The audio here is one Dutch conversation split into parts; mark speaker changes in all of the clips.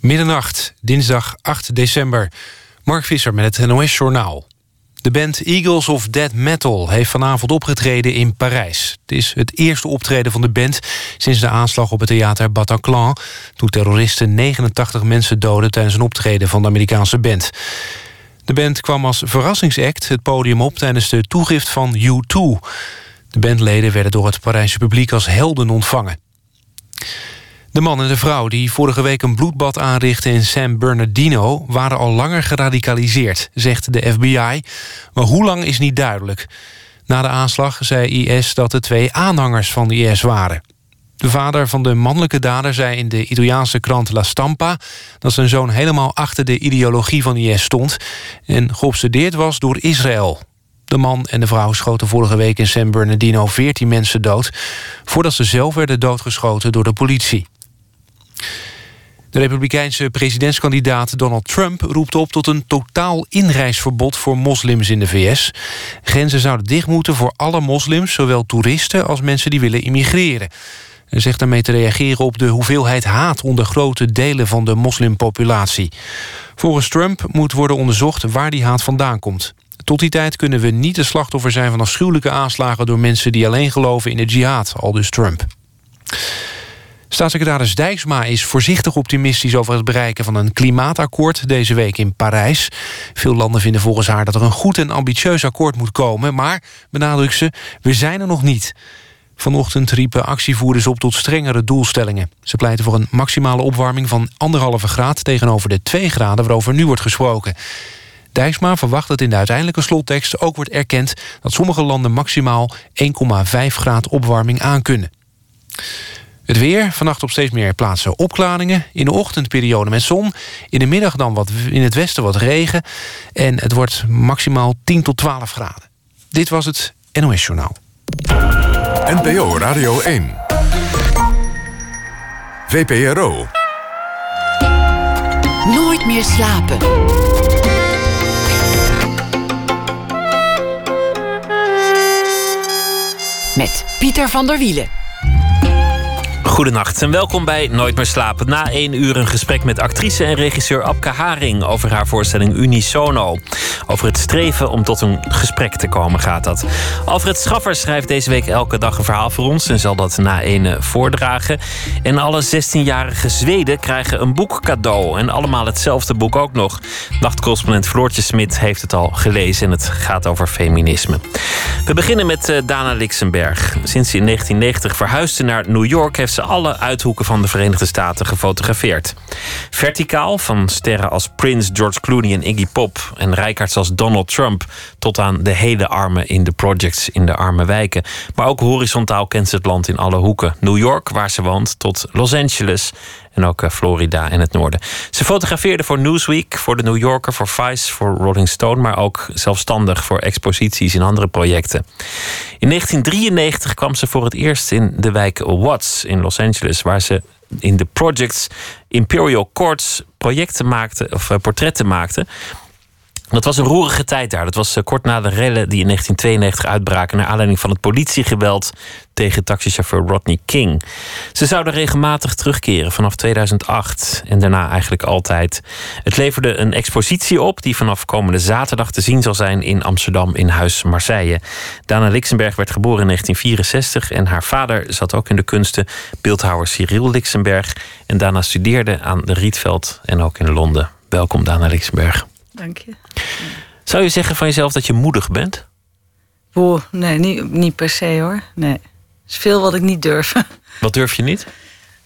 Speaker 1: Middernacht, dinsdag 8 december. Mark Visser met het NOS Journaal. De band Eagles of Dead Metal heeft vanavond opgetreden in Parijs. Het is het eerste optreden van de band sinds de aanslag op het theater Bataclan... toen terroristen 89 mensen doden tijdens een optreden van de Amerikaanse band. De band kwam als verrassingsact het podium op tijdens de toegift van U2. De bandleden werden door het Parijse publiek als helden ontvangen. De man en de vrouw die vorige week een bloedbad aanrichtten in San Bernardino... waren al langer geradicaliseerd, zegt de FBI. Maar hoe lang is niet duidelijk. Na de aanslag zei IS dat de twee aanhangers van de IS waren. De vader van de mannelijke dader zei in de Italiaanse krant La Stampa... dat zijn zoon helemaal achter de ideologie van IS stond... en geobsedeerd was door Israël. De man en de vrouw schoten vorige week in San Bernardino 14 mensen dood... voordat ze zelf werden doodgeschoten door de politie. De republikeinse presidentskandidaat Donald Trump roept op tot een totaal inreisverbod voor moslims in de VS. Grenzen zouden dicht moeten voor alle moslims, zowel toeristen als mensen die willen immigreren. Hij zegt daarmee te reageren op de hoeveelheid haat onder grote delen van de moslimpopulatie. Volgens Trump moet worden onderzocht waar die haat vandaan komt. Tot die tijd kunnen we niet de slachtoffer zijn van afschuwelijke aanslagen door mensen die alleen geloven in de jihad, aldus Trump. Staatssecretaris Dijksma is voorzichtig optimistisch over het bereiken van een klimaatakkoord deze week in Parijs. Veel landen vinden volgens haar dat er een goed en ambitieus akkoord moet komen, maar, benadrukt ze, we zijn er nog niet. Vanochtend riepen actievoerders op tot strengere doelstellingen. Ze pleiten voor een maximale opwarming van anderhalve graad... tegenover de 2 graden waarover nu wordt gesproken. Dijksma verwacht dat in de uiteindelijke slottekst ook wordt erkend... dat sommige landen maximaal 1,5 graad opwarming aankunnen. Het weer, vannacht op steeds meer plaatsen opklaringen. In de ochtendperiode met zon. In de middag dan wat in het westen wat regen. En het wordt maximaal 10 tot 12 graden. Dit was het NOS Journaal.
Speaker 2: NPO Radio 1. VPRO.
Speaker 3: Nooit meer slapen. Met Pieter van der Wielen.
Speaker 4: Goedenacht en welkom bij Nooit meer slapen. Na één uur een gesprek met actrice en regisseur Abke Haring... over haar voorstelling Unisono. Over het streven om tot een gesprek te komen gaat dat. Alfred Schaffer schrijft deze week elke dag een verhaal voor ons... en zal dat na één voordragen. En alle 16-jarige Zweden krijgen een boek cadeau. En allemaal hetzelfde boek ook nog. Nachtcorrespondent Floortje Smit heeft het al gelezen... en het gaat over feminisme. We beginnen met eh, Dana Lixenberg. Sinds ze in 1990 verhuisde naar New York... heeft ze alle uithoeken van de Verenigde Staten gefotografeerd. Verticaal, van sterren als Prince, George Clooney en Iggy Pop... en rijkaards als Donald Trump... tot aan de hele armen in de projects in de arme wijken. Maar ook horizontaal kent ze het land in alle hoeken. New York, waar ze woont, tot Los Angeles... En ook eh, Florida en het noorden. Ze fotografeerde voor Newsweek, voor The New Yorker, voor Vice, voor Rolling Stone, maar ook zelfstandig voor exposities in andere projecten. In 1993 kwam ze voor het eerst in de wijk Watts in Los Angeles, waar ze in de projects Imperial Courts projecten maakte, of eh, portretten maakte. Dat was een roerige tijd daar. Dat was eh, kort na de rellen die in 1992 uitbraken... naar aanleiding van het politiegeweld tegen taxichauffeur Rodney King. Ze zouden regelmatig terugkeren vanaf 2008 en daarna eigenlijk altijd. Het leverde een expositie op die vanaf komende zaterdag te zien zal zijn in Amsterdam in Huis Marseille. Dana Lixenberg werd geboren in 1964 en haar vader zat ook in de kunsten, beeldhouwer Cyril Lixenberg. En Dana studeerde aan de Rietveld en ook in Londen. Welkom Dana Lixenberg.
Speaker 5: Dank je.
Speaker 4: Zou je zeggen van jezelf dat je moedig bent?
Speaker 5: Boah, nee, niet, niet per se hoor. Nee. Er is veel wat ik niet durf.
Speaker 4: Wat durf je niet?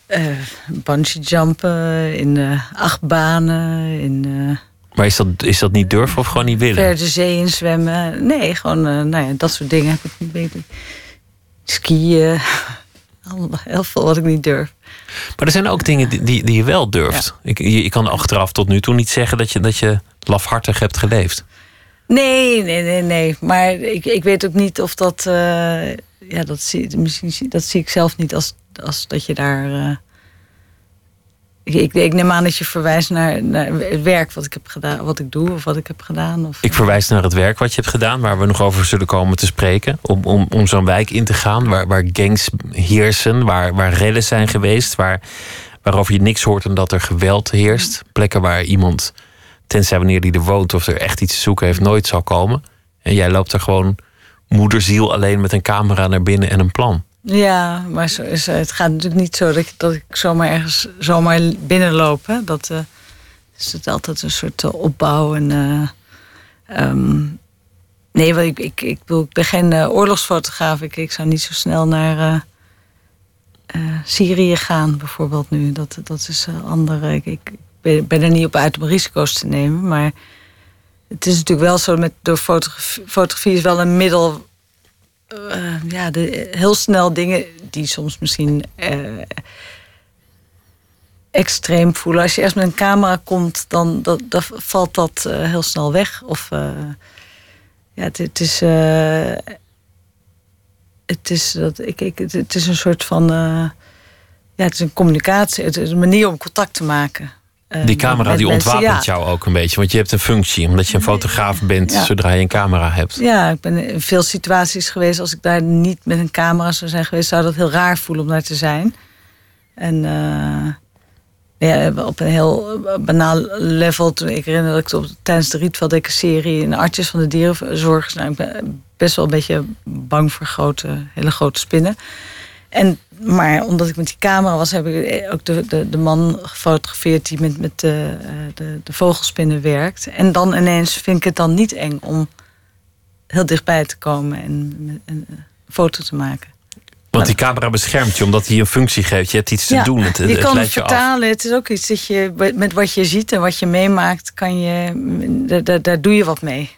Speaker 5: Uh, bungee jumpen, in uh, achtbanen, in... Uh,
Speaker 4: maar is dat, is dat niet durven of gewoon niet willen?
Speaker 5: Ver de zee in zwemmen. Nee, gewoon nou ja, dat soort dingen heb ik niet weten. Skiën. Heel veel wat ik niet durf.
Speaker 4: Maar er zijn ook dingen die, die, die je wel durft. Ik, je, je, kan achteraf tot nu toe niet zeggen dat je, dat je lafhartig hebt geleefd.
Speaker 5: Nee, nee, nee, nee. Maar ik, ik weet ook niet of dat. Uh, ja, dat zie, misschien, dat zie ik zelf niet als, als dat je daar. Uh, ik, ik, neem aan dat je verwijst naar, naar, het werk wat ik heb gedaan, wat ik doe of wat ik heb gedaan. Of,
Speaker 4: ik verwijs naar het werk wat je hebt gedaan, waar we nog over zullen komen te spreken. Om, om, om zo'n wijk in te gaan waar, waar gangs heersen, waar, waar rellen zijn geweest, waar waarover je niks hoort en dat er geweld heerst. Plekken waar iemand, tenzij wanneer die er woont of er echt iets te zoeken heeft, nooit zal komen. En jij loopt er gewoon moederziel alleen met een camera naar binnen en een plan.
Speaker 5: Ja, maar zo is, het gaat natuurlijk niet zo dat ik, zomaar ergens zomaar binnenloop. Dat uh, is het altijd een soort uh, opbouw. En, uh, um, nee, want ik, ik, ik, ik ben geen oorlogsfotograaf. Ik, zou niet zo snel naar Syrië gaan, bijvoorbeeld nu. Dat, dat is andere. Ik, ik ben, ben er niet op uit om risico's te nemen. Maar het is natuurlijk wel zo met door fotografie, is wel een middel uh, ja, de, heel snel dingen die soms misschien uh, extreem voelen. Als je eerst met een camera komt, dan dat, dat valt dat uh, heel snel weg. Of ja, het, het is. het is, dat, ik, ik, het is een soort van. ja, het is een communicatie, het is een manier om contact te maken.
Speaker 4: Die ehm, camera die ontwapent jou ook een beetje. Want je hebt een functie, omdat je een fotograaf bent zodra je een camera hebt.
Speaker 5: Ja, ik ben in veel situaties geweest. Als ik daar niet met een camera zou zijn geweest, zou dat heel raar voelen om daar te zijn. En uh, ja, op een heel banaal level. Toen ik herinner dat ik op, tijdens de Rietveld serie in Artjes van de Dierenzorg. Nou, ik ben best wel een beetje bang voor grote, hele grote spinnen. En maar omdat ik met die camera was, heb ik ook de, de, de man gefotografeerd die met, met de, eh, de, de vogelspinnen werkt. En dan ineens vind ik het dan niet eng om heel dichtbij te komen en, een foto te maken.
Speaker 4: Want die camera beschermt je omdat hij een functie geeft. Je hebt iets te doen. Het,
Speaker 5: je kan het,
Speaker 4: vertalen.
Speaker 5: Het is ook iets dat je met wat je ziet en wat je meemaakt, kan je, daar, daar, doe je wat mee.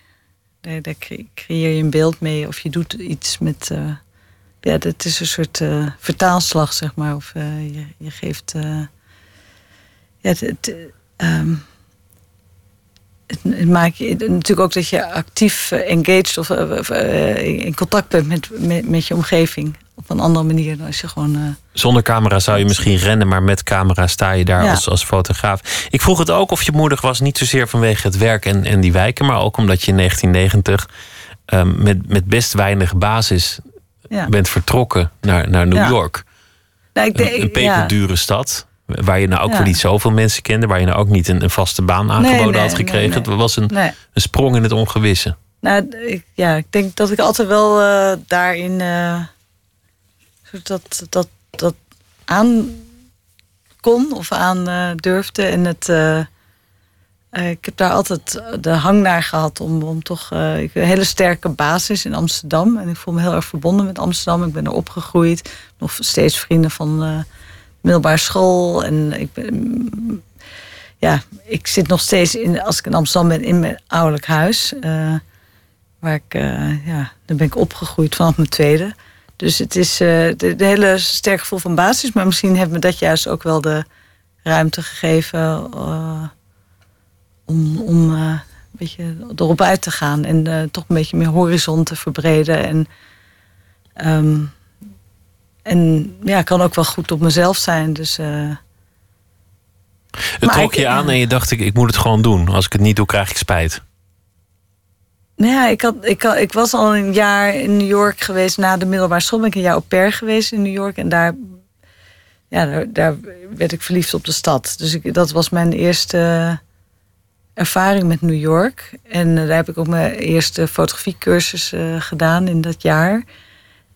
Speaker 5: Daar, daar creëer je een beeld mee of je doet iets met. Uh, ja, dat is een soort uh, vertaalslag, zeg maar. Of uh, je, je, geeft. Uh, ja, het, het, um, het, het maakt je natuurlijk ook dat je actief engaged of in contact bent met, met, met, je omgeving. Op een andere manier dan als je gewoon.
Speaker 4: Zonder camera zou je misschien rennen, maar met camera sta je daar als, als fotograaf. Ik vroeg het ook of je moedig was, niet zozeer vanwege het werk en, en die wijken, maar ook omdat je in 1990 um, met, met best weinig basis ja. bent vertrokken naar, naar New York. Nou, ik denk, een, een peperdure stad. Waar je nou ook weer niet zoveel mensen kende. Waar je nou ook niet een, een vaste baan aangeboden had gekregen. Het was een, een sprong in het ongewisse.
Speaker 5: Nou, ik, ja, ik denk dat ik altijd wel uh, daarin uh, dat, dat, dat aan kon of aan uh, durfde. En het, uh, ik heb daar altijd de hang naar gehad om, om toch uh, een hele sterke basis in Amsterdam. En ik voel me heel erg verbonden met Amsterdam. Ik ben er opgegroeid. Nog steeds vrienden van middelbare school. En ik ben, ja, ik zit nog steeds in, als ik in Amsterdam ben, in mijn ouderlijk huis. waar ik, ja, daar ben ik opgegroeid vanaf mijn tweede. Dus het is de, de, hele sterke gevoel van basis. Maar misschien heeft me dat juist ook wel de ruimte gegeven om, om uh, een beetje erop uit te gaan en uh, toch een beetje meer horizon te verbreden. En, um, en ja, kan ook wel goed op mezelf zijn. Dus, uh,
Speaker 4: het trok je aan en je dacht, ik, ik moet het gewoon doen. Als ik het niet doe, krijg ik spijt.
Speaker 5: Nou ja, ik, had, ik, had, ik was al een jaar in New York geweest na de middelbare school. Ben ik een jaar au pair geweest in New York. En daar, ja, daar, daar werd ik verliefd op de stad. Dus ik, dat was mijn eerste ervaring met New York. En uh, daar heb ik ook mijn eerste fotografiecursus uh, gedaan in dat jaar.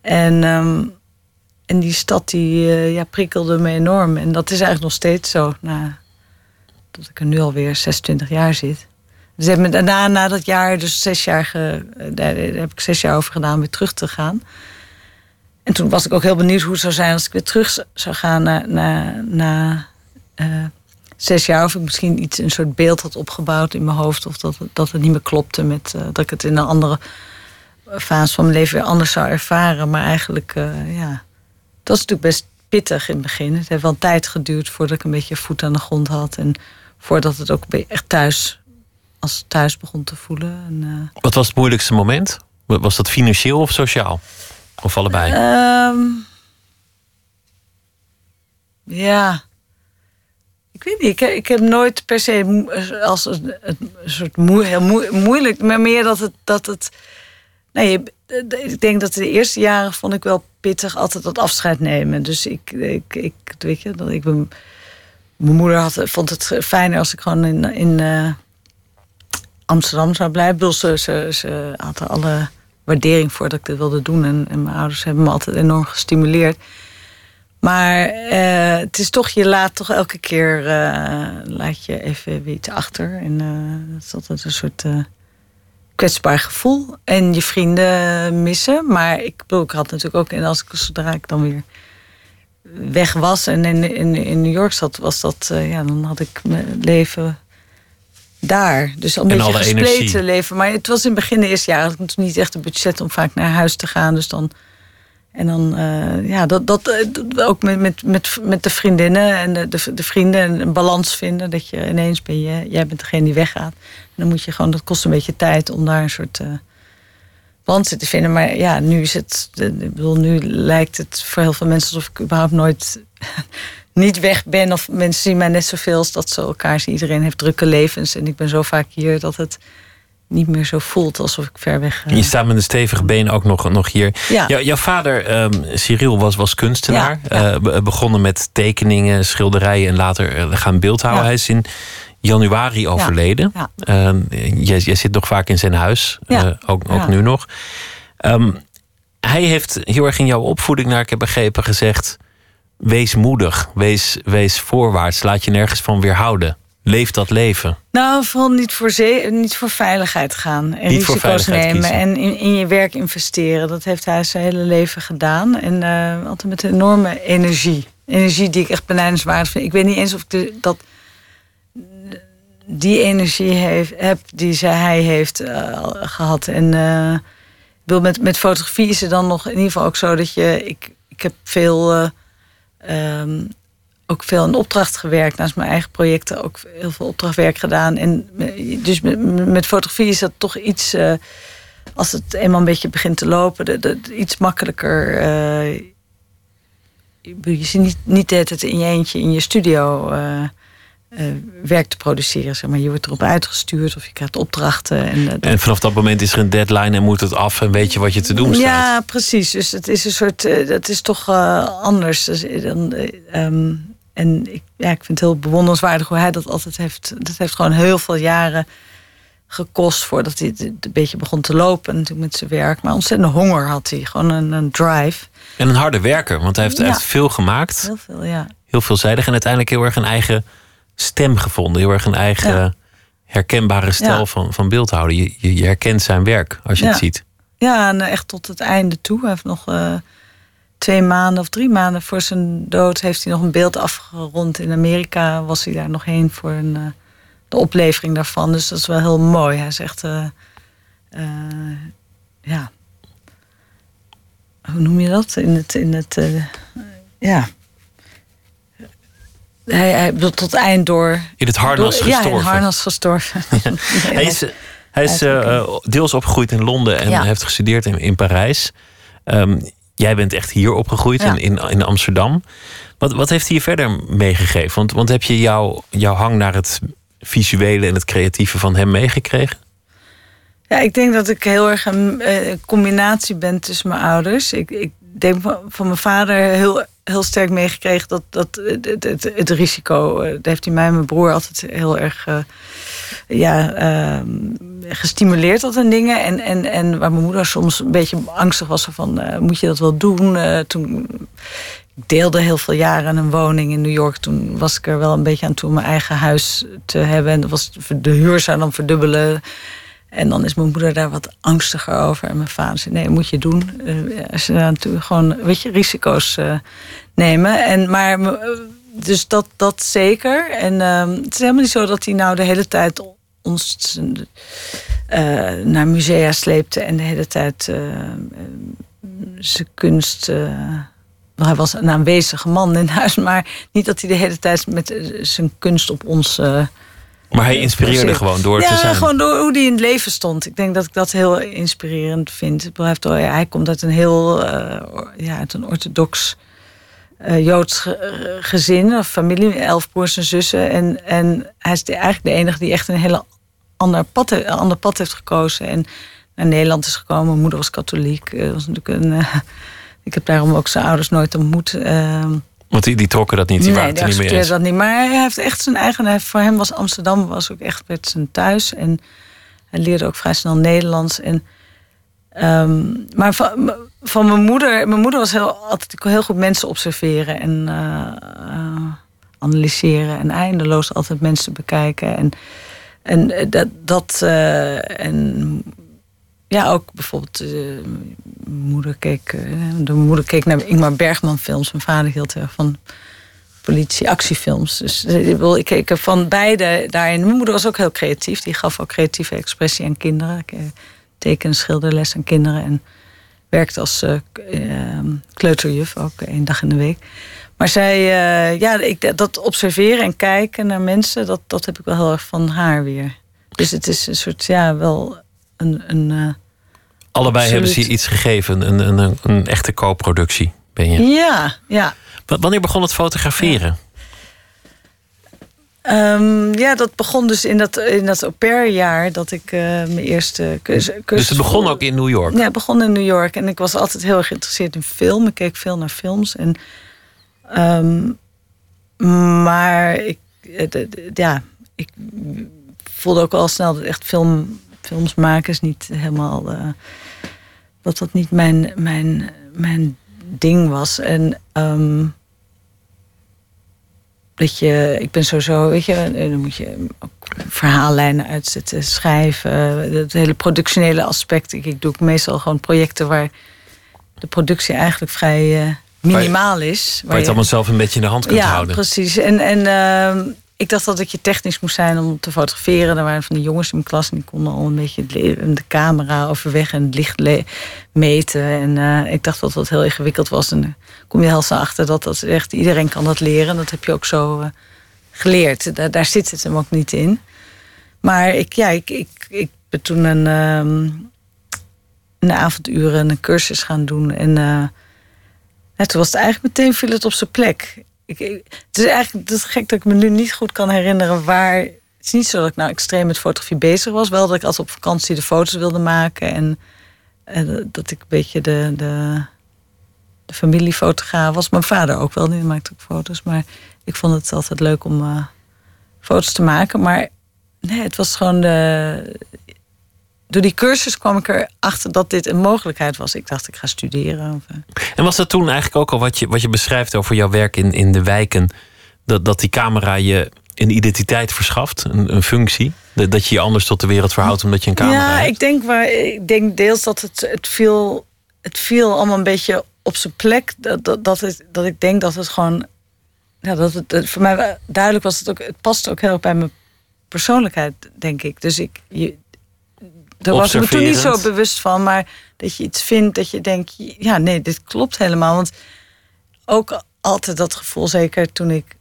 Speaker 5: En, um, en die stad die uh, ja, prikkelde me enorm. En dat is eigenlijk nog steeds zo. Na, dat ik er nu alweer 26 jaar zit. Dus heb me daarna, na dat jaar, dus zes jaar, ge, daar, heb ik zes jaar over gedaan weer terug te gaan. En toen was ik ook heel benieuwd hoe het zou zijn als ik weer terug zou gaan naar, naar, naar zes jaar of ik misschien iets, een soort beeld had opgebouwd in mijn hoofd. Of dat, dat het niet meer klopte met uh, dat ik het in een andere fase van mijn leven weer anders zou ervaren. Maar eigenlijk, uh, ja, dat was natuurlijk best pittig in het begin. Het heeft wel een tijd geduurd voordat ik een beetje voet aan de grond had. En voordat het ook echt thuis, als thuis begon te voelen. En, uh,
Speaker 4: Wat was het moeilijkste moment? Was dat financieel of sociaal? Of allebei?
Speaker 5: Um, ja. Ik weet ik, ik heb nooit per se als een, een soort heel moeilijk, maar meer dat het. Dat het ik denk dat de eerste jaren vond ik wel pittig altijd dat afscheid nemen. Dus ik, ik, ik weet je, dat ik ben mijn moeder had, vond het fijner als ik gewoon in, in uh, Amsterdam zou blijven. Ze, ze, ze had alle waardering voor dat ik dit wilde doen. En, en mijn ouders hebben me altijd enorm gestimuleerd. Maar uh, het is toch, je laat toch elke keer, uh, laat je even iets achter. En uh, dat is altijd een soort kwetsbaar gevoel. En je vrienden missen. Maar ik, bedoel, ik had natuurlijk ook, en als ik zodra ik dan weer weg was en in, in, in New York zat, was dat, ja, dan had ik mijn leven daar. Dus al een beetje gespleten leven. Maar het was in het begin de eerste jaar, had ik niet echt een budget om vaak naar huis te gaan. Dus dan en dan, uh, ja, dat, dat, eh, ook met, met, met, met de vriendinnen en de, de, de, vrienden een balans vinden. Dat je ineens ben je, jij bent degene die weggaat. En dan moet je gewoon, dat kost een beetje tijd om daar een soort uh, balans in te vinden. Maar ja, nu is het, ik bedoel, nu lijkt het voor heel veel mensen alsof ik überhaupt nooit niet weg ben. Of mensen zien mij net zoveel als dat ze elkaar zien. Iedereen heeft drukke levens en ik ben zo vaak hier dat het niet meer zo voelt alsof ik ver weg.
Speaker 4: Uh... Je staat met een stevige been ook nog, nog hier. Ja. jouw vader, um, Cyril, was, was kunstenaar. Ja, uh, begonnen met tekeningen, schilderijen en later uh, gaan beeldhouden. Hij is in januari overleden. Um, jij, jij, zit nog vaak in zijn huis, ook, ook nu nog. Um, hij heeft heel erg in jouw opvoeding, naar ik heb begrepen, gezegd: wees moedig, wees, wees voorwaarts, laat je nergens van weerhouden. Leef dat leven.
Speaker 5: Nou, vooral niet voor, zee, niet voor veiligheid gaan. En niet risico's nemen en in, in, je werk investeren. Dat heeft hij zijn hele leven gedaan. En uh, altijd met een enorme energie. Energie die ik echt benijdenswaardig vind. Ik weet niet eens of ik dat die energie heeft, heb die zij, hij heeft uh, gehad. En uh, wil met, met fotografie is het dan nog in ieder geval ook zo dat je. Ik, ik heb veel. Um, ook veel in opdracht gewerkt. Naast mijn eigen projecten ook heel veel opdrachtwerk gedaan. En dus met, met fotografie is dat toch iets... Uh, als het eenmaal een beetje begint te lopen... De, de, iets makkelijker... Uh, je zit niet, niet het in je eentje in je studio... Uh, werk te produceren. Zeg maar. Je wordt erop uitgestuurd of je krijgt opdrachten. En,
Speaker 4: en vanaf dat moment is er een deadline en moet het af en weet je wat je te doen staat.
Speaker 5: Ja, precies. Dus het is een soort. dat is toch anders. Dus, dan, um, en ik, ja, ik vind het heel bewonderenswaardig hoe hij dat altijd heeft. Dat heeft gewoon heel veel jaren gekost voordat hij een beetje begon te lopen. Natuurlijk met zijn werk. Maar ontzettend honger had hij. Gewoon een, een drive.
Speaker 4: En een harde werker, want hij heeft, ja. veel gemaakt.
Speaker 5: Heel veel, ja.
Speaker 4: Heel veelzijdig. En uiteindelijk heel erg een eigen stem gevonden. Heel erg een eigen herkenbare stijl van, van beeldhouden. Je, je, herkent zijn werk als je het ziet.
Speaker 5: Ja, en echt tot het einde toe. Hij heeft nog... Uh, twee maanden of drie maanden voor zijn dood heeft hij nog een beeld afgerond. In Amerika was hij daar nog heen voor een, uh, de oplevering daarvan. Dus dat is wel heel mooi. Hij zegt, uh, uh, ja, hoe noem je dat? In het, in het ja. Hij, hij tot eind door.
Speaker 4: In het harnas door, gestorven.
Speaker 5: Ja, in het harnas gestorven. Ja.
Speaker 4: hij is, hij is deels opgegroeid in Londen en ja. heeft gestudeerd in, in Parijs. Um, Jij bent echt hier opgegroeid in, in, in, Amsterdam. Wat, wat heeft hij je verder meegegeven? Want, want heb je jouw jouw hang naar het visuele en het creatieve van hem meegekregen?
Speaker 5: Ja, ik denk dat ik heel erg een, combinatie ben tussen mijn ouders. Ik, ik denk van mijn vader heel, heel sterk meegekregen dat, dat het, het, het, risico, eh, dat heeft hij mij en mijn broer altijd heel erg uh, ja, uh, gestimuleerd tot een dingen. En, en, en waar mijn moeder soms een beetje angstig was van, uh, moet je dat wel doen? toen ik deelde heel veel jaren een woning in New York. Toen was ik er wel een beetje aan toe mijn eigen huis te hebben. En was, de huur zou dan verdubbelen. En dan is mijn moeder daar wat angstiger over. En mijn vader zei: Nee, moet je doen. Uh, je natuurlijk gewoon, weet je, risico's uh, nemen. En, maar, dus dat, dat zeker. En ehm, het is helemaal niet zo dat hij nou de hele tijd ons naar musea sleepte. En de hele tijd zijn kunst. hij was een aanwezige man in huis, maar niet dat hij de hele tijd met zijn kunst op ons
Speaker 4: maar hij inspireerde gewoon door te zijn.
Speaker 5: Ja, gewoon door hoe hij in het leven stond. Ik denk dat ik dat heel inspirerend vind. Hij komt uit een heel uh, ja, uit een orthodox uh, Joods gezin of familie, elf broers en zussen. En, en hij is eigenlijk de enige die echt een hele ander pad, een ander pad heeft gekozen. En naar Nederland is gekomen. Mijn moeder was katholiek. Uh, was natuurlijk een, ik heb daarom ook zijn ouders nooit ontmoet. Ehm,
Speaker 4: Want die, die trokken dat niet, die waren
Speaker 5: nee,
Speaker 4: het er niet meer eens.
Speaker 5: dat niet. Maar hij heeft echt zijn eigen... hij- Voor hem was Amsterdam was ook echt met zijn thuis. En hij leerde ook vrij snel Nederlands. En, ehm, maar van, van mijn moeder... Mijn moeder was heel, altijd heel goed mensen observeren. En eh, eh, analyseren. En eindeloos altijd mensen bekijken. En, en eh, dat... dat en ja, ook bijvoorbeeld... mijn moeder keek, de moeder keek naar Ingmar Bergman films. Mijn vader hield heel erg van politie-actiefilms. Dus ik, keek van beide daarin. Mijn moeder was ook heel creatief. Die gaf ook creatieve expressie aan kinderen. Teken- en schilderles aan kinderen. En werkte als eh, k- eh, kleuterjuf ook één dag in de week. Maar zij, eh, ja, ik, dat observeren en kijken naar mensen... Dat, dat heb ik wel heel erg van haar weer. Dus het is een soort, ja, wel een... een eh,
Speaker 4: Allebei hebben ze iets gegeven, een, een, een, een echte co-productie ben je.
Speaker 5: ja, ja.
Speaker 4: Wanneer begon het fotograferen?
Speaker 5: Ehm, ja, dat begon dus in dat, in dat au pair-jaar dat ik eh, mijn eerste cursus...
Speaker 4: Dus het begon ook in New York?
Speaker 5: Ja, het begon in New York. En ik was altijd heel erg geïnteresseerd in film. Ik keek veel naar films. En, ehm, maar ik, eh, ja, ik voelde ook al snel dat echt film, films maken is niet helemaal... eh, dat dat niet mijn, mijn, mijn ding was. En... ehm, dat je, ik ben sowieso, weet je, eh, dan moet je ook verhaallijnen uitzetten, schrijven. Het hele productionele aspect. Ik, ik doe ook meestal gewoon projecten waar de productie eigenlijk vrij eh, minimaal is.
Speaker 4: Waar je het allemaal zelf een beetje in de hand kunt
Speaker 5: ja,
Speaker 4: houden.
Speaker 5: precies. En, en ehm, ik dacht dat ik je technisch moest zijn om te fotograferen. Er waren van die jongens in mijn klas en die konden al een beetje de camera overweg en het licht meten. En eh, ik dacht dat dat heel ingewikkeld was. En dan kom je heel snel achter dat dat echt iedereen kan dat leren. En dat heb je ook zo eh, geleerd. Daar, zit het hem ook niet in. Maar ik, ja, ik, ik, ik ben toen een, ehm een avonduren een cursus gaan doen. En eh, toen was het eigenlijk meteen viel het op zijn plek. Ik, het is eigenlijk het gek dat ik me nu niet goed kan herinneren waar. Het is niet zo dat ik nou extreem met fotografie bezig was. Wel dat ik altijd op vakantie de foto's wilde maken. En, en dat ik een beetje de, de, de familiefotograaf was. Mijn vader ook wel, die maakte ook foto's. Maar ik vond het altijd leuk om eh, foto's te maken. Maar nee, het was gewoon de. Door die cursus kwam ik erachter dat dit een mogelijkheid was. Ik dacht, ik ga studeren. Eh,
Speaker 4: En was dat toen eigenlijk ook al wat je, wat je beschrijft over jouw werk in, in de wijken? Dat, dat die camera je een identiteit verschaft, een, een functie? Dat, dat je je anders tot de wereld verhoudt omdat je een camera
Speaker 5: ja,
Speaker 4: hebt?
Speaker 5: ik denk, waar, ik denk deels dat het, het, viel, het viel allemaal een beetje op zijn plek. Dat, dat, dat, het, dat ik denk dat het gewoon. Ja, dat het, voor mij duidelijk was het ook. Het past ook heel erg bij mijn persoonlijkheid, denk ik. Dus ik. Je, daar was ik me toen niet zo bewust van. Maar dat je iets vindt dat je denkt. Ja, nee, dit klopt helemaal. Want ook altijd dat gevoel, zeker toen ik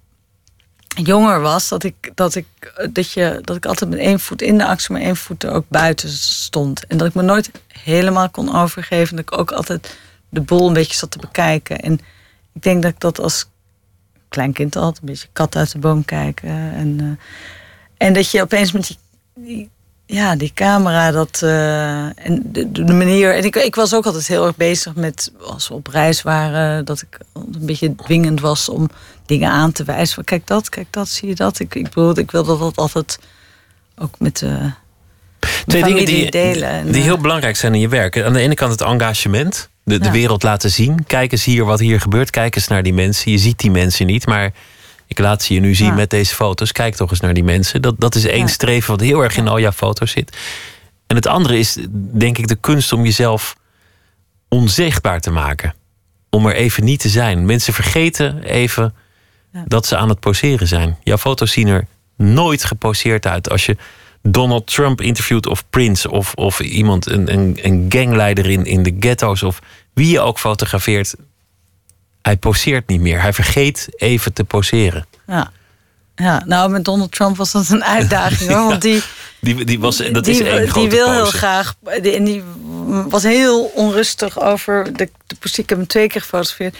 Speaker 5: jonger was, dat ik, dat ik, dat je, dat ik altijd met één voet in de actie, maar één voet er ook buiten stond. En dat ik me nooit helemaal kon overgeven. Dat ik ook altijd de boel een beetje zat te bekijken. En ik denk dat ik dat als klein kind altijd een beetje kat uit de boom kijken. En, eh, en dat je opeens met die, die- ja, die camera, dat, eh, en de, de manier. En ik, ik was ook altijd heel erg bezig met, als we op reis waren, dat ik een beetje dwingend was om dingen aan te wijzen. Van, kijk dat, kijk dat, zie je dat. Ik, ik, bedoel, ik wilde dat altijd ook met de,
Speaker 4: Twee dingen die,
Speaker 5: delen. En,
Speaker 4: die
Speaker 5: eh,
Speaker 4: heel belangrijk zijn in je werk. Aan de ene kant het engagement. De, de wereld laten zien. Kijk eens hier wat hier gebeurt. Kijk eens naar die mensen. Je ziet die mensen niet, maar ik laat ze je nu zien
Speaker 5: Ja.
Speaker 4: met deze foto's. Kijk toch eens naar die mensen. Dat, dat is één
Speaker 5: Ja.
Speaker 4: streven wat heel erg in al jouw foto's zit. En het andere is, denk ik, de kunst om jezelf onzichtbaar te maken. Om er even niet te zijn. Mensen vergeten even
Speaker 5: Ja.
Speaker 4: dat ze aan het poseren zijn. Jouw foto's zien er nooit geposeerd uit. Als je Donald Trump interviewt of Prince of, of iemand, een, een, een gangleider in, in de ghetto's of wie je ook fotografeert, hij poseert niet meer. Hij vergeet even te poseren.
Speaker 5: Ja. ja, nou met Donald Trump was dat een uitdaging hoor. Want die,
Speaker 4: Die, die was, dat
Speaker 5: die,
Speaker 4: is één
Speaker 5: die
Speaker 4: grote
Speaker 5: wil heel graag. die- En die was heel onrustig over de, de positie. Ik heb hem twee keer gefotografeerd.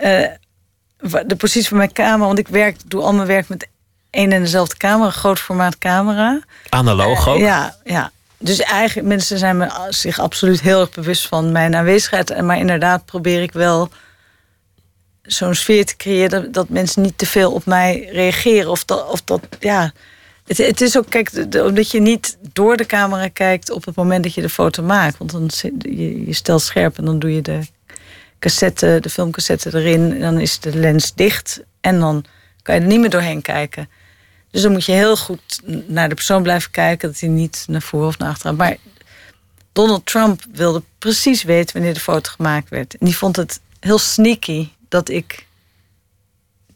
Speaker 5: Eh, de positie van mijn camera. Want ik werk, doe al mijn werk met één en dezelfde camera. Groot formaat camera.
Speaker 4: Analoog ook.
Speaker 5: Ja, ja. Dus eigenlijk, mensen zijn me zich absoluut heel erg bewust van mijn aanwezigheid. Maar inderdaad probeer ik wel zo'n sfeer te creëren dat, mensen niet te veel op mij reageren. Of dat, of dat ja. Het, het is ook, kijk, omdat je niet door de camera kijkt op het moment dat je de foto maakt. Want dan je, je stelt scherp en dan doe je de cassette, de filmcassette erin. En dan is de lens dicht. En dan kan je er niet meer doorheen kijken. Dus dan moet je heel goed naar de persoon blijven kijken. Dat hij niet naar voren of naar achteren. Maar Donald Trump wilde precies weten wanneer de foto gemaakt werd. En die vond het heel sneaky dat ik.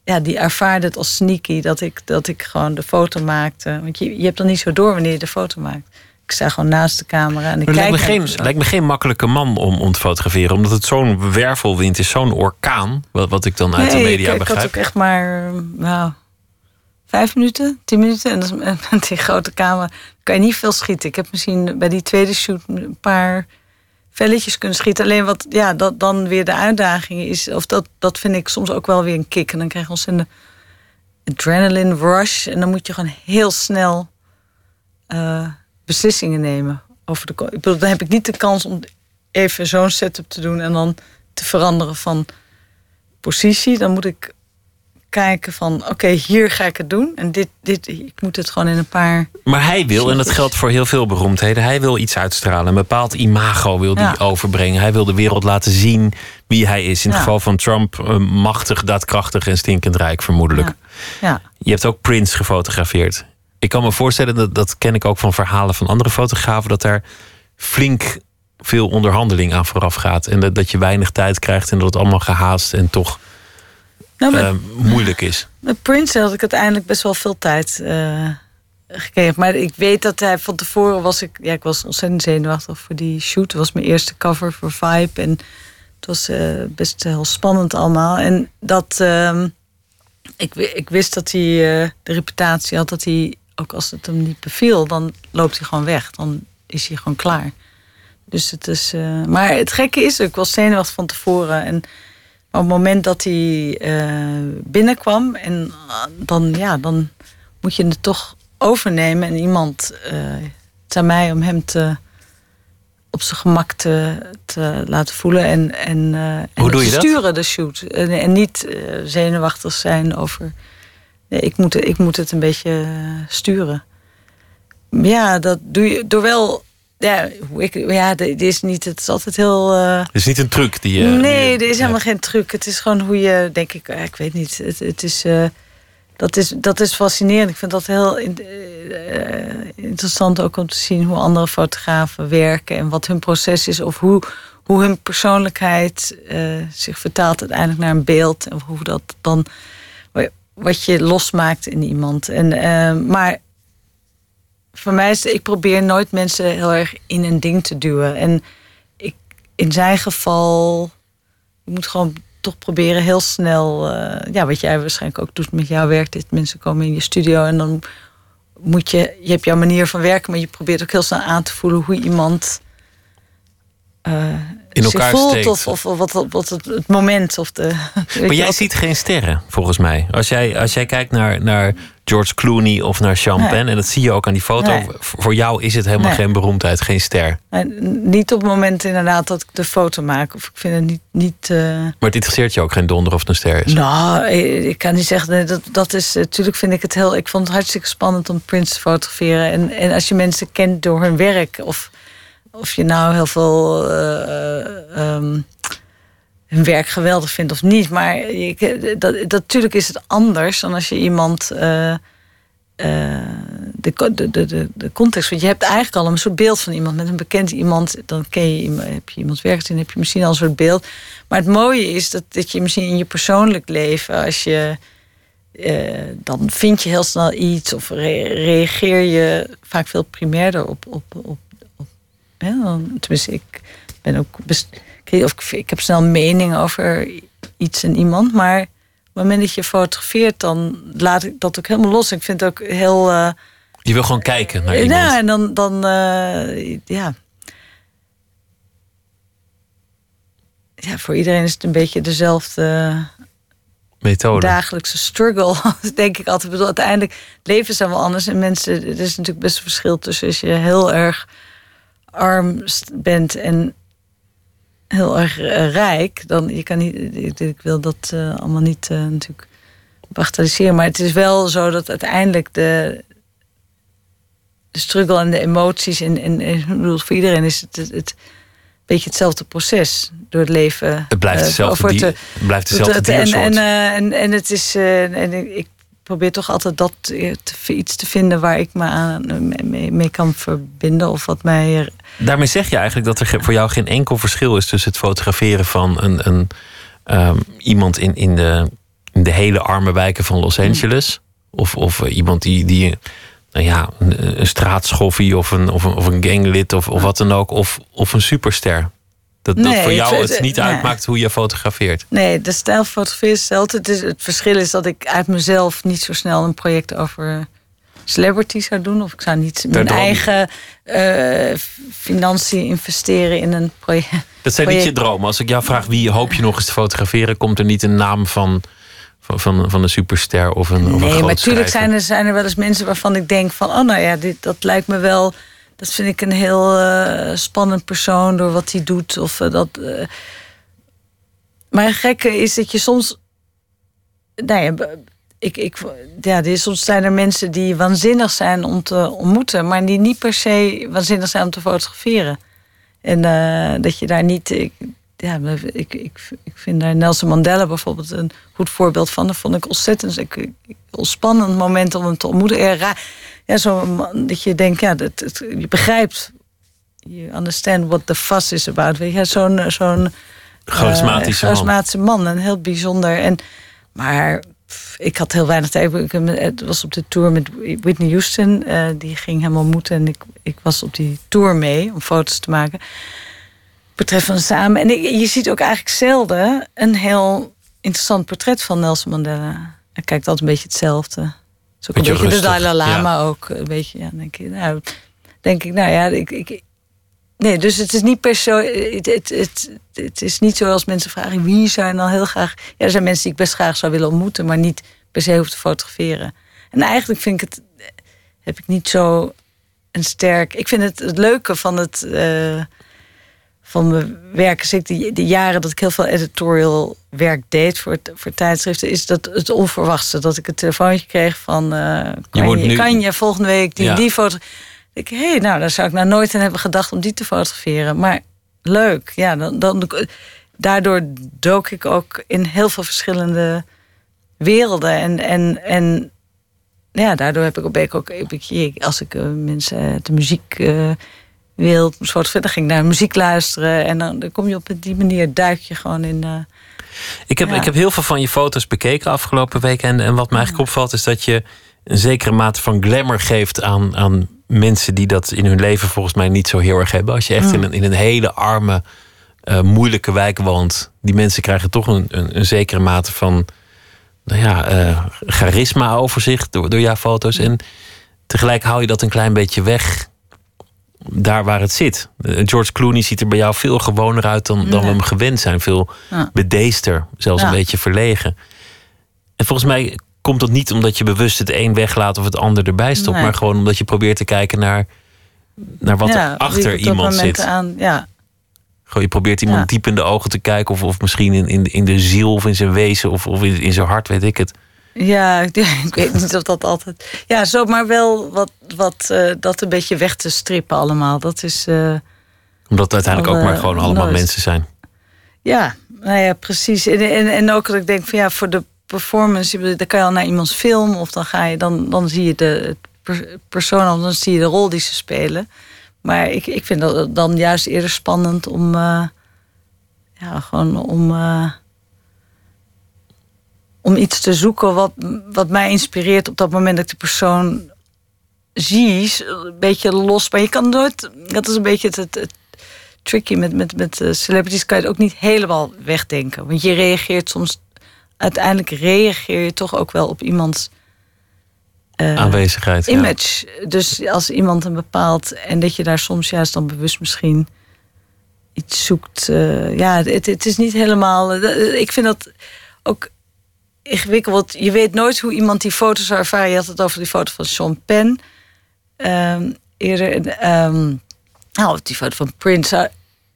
Speaker 5: Ja, die ervaarde het als sneaky dat ik, dat ik gewoon de foto maakte. Want je, je hebt dan niet zo door wanneer je de foto maakt. Ik sta gewoon naast de camera en ik kijk
Speaker 4: lijkt me, geen, lijkt me geen makkelijke man om, om te fotograferen. Omdat het zo'n wervelwind is, zo'n orkaan. Wat, wat ik dan uit de media
Speaker 5: ik,
Speaker 4: begrijp.
Speaker 5: Ik had ook echt maar nou, vijf minuten, tien minuten. En dat is, met die grote camera kan je niet veel schieten. Ik heb misschien bij die tweede shoot een paar velletjes kunnen schieten. Alleen wat, ja, dat dan weer de uitdaging is. Of dat, dat vind ik soms ook wel weer een kick. En dan krijg je een adrenaline rush. En dan moet je gewoon heel snel uh, beslissingen nemen. Over de, ik bedoel, dan heb ik niet de kans om even zo'n setup te doen en dan te veranderen van positie. Dan moet ik kijken van oké, hier ga ik het doen. En dit, dit, ik moet het gewoon in een paar.
Speaker 4: Maar hij wil, en dat geldt voor heel veel beroemdheden, hij wil iets uitstralen. Een bepaald imago wil hij overbrengen. Hij wil de wereld laten zien wie hij is. In het geval van Trump, eh, machtig, daadkrachtig en stinkend rijk, vermoedelijk. Ja.
Speaker 5: ja.
Speaker 4: Je hebt ook Prince gefotografeerd. Ik kan me voorstellen, dat, dat ken ik ook van verhalen van andere fotografen, dat daar flink veel onderhandeling aan vooraf gaat. En dat, dat je weinig tijd krijgt en dat het allemaal gehaast en toch nou, uh, moeilijk is.
Speaker 5: Met Prince had ik uiteindelijk best wel veel tijd uh, gekregen. Maar ik weet dat hij van tevoren was ik. Ja, ik was ontzettend zenuwachtig voor die shoot. Het was mijn eerste cover voor Vibe. En het was uh, best heel spannend allemaal. En dat. Uh, ik, ik wist dat hij de reputatie had dat hij. Ook als het hem niet beviel, dan loopt hij gewoon weg. Dan is hij gewoon klaar. Dus het is. maar het gekke is, ik was zenuwachtig van tevoren. En op het moment dat hij uh, binnenkwam, en dan, ja, dan moet je het toch overnemen en iemand uh, mij om hem te, op zijn gemak te, te laten voelen en, en, uh,
Speaker 4: Hoe doe je
Speaker 5: sturen
Speaker 4: dat?
Speaker 5: de shoot. En, en niet zenuwachtig zijn over. Nee, ik, moet, ik moet het een beetje sturen. Ja, dat doe je door wel ja, ik, ja, dit is niet. Het is altijd heel. Uh...
Speaker 4: Het is niet een truc die je.
Speaker 5: Nee, er is helemaal geen truc. Het is gewoon hoe je, denk ik, ik weet niet. Het, het is, uh, dat, is, dat is fascinerend. Ik vind dat heel interessant ook om te zien hoe andere fotografen werken en wat hun proces is, of hoe, hoe hun persoonlijkheid zich vertaalt uiteindelijk naar een beeld en hoe dat dan wat je losmaakt in iemand. En, maar voor mij is ik probeer nooit mensen heel erg in een ding te duwen. En ik, in zijn geval, je moet gewoon toch proberen heel snel, uh, ja, wat jij waarschijnlijk ook doet met jouw werk, dit mensen komen in je studio en dan moet je, je hebt jouw manier van werken, maar je probeert ook heel snel aan te voelen hoe iemand uh,
Speaker 4: in elkaar
Speaker 5: voelt
Speaker 4: steekt.
Speaker 5: of, of, wat, wat het, het, moment of de.
Speaker 4: Maar jij ziet geen sterren, volgens mij. Als jij, als jij kijkt naar, naar George Clooney of naar Penn, en dat zie je ook aan die foto.
Speaker 5: Nee.
Speaker 4: Voor jou is het helemaal
Speaker 5: Nee.
Speaker 4: geen beroemdheid, geen ster.
Speaker 5: En niet op het moment inderdaad dat ik de foto maak. Of ik vind het niet. niet eh,
Speaker 4: Maar het interesseert je ook geen donder of het een ster is.
Speaker 5: Nou, ik ik kan niet zeggen. Dat, dat is. Natuurlijk vind ik het heel. Ik vond het hartstikke spannend om Prince te fotograferen. En, en als je mensen kent door hun werk. Of, of je nou heel veel. eh, ehm, hun werk geweldig vindt of niet. Maar dat, dat, natuurlijk is het anders dan als je iemand. eh, eh, de, de, de, de, context. Want je hebt eigenlijk al een soort beeld van iemand. Met een bekend iemand, dan ken je, iemand- heb je iemands werk gezien, heb je misschien al een soort beeld. Maar het mooie is dat, dat je misschien in je persoonlijk leven, als je. eh, dan vind je heel snel iets of re- reageer je vaak veel primairder op. op, op, tenminste, ik ben ook. of ik, ik heb snel mening over iets en iemand, maar op het moment dat je fotografeert, dan laat ik dat ook helemaal los. Ik vind het ook heel. eh,
Speaker 4: Je wil gewoon kijken naar iemand.
Speaker 5: ja, en dan, dan eh, ja. Ja, voor iedereen is het een beetje dezelfde
Speaker 4: Methode.
Speaker 5: dagelijkse struggle. denk ik altijd. Ik bedoel, uiteindelijk leven zijn wel anders. En mensen, er is natuurlijk best een verschil tussen als je heel erg arm bent en heel erg eh, rijk. Dan, je kan niet, ik, ik wil dat eh, allemaal niet eh, natuurlijk bagatelliseren. Maar het is wel zo dat uiteindelijk de, de struggle en de emoties... en, en, en ik bedoel, voor iedereen is het, het, het beetje hetzelfde proces door het leven.
Speaker 4: Het blijft die,
Speaker 5: te-
Speaker 4: het blijft dezelfde
Speaker 5: het- en, en, en, en het is. en ik- probeer toch altijd dat iets te vinden waar ik me aan mee kan verbinden. Of wat mij.
Speaker 4: Daarmee zeg je eigenlijk dat er voor jou geen enkel verschil is tussen het fotograferen van een, een, ehm, iemand in, in, de, in de hele arme wijken van Los Angeles. Of, of eh, iemand die, die nou ja, een, een straatschoffie of een, of een, of een ganglid of, of wat dan ook. Of, of een superster. Dat, voor jou
Speaker 5: het-
Speaker 4: het niet
Speaker 5: nee.
Speaker 4: uitmaakt hoe je fotografeert.
Speaker 5: Nee, de stijl van fotograferen is hetzelfde. Het verschil is dat ik uit mezelf niet zo snel een project over celebrity zou doen. Of ik zou niet mijn eigen eh, financiën investeren in een project.
Speaker 4: Dat zijn niet je dromen. Als ik jou vraag wie hoop je nog eens te fotograferen, komt er niet een naam van, van, van, van een superster of een, of een
Speaker 5: Nee, maar natuurlijk zijn er, zijn er wel eens mensen waarvan ik denk van... oh, nou ja, dit, dat lijkt me wel... dat vind ik een heel eh, spannend persoon door wat hij doet. Of, eh, dat. Maar het gekke is dat je soms... Nou ja, ik, ik, ja, er soms zijn er mensen die waanzinnig zijn om te ontmoeten... maar die niet per se waanzinnig zijn om te fotograferen. En eh, dat je daar niet... Ik, ja, ik, ik, ik vind daar Nelson Mandela bijvoorbeeld een goed voorbeeld van. Dat vond ik ontzettend ik, ik, een spannend moment om hem te ontmoeten. Ja, ja, zo man dat je denkt, ja, dat, je begrijpt, you understand what the fuss is about. Weet je, Ja, zo'n zo'n
Speaker 4: Charismatische
Speaker 5: eh,
Speaker 4: man.
Speaker 5: charismatische man. En heel bijzonder. En, maar ik had heel weinig tijd. Ik, het was op de tour met Whitney Houston. eh, die ging hem ontmoeten. En ik, ik was op die tour mee om foto's te maken. Betreffende samen. En ik- je ziet ook eigenlijk zelden een heel interessant portret van Nelson Mandela. Hij kijkt altijd een beetje hetzelfde. Het is ook
Speaker 4: Beetje
Speaker 5: een beetje
Speaker 4: rustig,
Speaker 5: de Dalai Lama
Speaker 4: ja.
Speaker 5: ook. Een beetje, ja, denk ik. Nou, denk ik, nou ja, ik, ik, Nee, dus het is niet per se. Het, het, het, het is niet zoals mensen vragen wie je nou heel graag. Ja, er zijn mensen die ik best graag zou willen ontmoeten, maar niet per se hoeven te fotograferen. En eigenlijk vind ik het. Heb ik niet zo een sterk. Ik vind het het leuke van het. eh, van mijn werk, ik de, de jaren dat ik heel veel editorial werk deed voor, het- voor tijdschriften, is dat het onverwachte. Dat ik een telefoontje kreeg van. eh, kan,
Speaker 4: moet
Speaker 5: je,
Speaker 4: nu-
Speaker 5: kan je volgende week die,
Speaker 4: Ja.
Speaker 5: die foto. Ik, hé, hey, nou, daar zou ik nou nooit aan hebben gedacht om die te fotograferen. Maar leuk, ja, dan, dan, daardoor dook ik ook in heel veel verschillende werelden. En, en, en ja, daardoor heb ik, ben ik ook, als ik eh, mensen uit de muziek eh wereld moest fotograferen, dan ging naar muziek luisteren. En dan, dan kom je op die manier, duik je gewoon in. eh,
Speaker 4: Ik heb,
Speaker 5: Ja.
Speaker 4: ik heb heel veel van je foto's bekeken afgelopen week. En, en wat me eigenlijk opvalt is dat je een zekere mate van glamour geeft aan, aan mensen die dat in hun leven volgens mij niet zo heel erg hebben. Als je echt in, een, in een hele arme, eh, moeilijke wijk woont, die mensen krijgen toch een, een, een zekere mate van nou ja, eh, charisma over zich door, door jouw foto's. En tegelijk hou je dat een klein beetje weg daar waar het zit. Eh, George Clooney ziet er bij jou veel gewoner uit dan, dan we hem gewend zijn. Veel
Speaker 5: Ja.
Speaker 4: bedeester, zelfs een beetje verlegen. En volgens mij komt dat niet omdat je bewust het een weglaat of het ander erbij stopt,
Speaker 5: Nee.
Speaker 4: maar gewoon omdat je probeert te kijken naar, naar wat
Speaker 5: ja,
Speaker 4: er achter iemand
Speaker 5: moment
Speaker 4: zit.
Speaker 5: Aan, ja,
Speaker 4: Gewoon, je probeert iemand
Speaker 5: Ja.
Speaker 4: diep in de ogen te kijken, of, of misschien in, in, in de ziel of in zijn wezen of, of in, in zijn hart, weet ik het.
Speaker 5: Ja, ik weet niet of dat altijd. Ja, zo, maar wel wat, wat eh, dat een beetje weg te strippen allemaal. Dat is. eh,
Speaker 4: Omdat het uiteindelijk ook maar
Speaker 5: eh,
Speaker 4: gewoon allemaal
Speaker 5: nooit.
Speaker 4: mensen zijn.
Speaker 5: ja, nou ja, precies. En, en, en ook dat ik denk van ja, voor de performance, dan kan je al naar iemands film of dan ga je dan, dan zie je de persoon, dan zie je de rol die ze spelen. Maar ik, ik vind dat dan juist eerder spannend om. eh, ja, gewoon om. eh, om iets te zoeken wat, wat mij inspireert op dat moment dat ik de persoon zie. Een beetje los. Maar je kan nooit. Dat is een beetje het, het, het tricky met, met, met eh, celebrities. Kan je het ook niet helemaal wegdenken. Want je reageert soms. Uiteindelijk reageer je toch ook wel op iemands eh,
Speaker 4: Aanwezigheid. ja.
Speaker 5: image. Dus als iemand een bepaald. En dat je daar soms juist dan bewust misschien iets zoekt. eh, ja, het, het is niet helemaal. eh, ik vind dat ook ingewikkeld. Je weet nooit hoe iemand die foto's zou ervaren. Je had het over die foto van Sean Penn. Ehm, eerder. ehm nou, die foto van Prince.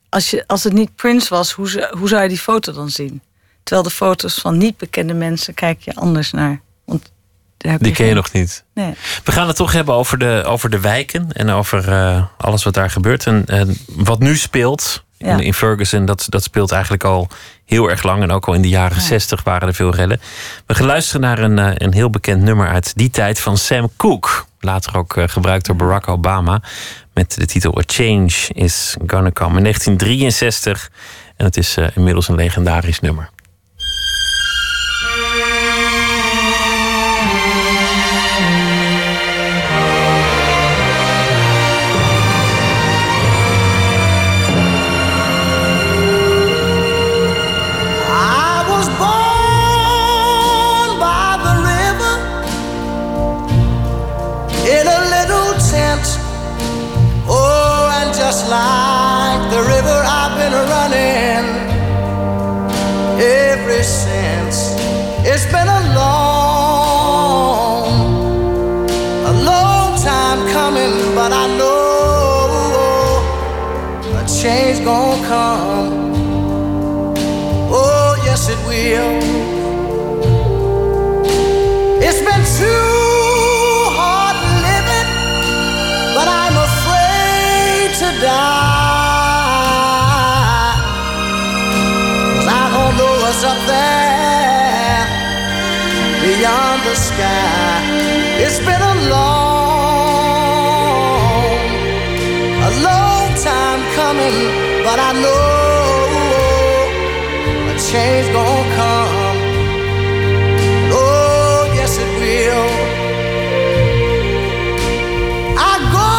Speaker 5: als, je, als het niet Prince was, hoe, hoe zou je die foto dan zien? Terwijl de foto's van niet bekende mensen kijk je anders naar. Want daar heb
Speaker 4: Die ken je nog niet.
Speaker 5: Nee.
Speaker 4: We gaan het toch hebben over de, over de wijken en over eh, alles wat daar gebeurt. En, en wat nu speelt in,
Speaker 5: Ja.
Speaker 4: in Ferguson, dat, dat speelt eigenlijk al heel erg lang. En ook al in de jaren zestig waren er veel rellen. We gaan luisteren naar een, eh, een heel bekend nummer uit die tijd van Sam Cooke. Later ook eh, gebruikt door Barack Obama. Met de titel A Change is Gonna Come in 1963. En het is inmiddels een legendarisch nummer.
Speaker 6: Gonna come. Oh, yes, it will. Change gonna come. Oh, yes, it will. I go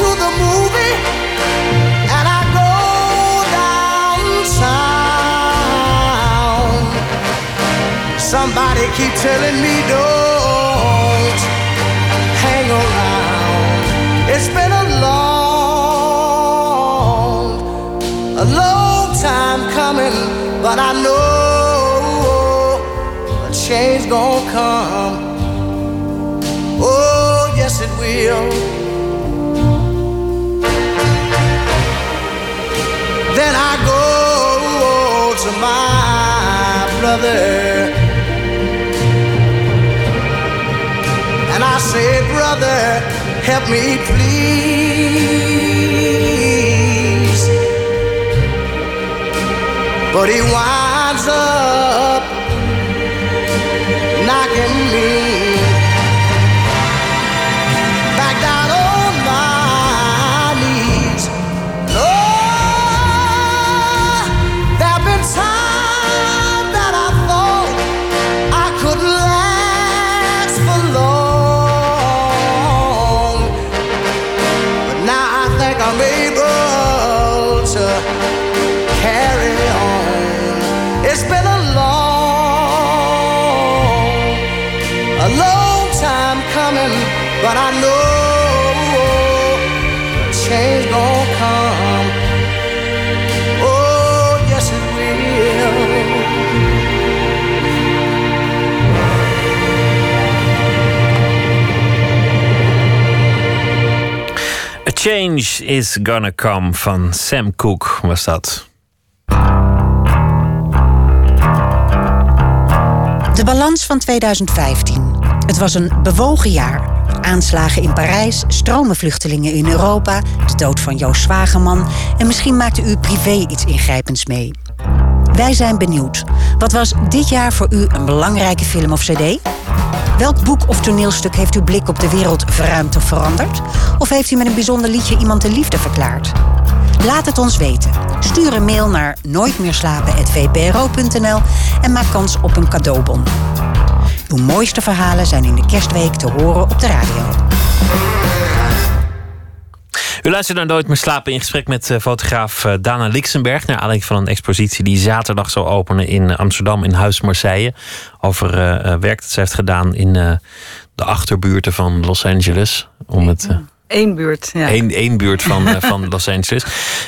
Speaker 6: to the movie and I go downtown. Somebody keep telling me don't come. Oh, yes, it will. Then I go to my brother. And I say, brother, help me please. But he winds knocking me Change
Speaker 4: is Gonna Come van Sam Cooke was dat.
Speaker 7: De balans van 2015. Het was een bewogen jaar. Aanslagen in Parijs, stromen vluchtelingen in Europa, de dood van Joost Zwageman en misschien maakte u privé iets ingrijpends mee. Wij zijn benieuwd. Wat was dit jaar voor u een belangrijke film of cd? Welk boek of toneelstuk heeft uw blik op de wereld verruimd of veranderd? Of heeft u met een bijzonder liedje iemand de liefde verklaard? Laat het ons weten. Stuur een mail naar nooitmeerslapen.vpro.nl en maak kans op een cadeaubon. Uw mooiste verhalen zijn in de kerstweek te horen op de radio.
Speaker 4: U luistert naar Nooit meer slapen in gesprek met eh, fotograaf eh, Dana Lixenberg. Naar aanleiding van een expositie die zaterdag zal openen in Amsterdam in Huis Marseille. Over eh, eh, werk dat zij heeft gedaan in eh, de achterbuurten van Los Angeles. Om het, eh,
Speaker 5: Eén buurt, ja.
Speaker 4: Eén één buurt van, eh, van Los Angeles.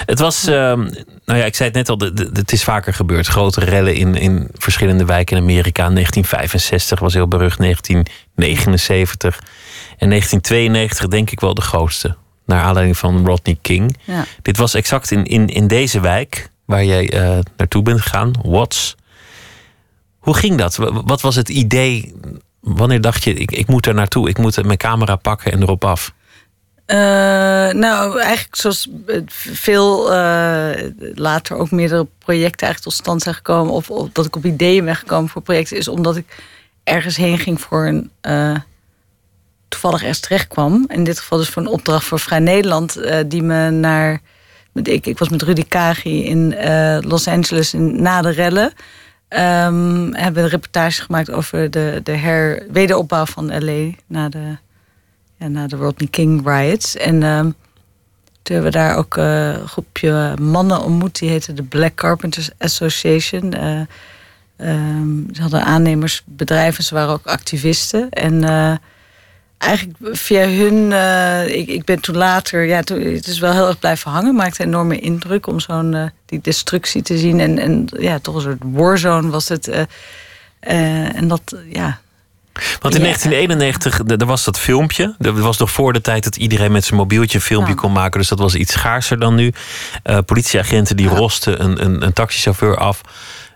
Speaker 4: Het was, ehm, nou ja, ik zei het net al, de- de- het is vaker gebeurd. Grote rellen in, in verschillende wijken in Amerika. 1965 was heel berucht, 1979. En 1992 denk ik wel de grootste. Naar aanleiding van Rodney King.
Speaker 5: Ja.
Speaker 4: Dit was exact in, in, in deze wijk waar jij eh, naartoe bent gegaan, Watts. Hoe ging dat? Wa- Wat was het idee? Wanneer dacht je, ik, ik moet er naartoe, ik moet mijn camera pakken en erop af?
Speaker 5: Eh, nou, eigenlijk zoals veel eh, later ook meerdere projecten eigenlijk tot stand zijn gekomen. Of, of dat ik op ideeën ben gekomen voor projecten. Is omdat ik ergens heen ging voor een... eh, toevallig ergens terecht kwam. In dit geval dus voor een opdracht voor Vrij Nederland. eh, die me naar... Ik, ik was met Rudy Kagi in eh, Los Angeles in, na de rellen. Ehm, hebben een reportage gemaakt over de, de her, wederopbouw van LA na de ja, na de Rodney King riots. En ehm, toen hebben we daar ook eh, een groepje mannen ontmoet. Die heette de Black Carpenters Association. Eh, ehm, ze hadden aannemersbedrijven, ze waren ook activisten. En eh, eigenlijk via hun... eh, ik, ik ben toen later... Ja, toen, het is wel heel erg blijven hangen. Maakte een enorme indruk om zo'n eh, die destructie te zien. En, en ja, toch een soort warzone was het. eh, en dat, ja,
Speaker 4: Want in
Speaker 5: Ja.
Speaker 4: 1991, d- er was dat filmpje. Dat was nog voor de tijd dat iedereen met zijn mobieltje een filmpje
Speaker 5: Ja.
Speaker 4: kon maken. Dus dat was iets schaarser dan nu. Politieagenten die
Speaker 5: Ja.
Speaker 4: rosten een, een, een taxichauffeur af.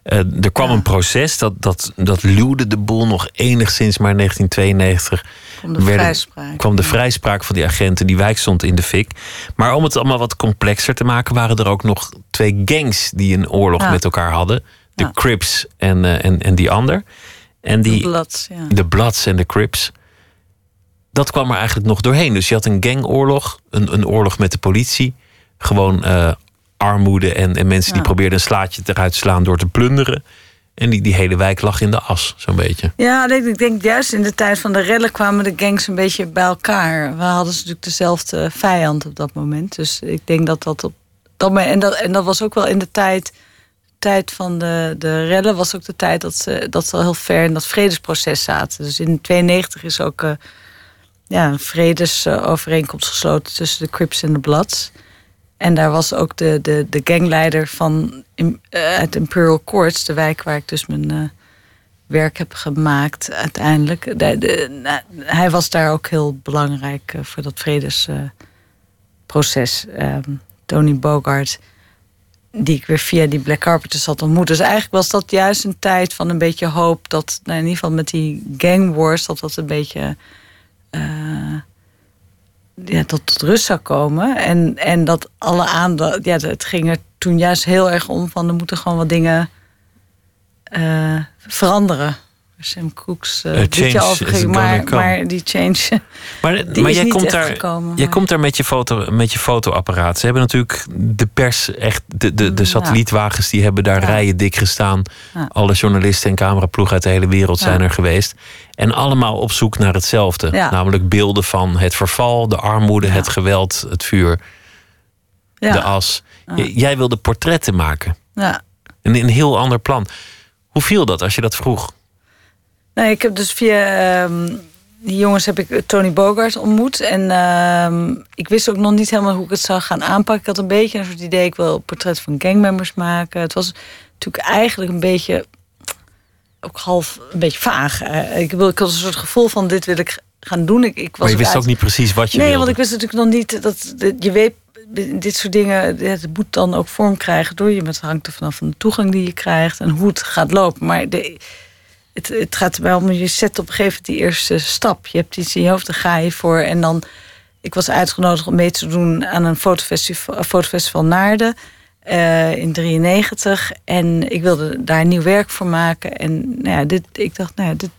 Speaker 4: Eh, er kwam
Speaker 5: Ja.
Speaker 4: een proces, dat, dat, dat luwde de boel nog enigszins. Maar in 1992
Speaker 5: om de
Speaker 4: werden-
Speaker 5: vrijspraak.
Speaker 4: kwam de vrijspraak van die agenten. Die wijk stond in de fik. Maar om het allemaal wat complexer te maken... waren er ook nog twee gangs die een oorlog
Speaker 5: Ja.
Speaker 4: met elkaar hadden. De. Crips en, eh, en, en die ander. En die,
Speaker 5: Blad, ja.
Speaker 4: de Bloods en de Crips. Dat kwam er eigenlijk nog doorheen. Dus je had een gangoorlog, een, een oorlog met de politie. Gewoon eh, armoede en, en mensen die probeerden een slaatje eruit te slaan door te plunderen. En die, die hele wijk lag in de as, zo'n beetje.
Speaker 5: Ja, ik denk juist in de tijd van de rellen kwamen de gangs een beetje bij elkaar. We hadden natuurlijk dezelfde vijand op dat moment. Dus ik denk dat dat op dat moment. En dat, en dat was ook wel in de tijd. tijd van de, de rellen was ook de tijd dat ze, dat ze al heel ver in dat vredesproces zaten. Dus in 92 is ook eh, ja, een vredesovereenkomst gesloten tussen de Crips en de Bloods. En daar was ook de, de, de gangleider van eh, uit Imperial Courts, de wijk waar ik dus mijn eh, werk heb gemaakt uiteindelijk. De, nou, hij was daar ook heel belangrijk eh, voor dat vredesproces. Ehm, Tony Bogart, die ik weer via die Black Carpenters had ontmoet. Dus eigenlijk was dat juist een tijd van een beetje hoop dat, nou, in ieder geval met die gang wars, dat dat een beetje ja, tot, tot rust zou komen. En, en dat alle aandacht, ja, het ging er toen juist heel erg om van er moeten gewoon wat dingen eh, veranderen. Sam Cooks uh,
Speaker 4: is
Speaker 5: vergeten,
Speaker 4: gonna
Speaker 5: maar, maar die change.
Speaker 4: Maar,
Speaker 5: Die
Speaker 4: maar jij, komt daar,
Speaker 5: gekomen,
Speaker 4: jij
Speaker 5: maar-
Speaker 4: komt daar met je, foto, met je fotoapparaat. Ze hebben natuurlijk de pers, echt de, de, de
Speaker 5: Ja.
Speaker 4: satellietwagens, die hebben daar
Speaker 5: Ja.
Speaker 4: rijen dik gestaan.
Speaker 5: Ja.
Speaker 4: Alle journalisten en cameraploegen uit de hele wereld
Speaker 5: Ja.
Speaker 4: zijn er geweest. En allemaal op zoek naar hetzelfde. Namelijk beelden van het verval, de armoede, het geweld, het vuur, de as. Jij wilde portretten maken.
Speaker 5: ja.
Speaker 4: Een, een heel ander plan. Hoe viel dat als je dat vroeg?
Speaker 5: Nee, ik heb dus via ehm, die jongens heb ik Tony Bogart ontmoet. En ehm, ik wist ook nog niet helemaal hoe ik het zou gaan aanpakken. Ik had een beetje een soort idee, ik wil portret van gangmembers maken. Het was natuurlijk eigenlijk een beetje, ook half een beetje vaag. Ik, wil, ik had een soort gevoel van dit wil ik gaan doen. Ik, ik was
Speaker 4: Maar je wist
Speaker 5: uit-
Speaker 4: ook niet precies wat je
Speaker 5: nee,
Speaker 4: wilde.
Speaker 5: want ik wist natuurlijk nog niet dat dat- je weet dit soort dingen. Het moet dan ook vorm krijgen door je. Het hangt er vanaf van de toegang die je krijgt en hoe het gaat lopen. Maar de, het, het gaat wel om je zet op een gegeven moment die eerste stap. Je hebt iets in je hoofd, daar ga je voor. En dan, ik was uitgenodigd om mee te doen aan een fotofestival, Naarden. eh, in 93 en ik wilde daar nieuw werk voor maken. En nou ja, dit, ik dacht, nou ja, dit,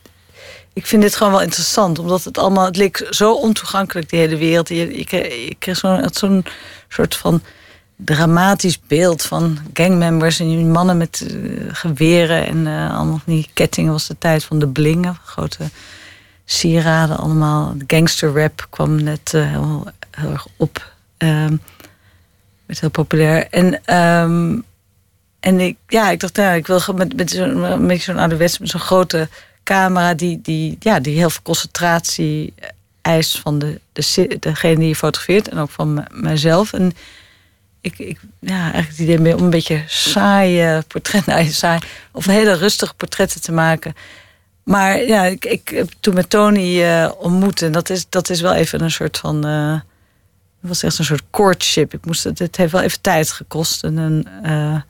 Speaker 5: ik vind dit gewoon wel interessant, omdat het allemaal, het leek zo ontoegankelijk, die hele wereld. Je, je kreeg, zo'n soort van dramatisch beeld van gangmembers en mannen met eh, geweren en eh, allemaal die kettingen. was de tijd van de blingen, grote sieraden allemaal. De gangster rap kwam net eh, heel, heel erg op. Ehm werd heel populair. En, ehm, en ik, ja, ik dacht, nou, ik wil met, met zo'n beetje zo'n ouderwets, met zo'n grote camera die, die, ja, die heel veel concentratie eist van de, de, degene die je fotografeert en ook van mijzelf. En ik, ik ja, eigenlijk het idee om een beetje saaie portret, nou, saai, of hele rustige portretten te maken. Maar ja, ik, ik toen met Tony eh, ontmoet en dat is, dat is wel even een soort van. eh, Het was echt een soort courtship. Ik moest het, het heeft wel even tijd gekost. En een, uh,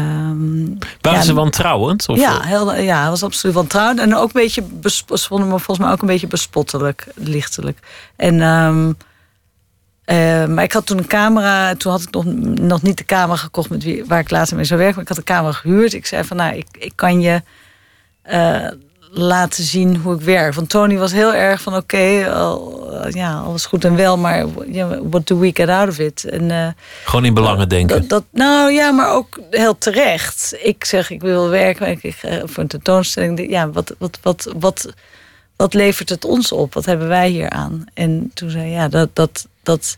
Speaker 4: um, Waren ja, ze wantrouwend? Of?
Speaker 5: Ja, heel, ja, hij was absoluut wantrouwend. En ook een beetje, vonden me volgens mij ook een beetje bespottelijk, lichtelijk. En, um, uh, maar ik had toen een camera, toen had ik nog, nog niet de camera gekocht met wie, waar ik later mee zou werken. Maar ik had de camera gehuurd. Ik zei van, nou, ik, ik kan je. Uh, laten zien hoe ik werk. Want Tony was heel erg van oké, ja, alles goed en wel, maar what do we get out of it? En, uh,
Speaker 4: Gewoon in belangen denken.
Speaker 5: Dat, dat, nou ja, maar ook heel terecht. Ik zeg, ik wil werken ik, ik, voor een tentoonstelling. Ja, wat, wat, wat, wat, wat levert het ons op? Wat hebben wij hier aan? En toen zei ja, dat, dat, dat,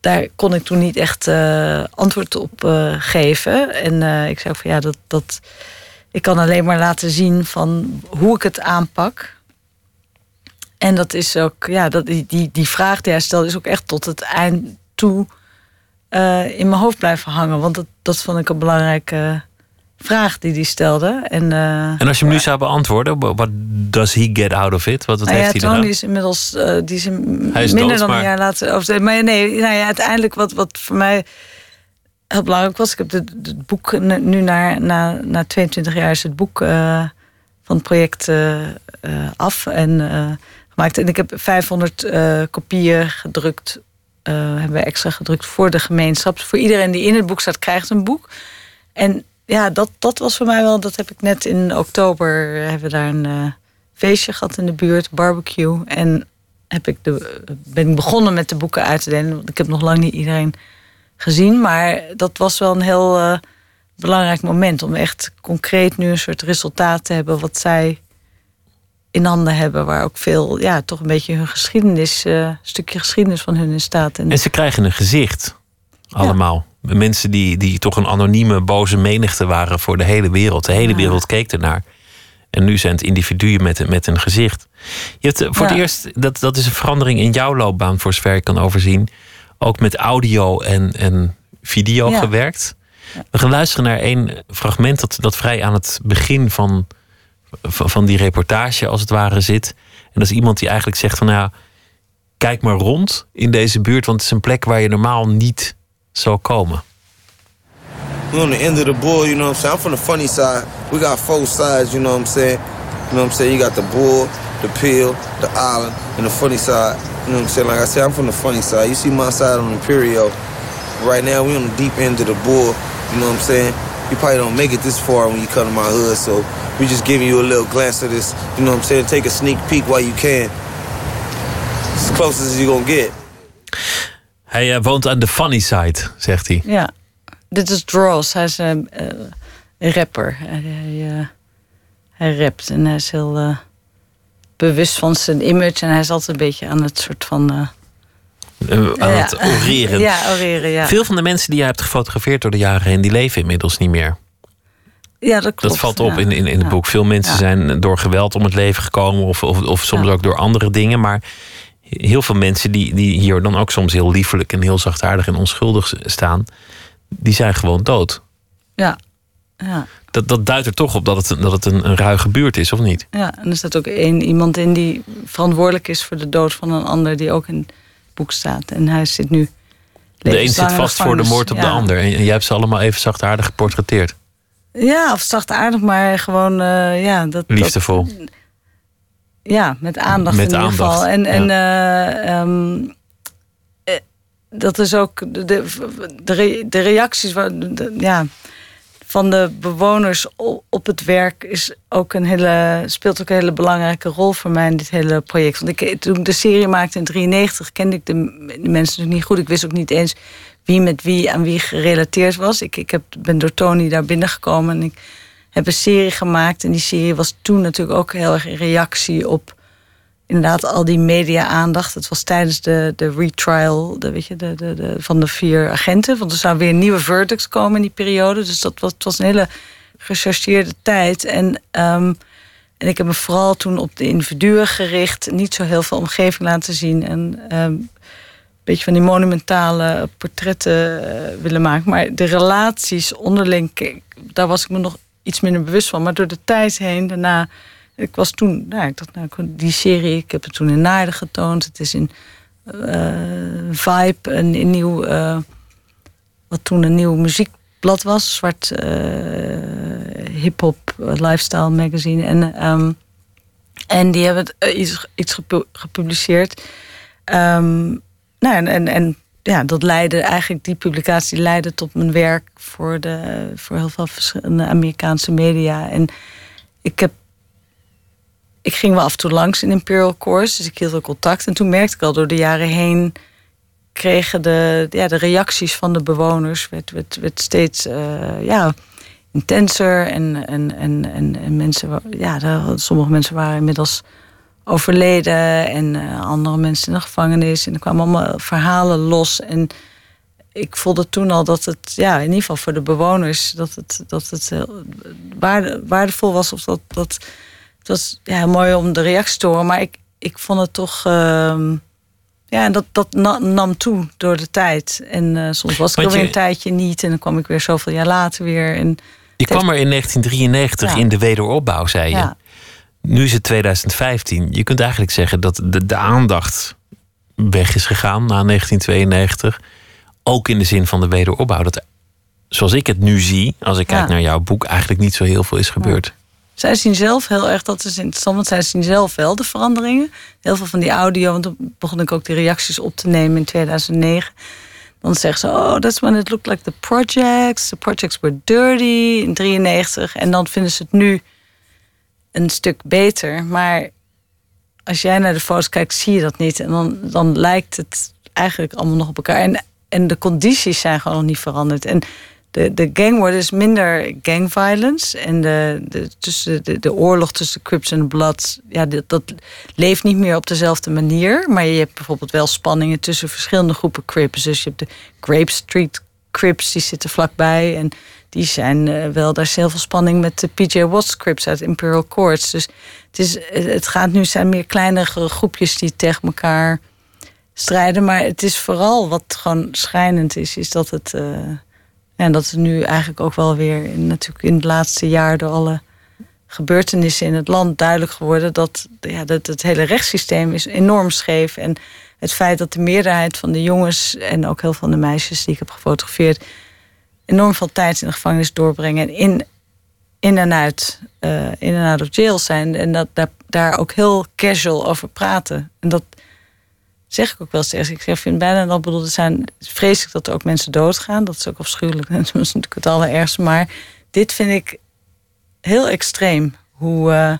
Speaker 5: daar kon ik toen niet echt uh, antwoord op uh, geven. En uh, ik zei ook van ja, dat, dat, ik kan alleen maar laten zien van hoe ik het aanpak. En dat is ook, ja, dat, die, die, die vraag die hij stelde, is ook echt tot het eind toe in mijn hoofd blijven hangen. Want dat, dat vond ik een belangrijke vraag die hij stelde. En, uh,
Speaker 4: en als je hem nu zou beantwoorden, what does he get out of it? Wat, wat nou heeft
Speaker 5: ja,
Speaker 4: hij
Speaker 5: Tony is inmiddels uh, die is, hij is minder dood, dan maar... een jaar later. Of, maar nee, nou ja, uiteindelijk wat, wat voor mij heel belangrijk was. Ik heb het boek nu na, na, na 22 jaar is het boek uh, van het project af en gemaakt. En ik heb 500 kopieën gedrukt. hebben we extra gedrukt voor de gemeenschap. Voor iedereen die in het boek staat, krijgt een boek. En ja, dat, dat was voor mij wel. Dat heb ik net in oktober. Hebben we daar een feestje gehad in de buurt, barbecue. En heb ik de, ben ik begonnen met de boeken uit te delen. Want ik heb nog lang niet iedereen gezien. Maar dat was wel een heel uh, belangrijk moment om echt concreet nu een soort resultaat te hebben wat zij in handen hebben, waar ook veel, ja, toch een beetje hun geschiedenis, uh, stukje geschiedenis van hun in staat.
Speaker 4: En, en ze krijgen een gezicht, allemaal. Ja. Mensen die, die toch een anonieme, boze menigte waren voor de hele wereld. De hele ja. wereld keek ernaar. En nu zijn het individuen met, met een gezicht. Je hebt voor ja. het eerst, dat, dat is een verandering in jouw loopbaan, voor zover ik kan overzien ook met audio en, en video ja. gewerkt. We gaan luisteren naar één fragment dat, dat vrij aan het begin van, van, van die reportage als het ware zit. En dat is iemand die eigenlijk zegt van nou ja, kijk maar rond in deze buurt, want het is een plek waar je normaal niet zou komen.
Speaker 8: We're on the end of the bull, you know what I'm saying? I'm from the funny side. We got four sides, you know what I'm saying? You know what I'm saying? You got the bull, the peel, the island, and the funny side. You know what I'm saying? Like I said, I'm from the funny side. You see my side on Imperial. Right now, we on the deep end of the bull. You know what I'm saying? You probably don't make it this far when you come to my hood, so we just giving you a little glance of this. You know what I'm saying? Take a sneak peek while you can. As close as you're gonna get.
Speaker 4: Hij uh, woont aan de funny side, zegt hij.
Speaker 5: Ja, dit is Dross. Hij is een uh, rapper. Hij, uh, hij rapt en hij is heel bewust van zijn image. En hij is altijd een beetje aan het soort van.
Speaker 4: Aan ja. het oreren.
Speaker 5: Ja, oreren, ja.
Speaker 4: Veel van de mensen die jij hebt gefotografeerd door de jaren heen, die leven inmiddels niet meer.
Speaker 5: Ja, dat klopt.
Speaker 4: Dat valt op in, in, in het boek. Veel mensen zijn door geweld om het leven gekomen, of, of, of soms ook door andere dingen. Maar heel veel mensen die, die hier dan ook soms heel liefelijk en heel zachtaardig en onschuldig staan, die zijn gewoon dood.
Speaker 5: Ja. ja
Speaker 4: dat, dat duidt er toch op dat het, dat het een, een ruige buurt is, of niet?
Speaker 5: Ja, en er staat ook één, iemand in die verantwoordelijk is voor de dood van een ander, die ook in het boek staat. En hij zit nu.
Speaker 4: De een zit vast voor de moord op ja. de ander. En jij hebt ze allemaal even zachtaardig geportretteerd.
Speaker 5: Ja, of zachtaardig, maar gewoon. Uh, ja, dat,
Speaker 4: Liefdevol.
Speaker 5: Dat, ja, met aandacht
Speaker 4: met
Speaker 5: in ieder
Speaker 4: aandacht,
Speaker 5: geval. En, en uh, um, dat is ook de, de, de reacties. De, ja, van de bewoners op het werk is ook een hele, speelt ook een hele belangrijke rol voor mij in dit hele project. Want ik, toen ik de serie maakte in 93 kende ik de, de mensen natuurlijk niet goed. Ik wist ook niet eens wie met wie aan wie gerelateerd was. Ik, ik heb, ben door Tony daar binnengekomen en ik heb een serie gemaakt. En die serie was toen natuurlijk ook heel erg in reactie op inderdaad al die media-aandacht. Het was tijdens de, de retrial de, weet je, de, de, de, van de vier agenten. Want er zou weer nieuwe verdicts komen in die periode. Dus dat was, het was een hele gechargeerde tijd. En, um, en ik heb me vooral toen op de individuen gericht. Niet zo heel veel omgeving laten zien. En um, een beetje van die monumentale portretten uh, willen maken. Maar de relaties onderling, daar was ik me nog iets minder bewust van. Maar door de tijd heen, daarna ik was toen, nou, ik dacht, nou, die serie, ik heb het toen in Naarden getoond. Het is in Vibe, een, nieuw, wat toen een nieuw muziekblad was, zwart hip-hop lifestyle magazine. En, ehm, en die hebben iets, iets gepubliceerd. Um, nou, en, en ja, dat leidde eigenlijk, die publicatie leidde tot mijn werk voor, de, voor heel veel verschillende Amerikaanse media. En ik heb. Ik ging wel af en toe langs in Imperial Course, dus ik hield wel contact. En toen merkte ik al door de jaren heen kregen de, ja, de reacties van de bewoners werd, werd, werd steeds uh, ja, intenser. En, en, en, en, en mensen, ja, sommige mensen waren inmiddels overleden en uh, andere mensen in de gevangenis. En er kwamen allemaal verhalen los. En ik voelde toen al dat het, ja, in ieder geval voor de bewoners, dat het, dat het heel waarde, waardevol was. Of dat, dat, het was ja, mooi om de reactie te horen. Maar ik, ik vond het toch. Uh, ja, dat, dat nam toe door de tijd. En uh, soms was ik er weer een tijdje niet. En dan kwam ik weer zoveel jaar later weer. En
Speaker 4: je kwam er in 1993 in de wederopbouw, zei je. Ja. Nu is het 2015. Je kunt eigenlijk zeggen dat de, de aandacht weg is gegaan na 1992. Ook in de zin van de wederopbouw. Dat zoals ik het nu zie, als ik kijk naar jouw boek, eigenlijk niet zo heel veel is gebeurd.
Speaker 5: Zij zien zelf heel erg, dat is interessant, want zij zien zelf wel de veranderingen. Heel veel van die audio, want toen begon ik ook die reacties op te nemen in 2009. Dan zeggen ze, oh, that's when it looked like the projects. The projects were dirty in 93. En dan vinden ze het nu een stuk beter. Maar als jij naar de foto's kijkt, zie je dat niet. En dan, dan lijkt het eigenlijk allemaal nog op elkaar. En, en de condities zijn gewoon nog niet veranderd. En de, de gangword is minder gang violence. En de, de, tussen de, de oorlog tussen Crips en Bloods, ja, dat, dat leeft niet meer op dezelfde manier. Maar je hebt bijvoorbeeld wel spanningen tussen verschillende groepen Crips. Dus je hebt de Grape Street Crips, die zitten vlakbij. En die zijn uh, wel, daar is heel veel spanning met de PJ Watts scripts uit Imperial Courts. Dus het, is, het gaat nu zijn meer kleinere groepjes die tegen elkaar strijden. Maar het is vooral wat gewoon schrijnend is, is dat het. Uh, en dat het nu eigenlijk ook wel weer in, natuurlijk in het laatste jaar door alle gebeurtenissen in het land duidelijk geworden dat, ja, dat het hele rechtssysteem is enorm scheef. En het feit dat de meerderheid van de jongens en ook heel veel van de meisjes die ik heb gefotografeerd enorm veel tijd in de gevangenis doorbrengen. En in, in en uit, uh, in en uit of jail zijn. En dat, daar, daar ook heel casual over praten. En dat zeg ik ook wel steeds. Ik vind bijna dat bedoel, zijn vreselijk dat er ook mensen doodgaan. Dat is ook afschuwelijk. Dat is natuurlijk het allerergste. Maar dit vind ik heel extreem. Hoe, uh,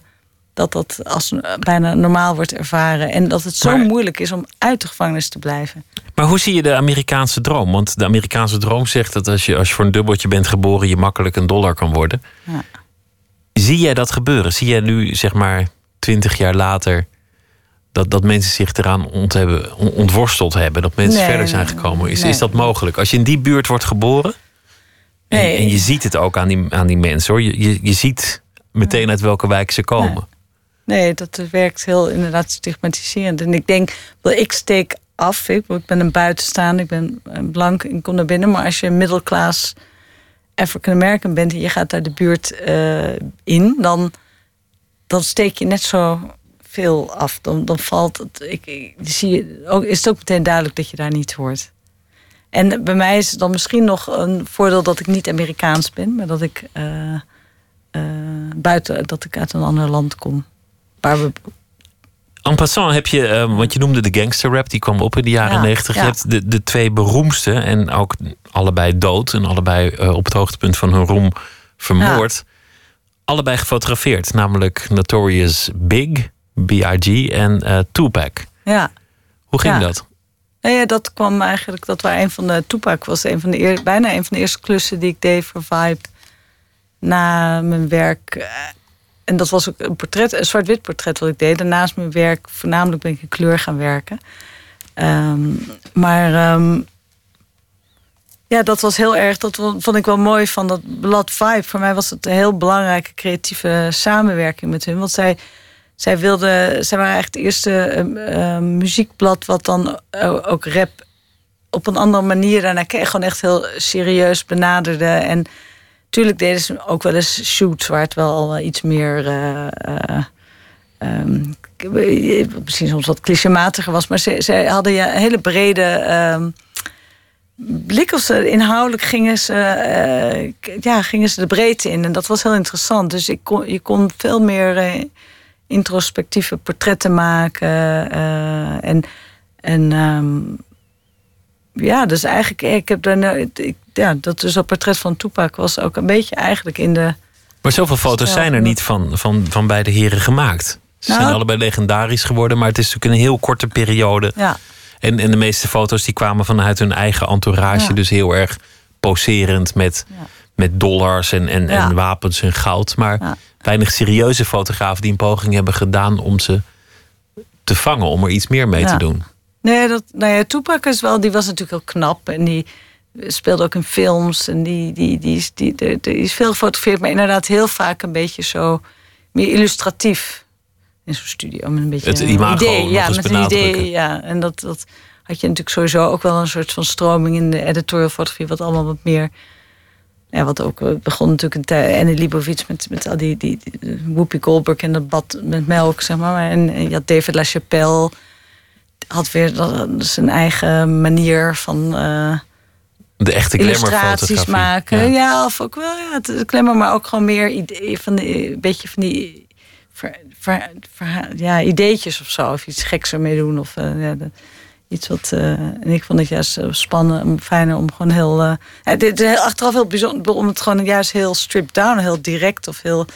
Speaker 5: dat dat als bijna normaal wordt ervaren. En dat het zo moeilijk is om uit de gevangenis te blijven.
Speaker 4: Maar hoe zie je de Amerikaanse droom? Want de Amerikaanse droom zegt dat als je, als je voor een dubbeltje bent geboren, je makkelijk een dollar kan worden. Ja. Zie jij dat gebeuren? Zie jij nu, zeg maar, twintig jaar later, dat, dat mensen zich eraan ont hebben, ontworsteld hebben? Dat mensen verder zijn gekomen? Is, is dat mogelijk? Als je in die buurt wordt geboren, en, en, je ziet het ook aan die, aan die mensen hoor. Je, je, je ziet meteen uit welke wijk ze komen.
Speaker 5: Nee, dat werkt heel inderdaad stigmatiserend. En ik denk, ik steek af. Ik, ben een buitenstaander, ik ben blank, ik kom naar binnen. Maar als je middelklas African American bent en je gaat daar de buurt uh, in, dan, dan steek je net zo veel af. Dan, valt het. Ik, zie ook, is het ook meteen duidelijk dat je daar niet hoort. En bij mij is het dan misschien nog een voordeel dat ik niet Amerikaans ben, maar dat ik uh, buiten, dat ik uit een ander land kom. Waar we
Speaker 4: En passant heb je, uh, want je noemde de gangster rap, die kwam op in de jaren negentig. Je hebt de, de twee beroemdste en ook allebei dood en allebei uh, op het hoogtepunt van hun roem vermoord. Allebei gefotografeerd, namelijk Notorious Big, B.I.G. en uh, Tupac.
Speaker 5: Ja.
Speaker 4: Hoe ging dat?
Speaker 5: Nou ja, dat kwam eigenlijk, dat was een van de, Tupac was een van de eer, bijna een van de eerste klussen die ik deed voor Vibe. Na mijn werk en dat was ook een portret, een zwart-wit portret wat ik deed. Daarnaast mijn werk, voornamelijk ben ik in kleur gaan werken. Ehm, maar ehm, ja, dat was heel erg, dat vond ik wel mooi van dat blad Vibe. Voor mij was het een heel belangrijke creatieve samenwerking met hun. Want zij, zij wilden, zij waren eigenlijk het eerste uh, muziekblad wat dan ook rap op een andere manier daarna gewoon echt heel serieus benaderde. En Tuurlijk deden ze ook wel eens shoots waar het wel iets meer uh, ehm, misschien soms wat clichématiger was, maar ze, ze hadden ja een hele brede ehm, blik. Of ze, inhoudelijk gingen ze, eh, ja, gingen ze de breedte in. En dat was heel interessant. Dus ik kon, je kon veel meer eh, introspectieve portretten maken. eh, en en ehm, ja, dus eigenlijk, ik heb daar, nou- ik, ja, dat dus dat portret van Tupac was ook een beetje eigenlijk in de.
Speaker 4: Maar zoveel foto's zijn er niet van, van, van beide heren gemaakt. Ze
Speaker 5: Nou-
Speaker 4: zijn allebei legendarisch geworden, maar het is natuurlijk een heel korte periode.
Speaker 5: Ja,
Speaker 4: En, en de meeste foto's die kwamen vanuit hun eigen entourage.
Speaker 5: Ja.
Speaker 4: Dus heel erg poserend met,
Speaker 5: Ja.
Speaker 4: met dollars en, en, en wapens en goud. Maar weinig serieuze fotografen die een poging hebben gedaan om ze te vangen, om er iets meer mee te doen.
Speaker 5: Nee, dat, nou ja, Tupac is wel, die was natuurlijk heel knap en die speelde ook in films en die, die, die, is, die, die, die is veel gefotografeerd, maar inderdaad heel vaak een beetje zo meer illustratief in zo'n studio met een beetje
Speaker 4: Het
Speaker 5: een
Speaker 4: imago
Speaker 5: idee, ja, met een idee, ja, en dat, dat had je natuurlijk sowieso ook wel een soort van stroming in de editorial fotografie, wat allemaal wat meer ja, wat ook eh, begon natuurlijk een tijd. En Libovits met, met al die, die, die Whoopi Goldberg en dat bad met melk, zeg maar. En, en je had David LaChapelle. Had weer zijn eigen manier van eh,
Speaker 4: De echte
Speaker 5: illustraties maken.
Speaker 4: Ja.
Speaker 5: Ja. of ook wel, ja, het glamour, maar ook gewoon meer idee, van een beetje van die ver, ver- ja, ideetjes of zo. Of iets geks ermee doen. Of eh, ja, de- iets wat. eh, en ik vond het juist spannend, fijner om gewoon heel. dit is achteraf heel bijzonder om het gewoon juist heel stripped down, heel direct of heel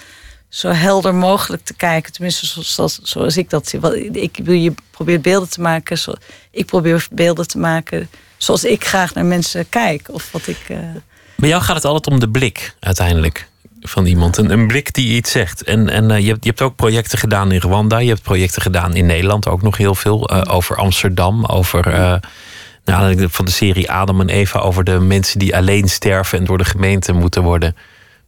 Speaker 5: zo helder mogelijk te kijken. Tenminste, zoals, zoals, ik dat zie. Ik je probeert beelden te maken. Zo, ik probeer beelden te maken zoals ik graag naar mensen kijk. Of wat ik. eh,
Speaker 4: Bij jou gaat het altijd om de blik uiteindelijk van iemand. Een, een blik die iets zegt. En, en eh, je, hebt, je hebt ook projecten gedaan in Rwanda. Je hebt projecten gedaan in Nederland ook nog heel veel. eh, over Amsterdam. Over, naar aanleiding van de serie Adam en Eva. Over de mensen die alleen sterven en door de gemeente moeten worden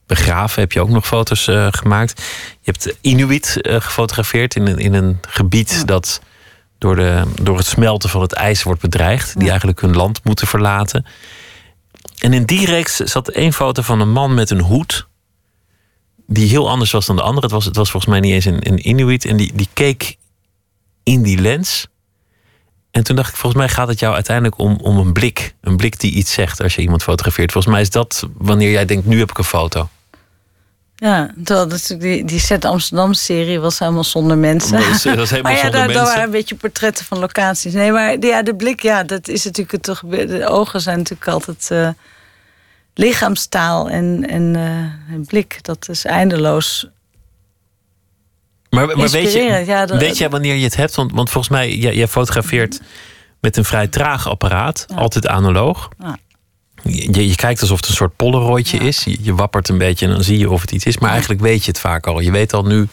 Speaker 4: begraven. Heb je ook nog foto's eh, gemaakt. Je hebt Inuit eh, gefotografeerd in een, in een gebied dat door, de, door het smelten van het ijs wordt bedreigd. Die eigenlijk hun land moeten verlaten. En in die reeks zat één foto van een man met een hoed. Die heel anders was dan de andere. Het was, het was volgens mij niet eens een, een Inuit. En die, die keek in die lens. En toen dacht ik, volgens mij gaat het jou uiteindelijk om, om een blik. Een blik die iets zegt als je iemand fotografeert. Volgens mij is dat wanneer jij denkt, nu heb ik een foto.
Speaker 5: Ja, terwijl dat, is natuurlijk die, die Zet Amsterdam-serie was helemaal zonder mensen.
Speaker 4: Dat is- dat is helemaal
Speaker 5: maar ja,
Speaker 4: zonder
Speaker 5: daar,
Speaker 4: mensen.
Speaker 5: waren een beetje portretten van locaties. Nee, maar de- ja, de blik, ja, dat is natuurlijk het toch. De ogen zijn natuurlijk altijd eh, lichaamstaal en, en eh, een blik. Dat is eindeloos.
Speaker 4: Maar, maar weet, je,
Speaker 5: Inspirerend, ja, dat-
Speaker 4: weet jij wanneer je het hebt? Want, want volgens mij, jij, jij fotografeert met een vrij traag apparaat. Altijd analoog.
Speaker 5: Ja.
Speaker 4: Je, je kijkt alsof het een soort polaroidje is. Je, je wappert een beetje en dan zie je of het iets is. Maar eigenlijk weet je het vaak al. Je weet al nu,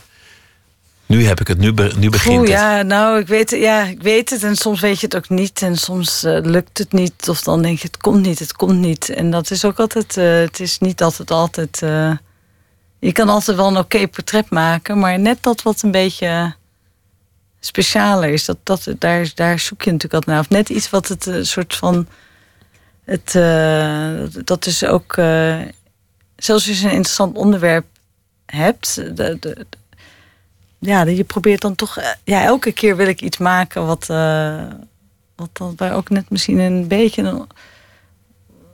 Speaker 4: nu heb ik het, nu, be- nu begint
Speaker 5: Oeh,
Speaker 4: het.
Speaker 5: ja, nou, ik weet, het, ja, ik weet het. En soms weet je het ook niet. En soms eh, lukt het niet. Of dan denk je, het komt niet, het komt niet. En dat is ook altijd, eh, het is niet altijd altijd... eh, je kan altijd wel een oké portret maken. Maar net dat wat een beetje specialer is. Dat, dat, daar, daar zoek je natuurlijk altijd naar. Of net iets wat het een soort van... Het, eh, dat is ook... eh, zelfs als je een interessant onderwerp hebt... De, de, ja, je probeert dan toch. eh, Ja, elke keer wil ik iets maken wat. wat dan waar ook net misschien een beetje. Een,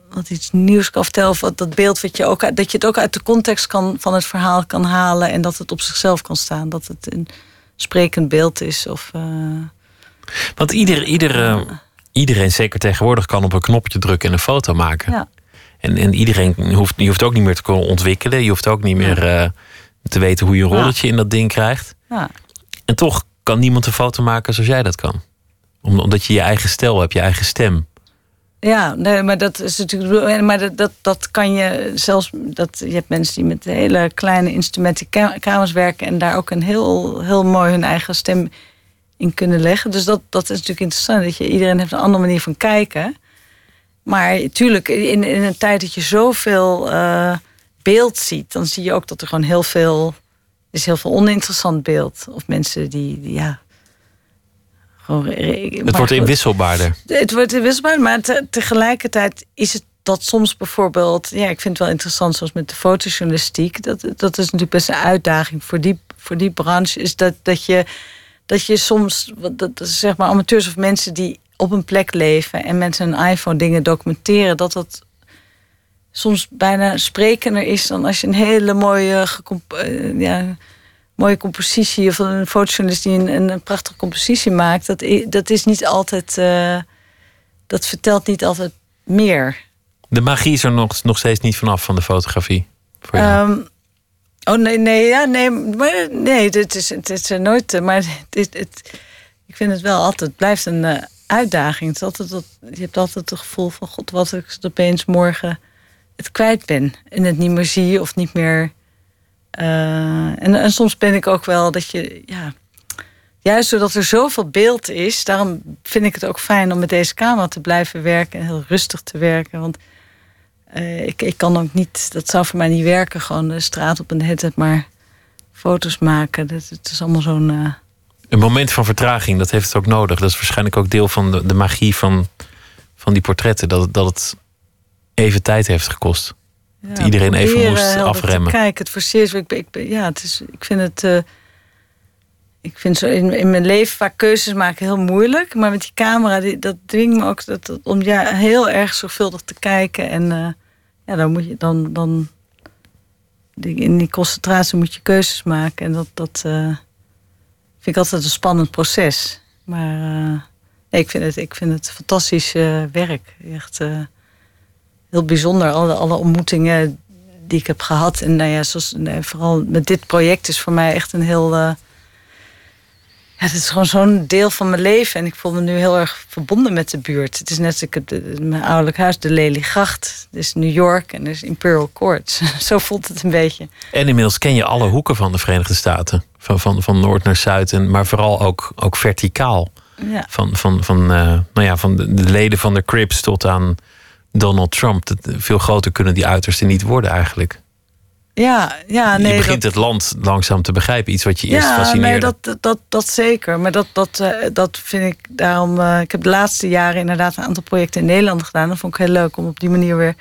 Speaker 5: wat iets nieuws kan vertellen. Of wat, dat beeld wat je ook. Dat je het ook uit de context kan, van het verhaal kan halen. En dat het op zichzelf kan staan. Dat het een sprekend beeld is. Of.
Speaker 4: Want ieder, ieder, iedereen, zeker tegenwoordig, kan op een knopje drukken en een foto maken.
Speaker 5: ja.
Speaker 4: En, en iedereen hoeft, je hoeft ook niet meer te kunnen ontwikkelen. Je hoeft ook niet meer eh, te weten hoe je een rolletje in dat ding krijgt.
Speaker 5: ja.
Speaker 4: En toch kan niemand een foto maken zoals jij dat kan. Om- Omdat je je eigen stijl hebt, je eigen stem.
Speaker 5: Ja, nee, maar dat is natuurlijk. Maar dat, dat, dat kan je zelfs. Dat, je hebt mensen die met hele kleine instrumenten ka- kamers werken. en daar ook een heel, heel mooi hun eigen stem in kunnen leggen. Dus dat, dat is natuurlijk interessant. Dat je, iedereen heeft een andere manier van kijken. Maar tuurlijk, in, in een tijd dat je zoveel eh, beeld ziet. dan zie je ook dat er gewoon heel veel. is heel veel oninteressant beeld. Of mensen die. die ja, gewoon,
Speaker 4: Het wordt inwisselbaarder.
Speaker 5: het wordt wisselbaar, maar te- tegelijkertijd is het dat soms bijvoorbeeld... Ja, ik vind het wel interessant, zoals met de fotojournalistiek. Dat, dat is natuurlijk best een uitdaging voor die voor die branche, is dat, dat, je, dat je soms, dat, zeg maar, amateurs of mensen die op een plek leven en met een iPhone dingen documenteren, dat dat soms bijna sprekender is dan als je een hele mooie, uh, ja, mooie compositie of een fotojournalist die een, een, prachtige compositie maakt. Dat, dat is niet altijd, uh, dat vertelt niet altijd meer.
Speaker 4: De magie is er nog, nog steeds niet vanaf van de fotografie. Voor
Speaker 5: um, oh nee, nee, ja, nee, maar nee, het is, het is er nooit. Maar het, het, ik vind het wel altijd, het blijft een uh, uitdaging. Het altijd, je hebt altijd het gevoel van: God, wat ik opeens morgen het kwijt ben en het niet meer zie of niet meer. En, en soms ben ik ook wel dat je, ja, juist doordat er zoveel beeld is, daarom vind ik het ook fijn om met deze camera te blijven werken en heel rustig te werken. Want uh, ik, ik kan ook niet, dat zou voor mij niet werken, gewoon de straat op een headset, maar foto's maken. Dat, het is allemaal zo'n. Uh...
Speaker 4: Een moment van vertraging, dat heeft het ook nodig. Dat is waarschijnlijk ook deel van de, de magie van, van die portretten. Dat, dat het even tijd heeft gekost. Ja, dat iedereen even moest afremmen.
Speaker 5: Kijk, het forceert. Ik, ik, ja, het is, ik vind het. Uh, ik vind zo in, in mijn leven vaak keuzes maken heel moeilijk. Maar met die camera, die, dat dwingt me ook dat, om ja, heel erg zorgvuldig te kijken. En uh, ja, dan moet je dan. dan in die concentratie moet je keuzes maken. En dat, dat uh, vind ik altijd een spannend proces. Maar nee, ik, vind het, ik vind het fantastisch werk. Echt heel bijzonder. Alle, alle ontmoetingen die ik heb gehad. En nou ja, zoals, vooral met dit project is voor mij echt een heel. Ja, het is gewoon zo'n deel van mijn leven. En ik voel me nu heel erg verbonden met de buurt. Het is net als ik het, mijn ouderlijk huis, de Leliegracht. Het is New York en er is Imperial Court. Zo voelt het een beetje.
Speaker 4: En inmiddels ken je alle hoeken van de Verenigde Staten. Van, van, van noord naar zuid. En, maar vooral ook, ook verticaal. Ja. Van, van, van, uh, nou ja, van de, de, leden van de Crips tot aan Donald Trump. Dat, veel groter kunnen die uitersten niet worden eigenlijk.
Speaker 5: Ja, ja, nee.
Speaker 4: Je begint het land langzaam te begrijpen. Iets wat je eerst
Speaker 5: ja,
Speaker 4: fascineerde.
Speaker 5: Nee, dat, dat, dat zeker. Maar dat, dat, uh, dat vind ik daarom... Uh, ik heb de laatste jaren inderdaad een aantal projecten in Nederland gedaan. Dat vond ik heel leuk om op die manier weer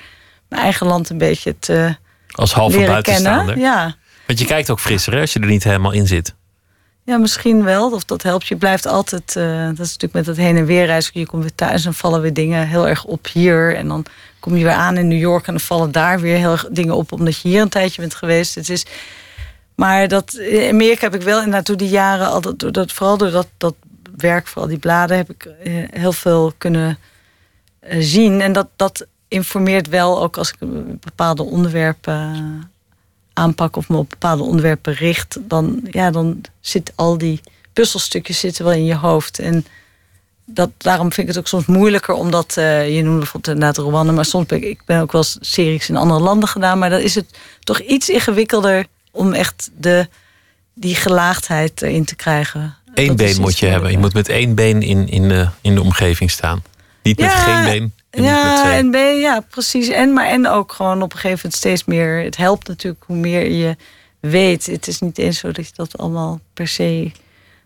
Speaker 5: mijn eigen land een beetje te
Speaker 4: Als halve buitenstaander.
Speaker 5: Kennen. Ja.
Speaker 4: Want je kijkt ook frisser hè, als je er niet helemaal in zit.
Speaker 5: Ja, misschien wel. Of dat helpt. Je blijft altijd. Uh, dat is natuurlijk met dat heen en weer reizen. Je komt weer thuis en vallen weer dingen heel erg op hier. En dan kom je weer aan in New York en dan vallen daar weer heel erg dingen op omdat je hier een tijdje bent geweest. Het is. Maar dat, in Amerika heb ik wel inderdaad door die jaren, al dat, dat, vooral door dat, dat werk, vooral die bladen, heb ik eh, heel veel kunnen uh, zien. En dat, dat informeert wel ook als ik bepaalde onderwerpen aanpak of me op bepaalde onderwerpen richt, dan, ja, dan zit al die puzzelstukjes zitten wel in je hoofd. En dat, daarom vind ik het ook soms moeilijker, omdat uh, je noemde bijvoorbeeld inderdaad Rwanda, maar soms ben ik, ik ben ook wel series in andere landen gedaan, maar dan is het toch iets ingewikkelder om echt de, die gelaagdheid erin te krijgen.
Speaker 4: Eén been moet je hebben. Je moet met één been in, in, de, in de omgeving staan. Niet met geen been. En
Speaker 5: ja, en ja, precies. En, maar, en ook gewoon op een gegeven moment steeds meer. Het helpt natuurlijk hoe meer je weet. Het is niet eens zo dat je dat allemaal per se.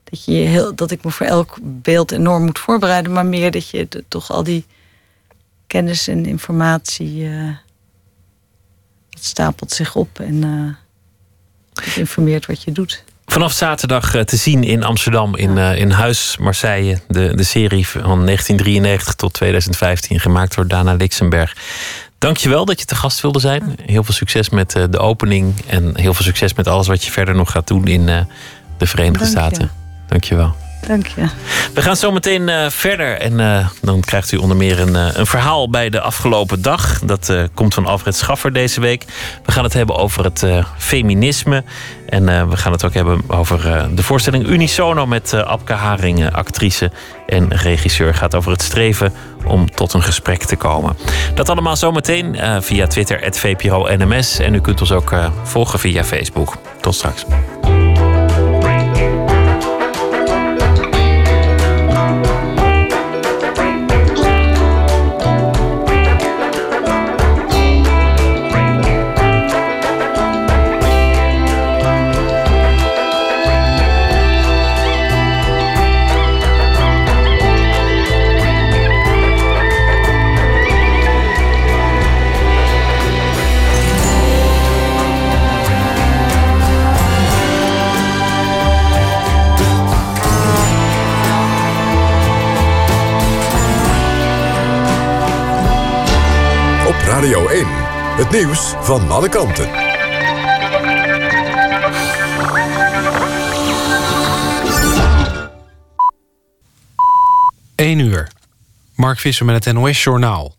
Speaker 5: Dat, je heel, dat ik me voor elk beeld enorm moet voorbereiden. Maar meer dat je toch al die kennis en informatie. Uh, stapelt zich op en uh, het informeert wat je doet.
Speaker 4: Vanaf zaterdag eh, te zien in Amsterdam in, uh, in Huis Marseille. De, de serie van 1993 tot 2015 gemaakt door Dana Lixenberg. Dankjewel dat je te gast wilde zijn. Heel veel succes met uh, de opening. En heel veel succes met alles wat je verder nog gaat doen in de Verenigde Dank Staten. Je. Dankjewel.
Speaker 5: Dank je.
Speaker 4: We gaan zo meteen uh, verder. En uh, dan krijgt u onder meer een, uh, een verhaal bij de afgelopen dag. Dat komt van Alfred Schaffer deze week. We gaan het hebben over het feminisme. En we gaan het ook hebben over de voorstelling Unisono met Abke Haring, actrice en regisseur. Gaat over het streven om tot een gesprek te komen. Dat allemaal zometeen via Twitter, @vpro_nms. En u kunt ons ook volgen via Facebook. Tot straks.
Speaker 2: 1. Het nieuws van alle kanten.
Speaker 1: 1 uur. Mark Visser met het NOS-journaal.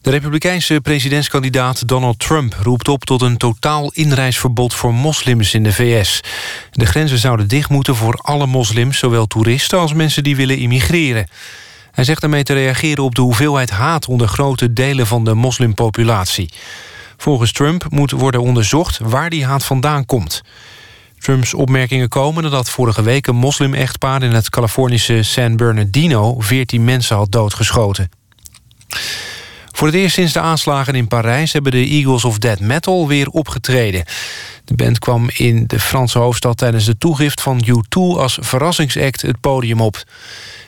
Speaker 1: De republikeinse presidentskandidaat Donald Trump roept op tot een totaal inreisverbod voor moslims in de VS. De grenzen zouden dicht moeten voor alle moslims, zowel toeristen als mensen die willen immigreren. Hij zegt daarmee te reageren op de hoeveelheid haat onder grote delen van de moslimpopulatie. Volgens Trump moet worden onderzocht waar die haat vandaan komt. Trumps opmerkingen komen nadat vorige week een moslim-echtpaar... in het Californische San Bernardino 14 mensen had doodgeschoten. Voor het eerst sinds de aanslagen in Parijs... hebben de Eagles of Dead Metal weer opgetreden. De band kwam in de Franse hoofdstad tijdens de toegift van U2... als verrassingsact het podium op.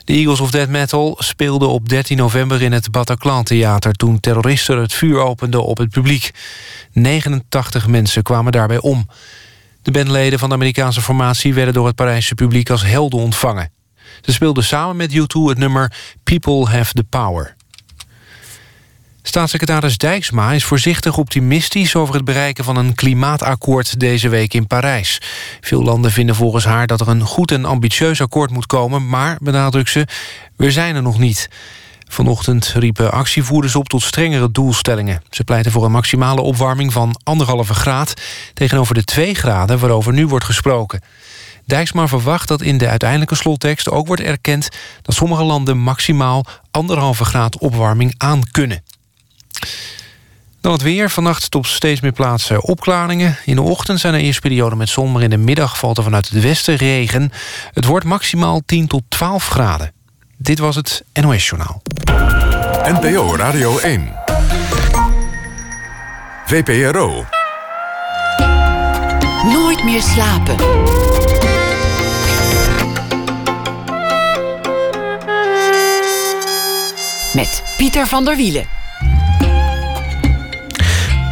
Speaker 1: De Eagles of Dead Metal speelden op 13 november in het Bataclan Theater... toen terroristen het vuur openden op het publiek. 89 mensen kwamen daarbij om. De bandleden van de Amerikaanse formatie... werden door het Parijse publiek als helden ontvangen. Ze speelden samen met U2 het nummer People Have the Power. Staatssecretaris Dijksma is voorzichtig optimistisch... over het bereiken van een klimaatakkoord deze week in Parijs. Veel landen vinden volgens haar dat er een goed en ambitieus akkoord moet komen... maar, benadrukt ze, we zijn er nog niet. Vanochtend riepen actievoerders op tot strengere doelstellingen. Ze pleiten voor een maximale opwarming van anderhalve graad... tegenover de 2 graden waarover nu wordt gesproken. Dijksma verwacht dat in de uiteindelijke slottekst ook wordt erkend... dat sommige landen maximaal anderhalve graad opwarming aan kunnen. Dan het weer. Vannacht op steeds meer plaatsen opklaringen. In de ochtend zijn er eerst perioden met zon... maar in de middag valt er vanuit het westen regen. Het wordt maximaal 10 tot 12 graden. Dit was het NOS Journaal.
Speaker 2: NPO Radio 1. VPRO.
Speaker 3: Nooit meer slapen. Met Pieter van der Wielen.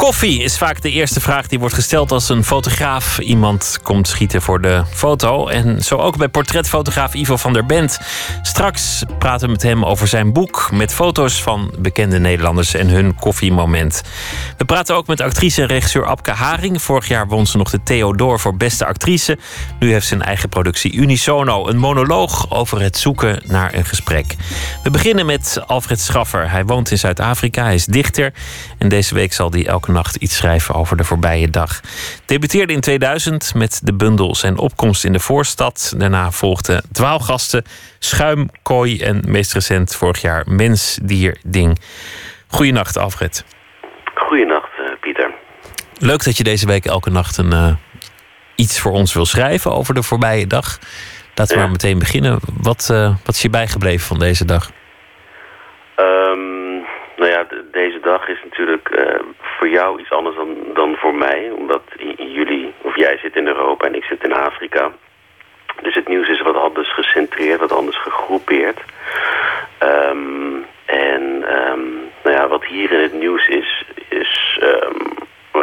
Speaker 4: Koffie is vaak de eerste vraag die wordt gesteld als een fotograaf iemand komt schieten voor de foto. En zo ook bij portretfotograaf Ivo van der Bent. Straks praten we met hem over zijn boek met foto's van bekende Nederlanders en hun koffiemoment. We praten ook met actrice en regisseur Abke Haring. Vorig jaar won ze nog de Theodor voor beste actrice. Nu heeft ze een eigen productie Unisono, een monoloog over het zoeken naar een gesprek. We beginnen met Alfred Schaffer. Hij woont in Zuid-Afrika, hij is dichter en deze week zal hij elke nacht iets schrijven over de voorbije dag. Debuteerde in 2000 met de bundel Zijn opkomst in de voorstad. Daarna volgden dwaalgasten, Schuim, Kooi en meest recent vorig jaar Mens, Dier, Ding. Goeienacht, Alfred.
Speaker 9: Goeienacht, uh, Pieter.
Speaker 4: Leuk dat je deze week elke nacht een, uh, iets voor ons wil schrijven over de voorbije dag. Laten we
Speaker 9: Ja.
Speaker 4: maar meteen beginnen. Wat, uh, wat is je bijgebleven van deze dag?
Speaker 9: Um, nou ja, de, deze dag is natuurlijk uh, voor jou iets anders dan, dan voor mij. Omdat jullie, of jij zit in Europa en ik zit in Afrika. Dus het nieuws is wat anders gecentreerd, wat anders gegroepeerd. Um, en um, nou ja, wat hier in het nieuws is, is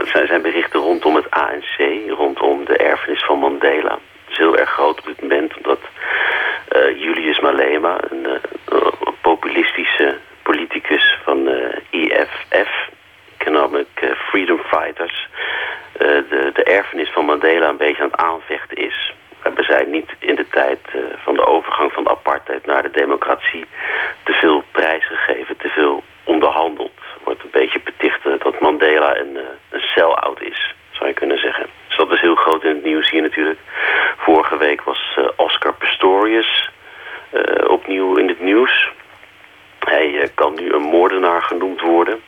Speaker 9: zijn, zijn berichten rondom het ANC, rondom de erfenis van Mandela. Dat is heel erg groot op dit moment, omdat uh, Julius Malema, een, uh, een populistische politicus van de EFF, Economic eh, Freedom Fighters, uh, de, de erfenis van Mandela een beetje aan het aanvechten is. Hebben zij niet in de tijd uh, van de overgang van de apartheid naar de democratie te veel prijs gegeven, te veel onderhandeld. Wordt een beetje beticht dat Mandela een, een sell-out is, zou je kunnen zeggen. Dus dat is heel groot in het nieuws hier natuurlijk. Vorige week was uh, Oscar Pistorius opnieuw in het nieuws. Hij uh, kan nu een moordenaar genoemd worden.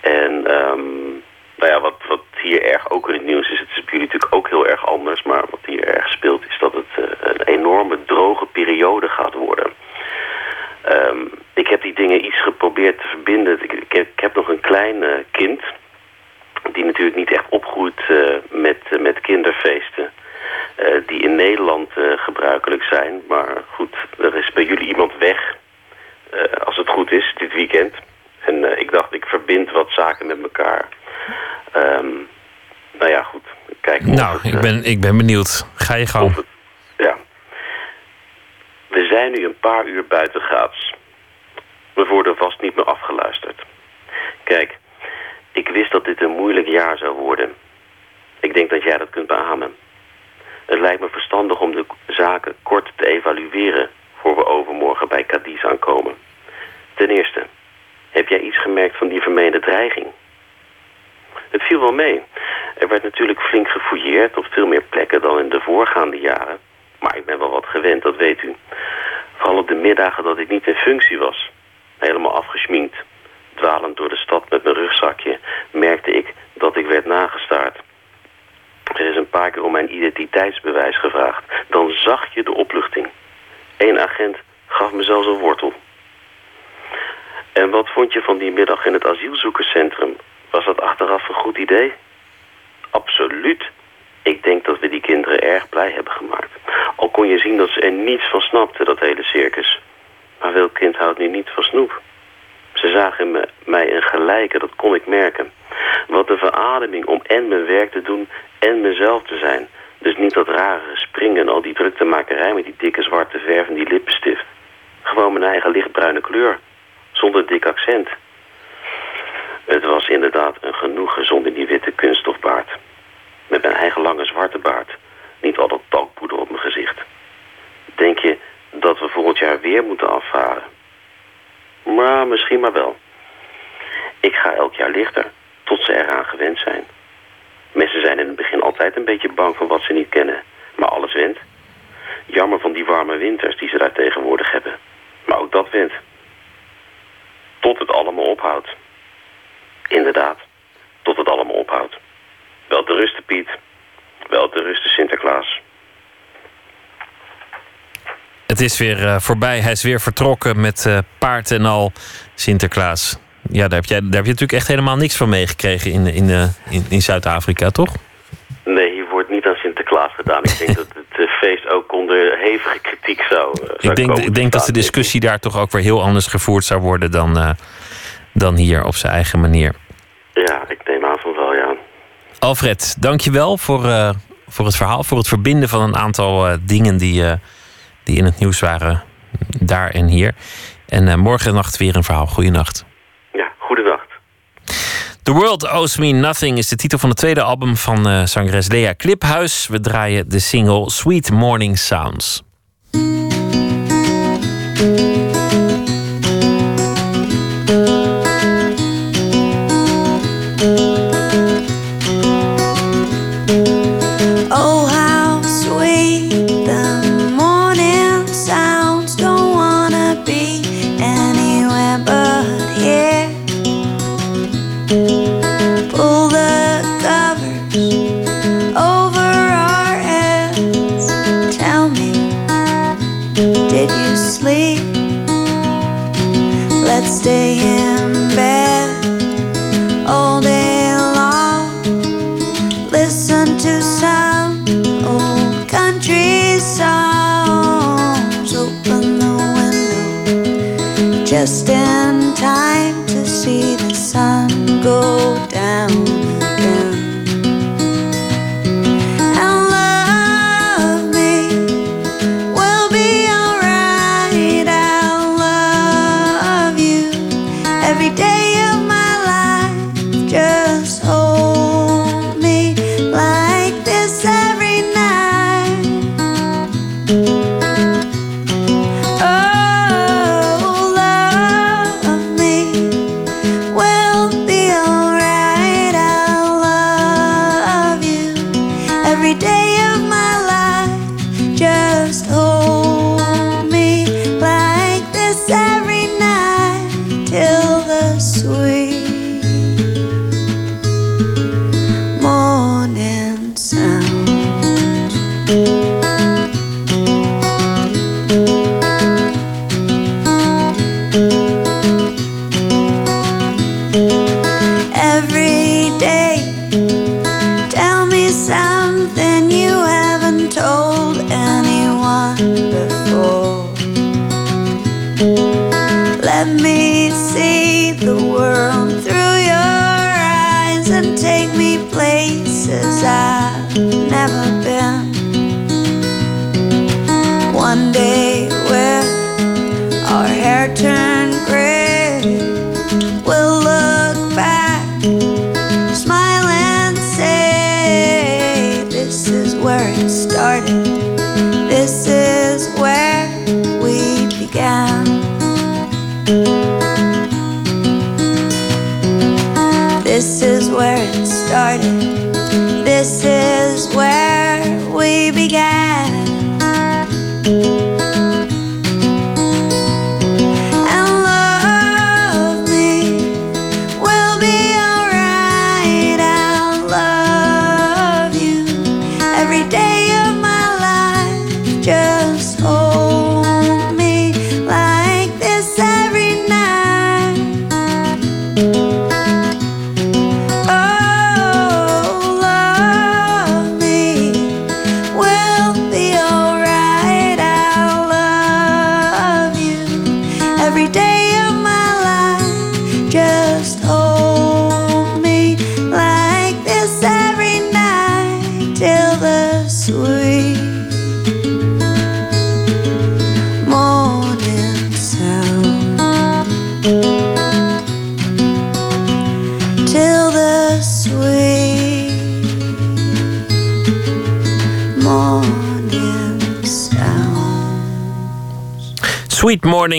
Speaker 9: En um, nou ja, wat, wat hier erg ook in het nieuws is, het is bij jullie natuurlijk ook heel erg anders, maar wat hier erg speelt is dat het uh, een enorme droge periode gaat worden. Um, ik heb die dingen iets geprobeerd te verbinden. Ik, ik, heb, ik heb, nog een klein uh, kind, die natuurlijk niet echt opgroeit met, met kinderfeesten. die in Nederland gebruikelijk zijn. Maar goed, er is bij jullie iemand weg uh, als het goed is, dit weekend. En uh, ik dacht, ik verbind wat zaken met elkaar. Um, nou ja, goed. Kijk
Speaker 4: nou,
Speaker 9: het,
Speaker 4: ik, ik ben benieuwd. Ga je gang.
Speaker 9: is weer
Speaker 10: eh, voorbij. Hij is weer vertrokken met eh, paard en al. Sinterklaas. Ja, daar heb, jij, daar heb je natuurlijk echt helemaal niks van meegekregen in, in, eh, in, in Zuid-Afrika, toch?
Speaker 9: Nee, hier wordt niet aan Sinterklaas gedaan. Ik denk dat het feest ook onder hevige kritiek zou. zou
Speaker 10: ik denk, ik denk dat de discussie daar toch ook weer heel anders gevoerd zou worden dan, dan hier op zijn eigen manier.
Speaker 9: Ja, ik neem aan van wel, ja.
Speaker 10: Alfred, dankjewel voor, uh, voor het verhaal, voor het verbinden van een aantal dingen die die in het nieuws waren, daar en hier. En uh, morgen nacht weer een verhaal. Goeienacht.
Speaker 9: Ja, goedenacht.
Speaker 10: The World Owes Me Nothing is de titel van het tweede album van uh, zangeres Lea Kliphuis. We draaien de single Sweet Morning Sounds.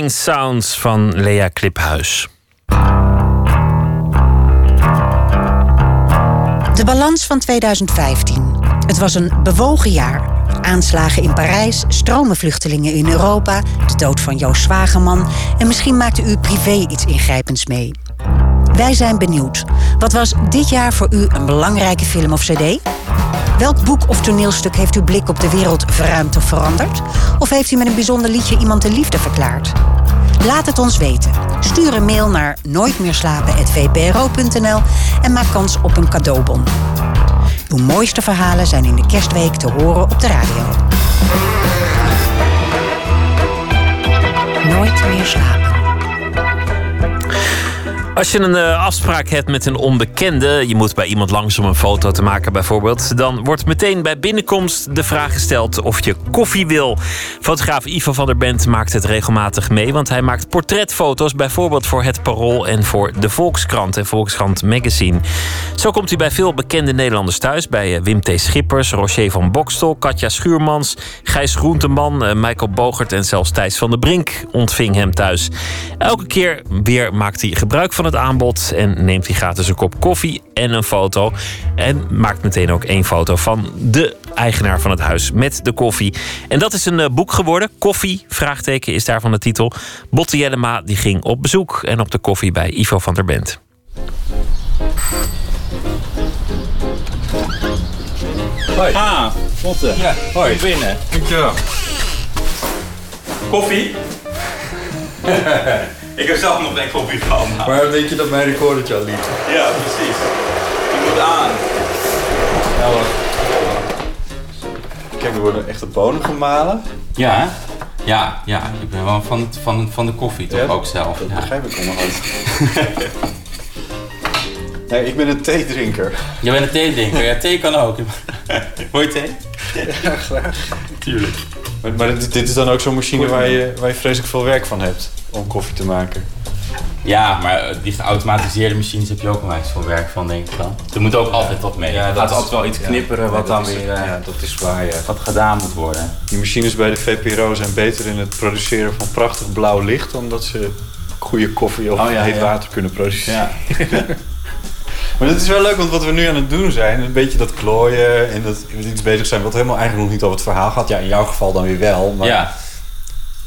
Speaker 4: Sounds van Lea Kliphuis.
Speaker 7: De balans van 2015. Het was een bewogen jaar. Aanslagen in Parijs, stromen vluchtelingen in Europa, de dood van Joost Zwageman en misschien maakte u privé iets ingrijpends mee. Wij zijn benieuwd. Wat was dit jaar voor u een belangrijke film of cd? Welk boek of toneelstuk heeft uw blik op de wereld verruimd of veranderd? Of heeft u met een bijzonder liedje iemand de liefde verklaard? Laat het ons weten. Stuur een mail naar nooitmeerslapen.vpro.nl en maak kans op een cadeaubon. Uw mooiste verhalen zijn in de kerstweek te horen op de radio. Nooit meer slapen.
Speaker 4: Als je een eh, afspraak hebt met een onbekende, je moet bij iemand langs om een foto te maken bijvoorbeeld, dan wordt meteen bij binnenkomst de vraag gesteld of je koffie wil. Fotograaf Ivo van der Bent maakt het regelmatig mee, want hij maakt portretfoto's bijvoorbeeld voor Het Parool en voor de Volkskrant en Volkskrant Magazine. Zo komt hij bij veel bekende Nederlanders thuis, bij eh, Wim T. Schippers, Roger van Bokstel, Katja Schuurmans, Gijs Groenteman, eh, Michael Bogert en zelfs Thijs van der Brink ontving hem thuis. Elke keer weer maakt hij gebruik van het aanbod en neemt hij gratis een kop koffie en een foto. En maakt meteen ook één foto van de eigenaar van het huis met de koffie. En dat is een eh, boek geworden. Koffie, vraagteken is daarvan de titel. Botte Jellema die ging op bezoek en op de koffie bij Ivo van der Bent.
Speaker 11: Hoi. Ah, Botte. Ja, hoi. Kom binnen. Dankjewel. Koffie? ik heb zelf nog geen koffie gehad.
Speaker 12: Waarom denk je dat mijn recordertje al liep?
Speaker 11: Ja, precies. Je moet aan.
Speaker 12: Ja. Kijk, er worden echte bonen gemalen.
Speaker 13: Ja, ja, ja. Ik ben wel van, van, van de koffie toch
Speaker 12: Ja,
Speaker 13: ook zelf.
Speaker 12: Dat
Speaker 13: ja.
Speaker 12: begrijp ik onderhand. nee, ik ben een theedrinker.
Speaker 13: Je bent een theedrinker. Ja, thee kan ook. Je thee?
Speaker 12: Ja, graag. Tuurlijk. Maar, maar dit, dit is dan ook zo'n machine waar je, waar je vreselijk veel werk van hebt om koffie te maken.
Speaker 13: Ja, maar die geautomatiseerde machines heb je ook onwijs veel werk van, denk ik dan. Er moet ook altijd wat mee.
Speaker 12: Ja,
Speaker 13: er
Speaker 12: dat
Speaker 13: gaat
Speaker 12: is-
Speaker 13: altijd wel iets knipperen wat dan weer eh,
Speaker 12: ja, dat is waar, ja.
Speaker 13: wat gedaan moet worden.
Speaker 12: Die machines bij de VPRO zijn beter in het produceren van prachtig blauw licht... dan dat ze goede koffie of
Speaker 13: Oh, ja,
Speaker 12: heet
Speaker 13: ja.
Speaker 12: water kunnen produceren. Maar dat is wel leuk, want wat we nu aan het doen zijn, een beetje dat klooien en dat met iets bezig zijn, wat helemaal eigenlijk nog niet over het verhaal gaat. Ja, in jouw geval dan weer wel. Maar
Speaker 13: Ja.